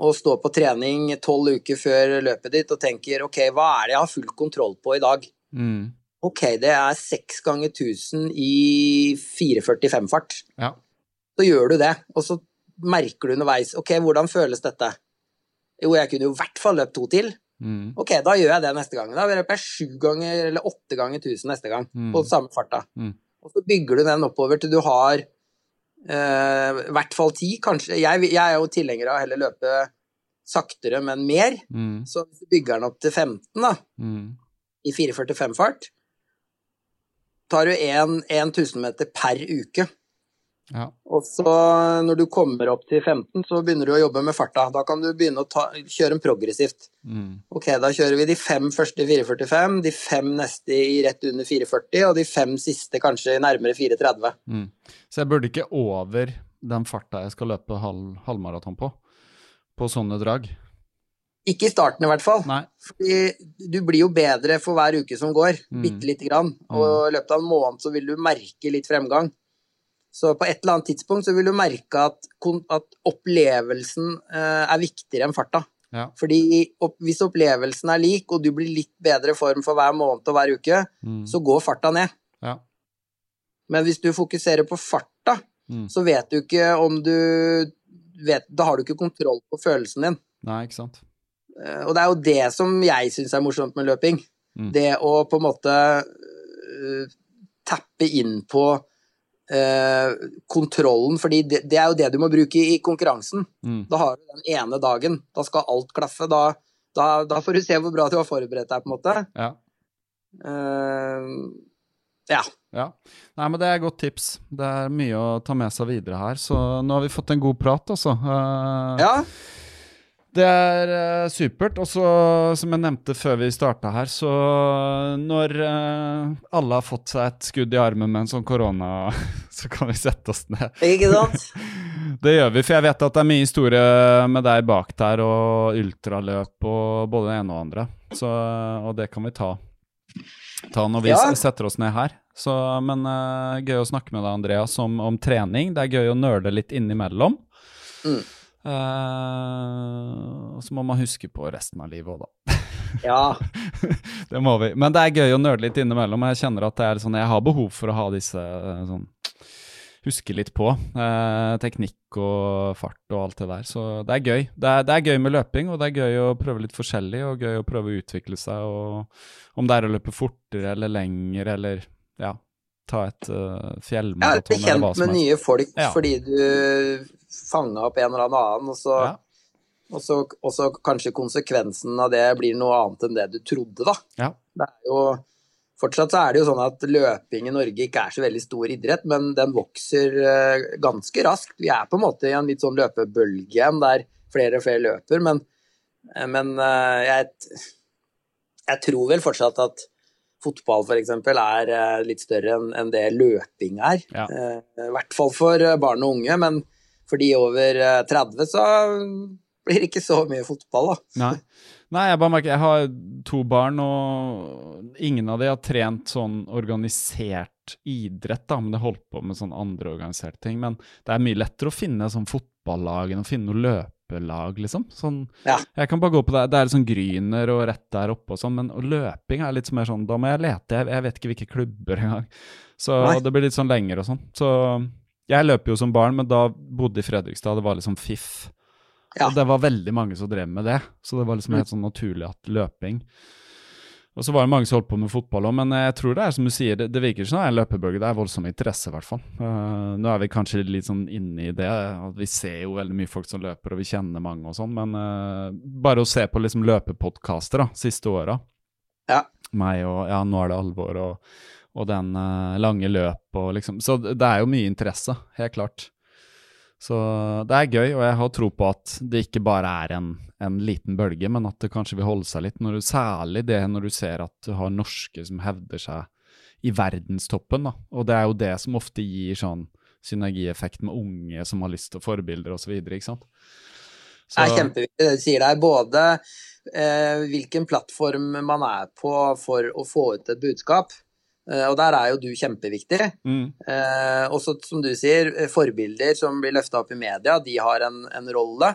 og står på trening tolv uker før løpet ditt og tenker ok, hva er det jeg har full kontroll på i dag? Mm. Ok, det er seks ganger 1000 i 4.45-fart. Ja. Så gjør du det, og så merker du underveis ok, hvordan føles dette? Jo, jeg kunne jo i hvert fall løpt to til. Mm. Ok, da gjør jeg det neste gang. Da løper jeg sju ganger eller åtte ganger tusen neste gang. Mm. På samme farta. Mm. Og så bygger du den oppover til du har eh, i hvert fall ti, kanskje. Jeg, jeg, er jo tilhenger av å heller løpe saktere, men mer. Mm. Så hvis du bygger den opp til 15, da, mm. i 4,45-fart, tar du én 1000 meter per uke. Ja. Og så når du kommer opp til 15, så begynner du å jobbe med farta. Da kan du begynne å ta, kjøre en progressivt. Mm. Ok, da kjører vi de fem første i 4.45, de fem neste i rett under 4.40, og de fem siste kanskje nærmere 4.30. Mm. Så jeg burde ikke over den farta jeg skal løpe halv, halvmaraton på, på sånne drag? Ikke i starten, i hvert fall. Nei. Fordi du blir jo bedre for hver uke som går, mm. bitte lite grann. Og mm. i løpet av en måned så vil du merke litt fremgang. Så på et eller annet tidspunkt så vil du merke at, at opplevelsen eh, er viktigere enn farta. Ja. Fordi opp, hvis opplevelsen er lik, og du blir litt bedre form for hver måned og hver uke, mm. så går farta ned. Ja. Men hvis du fokuserer på farta, mm. så vet du ikke om du vet, Da har du ikke kontroll på følelsen din. Nei, ikke sant. Eh, og det er jo det som jeg syns er morsomt med løping. Mm. Det å på en måte uh, tappe inn på uh, kontrollen, fordi det, det, er jo det du må bruke i, i konkurransen. Mm. Da har du den ene dagen, da skal alt klaffe. Da, da, da, får du se hvor bra du har forberedt deg, på en måte. Ja. Uh, ja. ja. Nei, men det er et godt tips. Det er mye å ta med seg videre her. Så nå har vi fått en god prat, altså. Uh, ja. Det er uh, supert. Og så, som jeg nevnte før vi starta her, så når uh, alle har fått seg et skudd i armen med en sånn korona, så kan vi sette oss ned. Ikke sant? det gjør vi, for jeg vet at det er mye historie med deg bak der, og ultraløp og både det ene og andre. Så, og det kan vi ta, ta når vi ja. setter oss ned her. Så, men uh, gøy å snakke med deg, Andreas, om, om trening. Det er gøy å nøle litt innimellom. Mm. Uh, og så må man huske på resten av livet òg, da. ja. det må vi. Men det er gøy å nøle litt innimellom. Jeg kjenner at det er sånn, jeg har behov for å ha disse eh, sånn Huske litt på. uh, teknikk og fart og alt det der. Så det er gøy. Det er, det er, gøy med løping, og det er gøy å prøve litt forskjellig. Og gøy å prøve å utvikle seg. Og om det er å løpe fortere eller lenger eller ja, ta et uh, fjellmaraton hva som. Jeg er kjent med nye folk ja. fordi du fanga opp en eller annen, og så, ja. og, så, og så, kanskje konsekvensen av det blir noe annet enn det du trodde, da. Ja. Det er jo Fortsatt så er det jo sånn at løping i Norge ikke er så veldig stor idrett, men den vokser uh, ganske raskt. Vi er på en måte i en litt sånn løpebølge igjen der flere og flere løper, men, uh, men uh, jeg, jeg tror vel fortsatt at fotball f.eks. er litt større enn det løping er. Ja. I hvert fall for barn og unge, men for de over 30 eh, så blir det ikke så mye fotball, da. Nei. Nei, jeg bare merker Jeg har to barn, og ingen av de har trent sånn organisert idrett, da, men det holdt på med sånn andre organiserte ting. Men det er mye lettere å finne sånn fotballag enn å finne noe løpelag, liksom. Sånn, ja. Jeg kan bare gå på det. Det er sånn Gryner og rett der oppe og sånn, men og løping er litt mer sånn Da må jeg lete. Jeg, jeg vet ikke hvilke klubber engang. Så det blir litt sånn lenger og sånn. Så jeg løper jo som barn, men da bodde i Fredrikstad. Det var liksom fiff. Ja. Og det var veldig mange som drev med det, så det var liksom helt sånn naturlig at løping. Og så var det mange som holdt på med fotball òg, men jeg tror det er som du sier, det, det virker som en løpebølge. Det er voldsom interesse, i hvert fall. Uh, nå er vi kanskje litt sånn inne i det. at Vi ser jo veldig mye folk som løper, og vi kjenner mange og sånn, men uh, bare å se på liksom løpepodkaster da, siste åra. Ja. Meg og Ja, nå er det alvor, og og den uh, lange løp og liksom Så det er jo mye interesse, helt klart. Så det er gøy, og jeg har tro på at det ikke bare er en, en liten bølge, men at det kanskje vil holde seg litt. Du, særlig det når du ser at du har norske som hevder seg i verdenstoppen. Da. Og det er jo det som ofte gir sånn synergieffekt med unge som har lyst til forbilder osv. ikke sant. Så... Det er kjempeviktig det du sier der. Både eh, hvilken plattform man er på for å få ut et budskap, og der er jo du kjempeviktig. Mm. Eh, også som du sier, eh, forbilder som blir løfta opp i media, de har en, en rolle.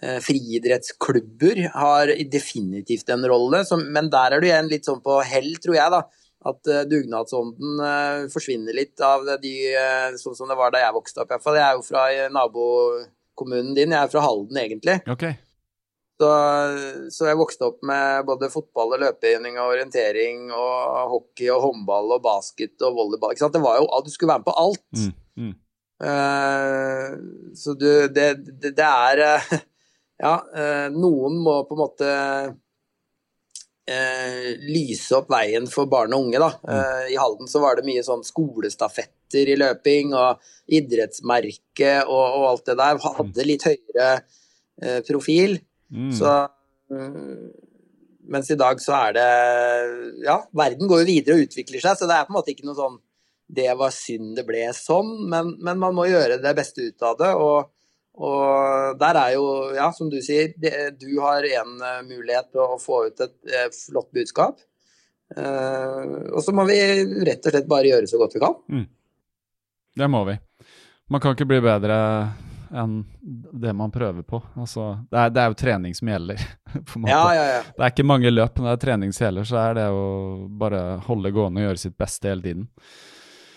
Eh, friidrettsklubber har definitivt en rolle, som, men der er du igjen litt sånn på hell, tror jeg, da. At eh, dugnadsånden eh, forsvinner litt av de, uh, sånn som det var da jeg vokste opp. iallfall. Jeg er jo fra nabokommunen din, jeg er fra Halden egentlig. Okay. Så, så, jeg vokste opp med både fotball og løpegjenning og orientering og hockey og håndball og basket og volleyball. Ikke sant? Det var jo, Du skulle være med på alt. Mm, mm. Uh, så du, det, det, det er uh, Ja, uh, noen må på en måte lyse opp veien for barn og unge, da. Mm. I Halden så var det mye sånn skolestafetter i løping og idrettsmerke og, og alt det der. Hadde litt høyere profil. Mm. Så mm, Mens i dag så er det Ja, verden går jo videre og utvikler seg, så det er på en måte ikke noe sånn Det var synd det ble sånn, men, men man må gjøre det beste ut av det. og og der er jo, ja, som du sier, du har én eh, mulighet til å få ut et, eh, flott budskap. Uh, og så må vi rett og slett bare gjøre så godt vi kan. Mm. Det må vi. Man kan ikke bli bedre enn det man prøver på. Altså, det, er, det er jo trening som gjelder. Ja, ja, ja. Det er ikke mange løp, men det er trening som gjelder, så er det å bare holde gående og gjøre sitt beste hele tiden.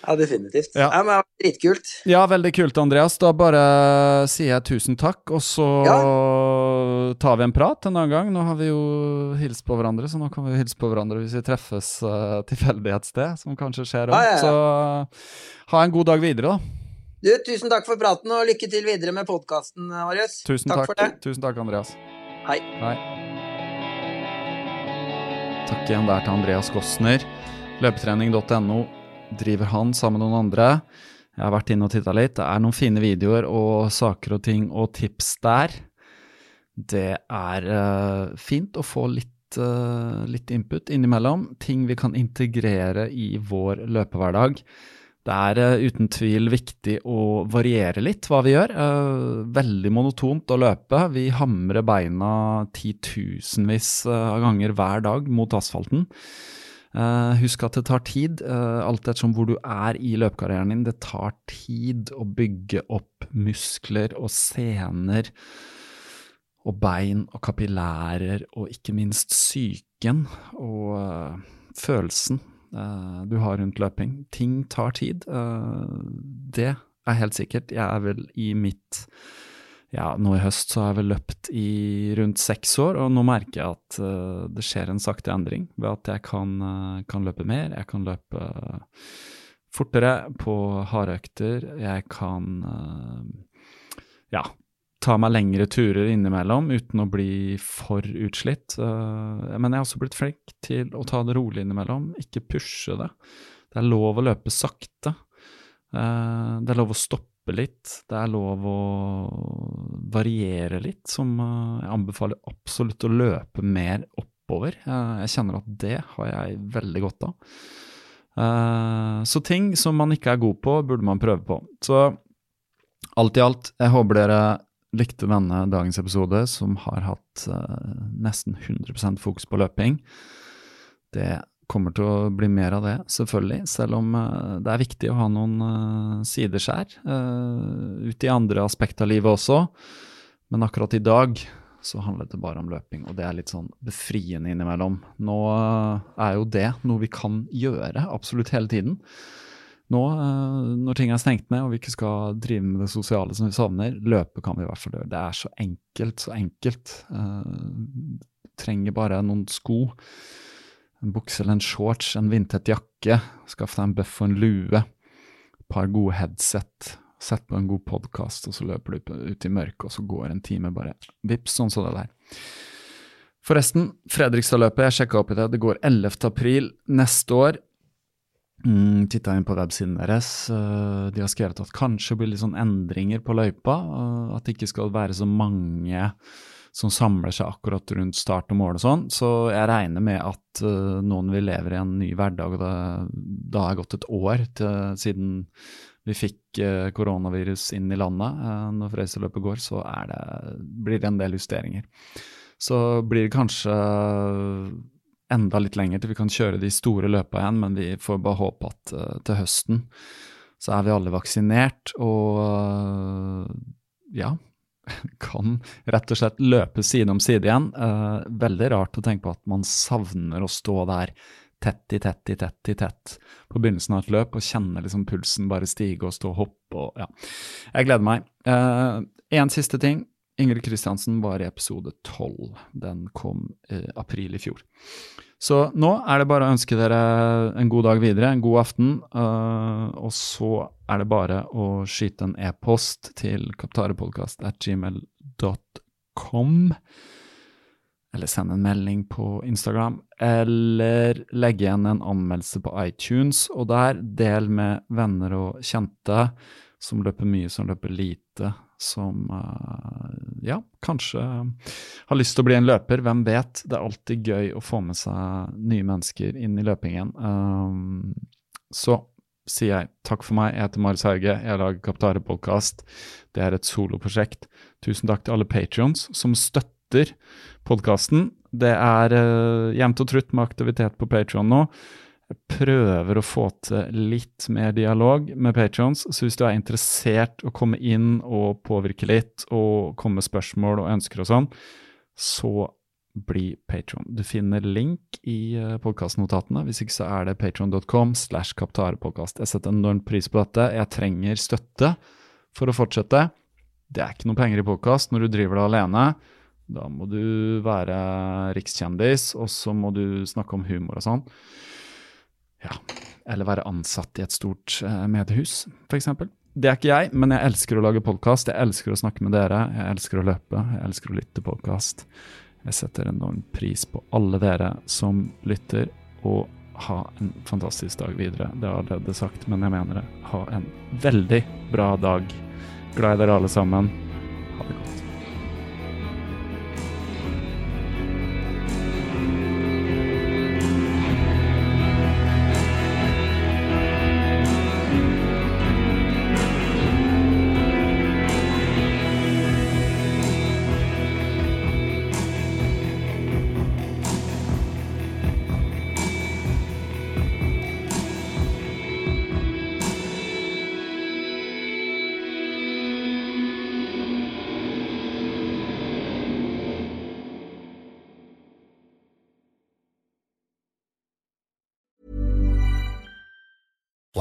Ja, definitivt. Ja. Ja, men Dritkult. Ja, veldig kult, Andreas. Da bare sier jeg tusen takk, og så ja. tar vi en prat en annen gang. Nå har vi jo hilst på hverandre, så nå kan vi jo hilse på hverandre hvis vi treffes uh, tilfeldig et sted, som kanskje skjer òg. Så uh, ha en god dag videre, da. Du, tusen takk for praten, og lykke til videre med podkasten, Marius. Tusen takk, takk, for det. Tusen takk, Andreas. Hei. Hei. Takk igjen der til Andreas Gossner. Løpetrening.no driver han sammen med noen andre. Jeg har vært inne og titta litt. Det er noen fine videoer og saker og ting og tips der. Det er uh, fint å få litt, uh, litt input innimellom. Ting vi kan integrere i vår løpehverdag. Det er uh, uten tvil viktig å variere litt hva vi gjør. veldig monotont å løpe. Vi hamrer beina titusenvis av ganger hver dag mot asfalten. Husk at det tar tid, alt ettersom hvor du er i løpekarrieren din. Det tar tid å bygge opp muskler og sener og bein og kapillærer, og ikke minst psyken og følelsen du har rundt løping. Ting tar tid. det er helt sikkert. Jeg er vel i mitt ja, nå i høst så har jeg vel løpt i rundt seks år, og nå merker jeg at uh, det skjer en sakte endring ved at jeg kan, uh, kan løpe mer. Jeg kan løpe fortere på harde økter. Jeg kan ja, ta meg lengre turer innimellom uten å bli for utslitt. men jeg har også blitt flink til å ta det rolig innimellom, ikke pushe det. Det er lov å løpe sakte. det er lov å stoppe litt. Det er lov å variere litt, som eh, jeg anbefaler absolutt å løpe mer oppover. Jeg kjenner at det har jeg veldig godt av. Eh, så ting som man ikke er god på, burde man prøve på. Så alt i alt, jeg håper dere likte denne dagens episode, som har hatt uh, nesten 100% fokus på løping. Det kommer til å bli mer av det, selvfølgelig. Selv om uh, det er viktig å ha noen uh, sideskjær uh, ut i andre aspekter av livet også. Men akkurat i dag så handlet det bare om løping, og det er litt sånn befriende innimellom. Nå er jo det noe vi kan gjøre absolutt hele tiden. Nå når ting er stengt ned og vi ikke skal drive med det sosiale som vi savner, løpe kan vi i hvert fall gjøre. Det er så enkelt, så enkelt. trenger bare noen sko en bukse eller en shorts, en vindtett jakke, skaff deg en bøff og en lue, et par gode headset, sett på en god podkast, og så løper du ut i mørket, og så går en time bare vips, sånn som det der. Forresten, Fredrikstad-løpet, jeg sjekka opp i det, det går 11. april neste år. Mm, Titta inn på websiden deres. Uh, de har skrevet at kanskje blir litt sånn endringer på løypa. Uh, at det ikke skal være så mange som samler seg akkurat rundt start og mål og sånn. Så jeg regner med at nå noen vil leve i en ny hverdag, og det, det har gått et år til, siden vi fikk koronavirus inn i landet. Når Freiseløpet går, så det, blir det en del justeringer. Så blir det kanskje enda litt lenger til vi kan kjøre de store løpa igjen, men vi får bare håpe at til høsten så er vi alle vaksinert, og ja, kan rett og slett løpe side om side igjen. Uh, veldig rart å tenke på at man savner å stå der tett i tett i tett i tett på begynnelsen av et løp og kjenne liksom pulsen bare stige og stå og hoppe og ja. Jeg gleder meg. Én siste ting. Ingrid Kristiansen var i episode tolv. Den kom i april i fjor. Så nå er det bare å ønske dere en god dag videre, en god aften. Uh, og så er det bare å skyte en e-post til kaptarepodkast.gmail.com. Eller sende en melding på Instagram. Eller legge igjen en anmeldelse på iTunes. Og der, del med venner og kjente som løper mye, som løper lite som uh, ja, kanskje har lyst til å bli en løper. Hvem vet? Det er alltid gøy å få med seg nye mennesker inn i løpingen. Um, så sier jeg takk for meg. Jeg heter Marius Hauge. Jeg lager Kaptare podkast. Det er et soloprosjekt. Tusen takk til alle patrions som støtter podkasten. Det er uh, jevnt og trutt med aktivitet på Patrion nå. Prøver å få til litt mer dialog med patrions, så hvis du er interessert å komme inn og påvirke litt, og komme med spørsmål og ønsker og sånn, så bli patron. Du finner link i uh, podkastnotatene. Hvis ikke så er det patron.com slash kaptarepodkast. Jeg setter enormt pris på dette. Jeg trenger støtte for å fortsette. Det er ikke noe penger i podkast når du driver det alene. Da må du være rikskjendis, og så må du snakke om humor og sånn. Ja, eller være ansatt i et stort uh, mediehus, f.eks. Det er ikke jeg, men jeg elsker å lage podkast. Jeg elsker å snakke med dere. Jeg elsker å løpe. Jeg elsker å lytte podkast. Jeg setter enorm pris på alle dere som lytter, og ha en fantastisk dag videre. Det har jeg allerede sagt, men jeg mener det. Ha en veldig bra dag. Glad i dere alle sammen.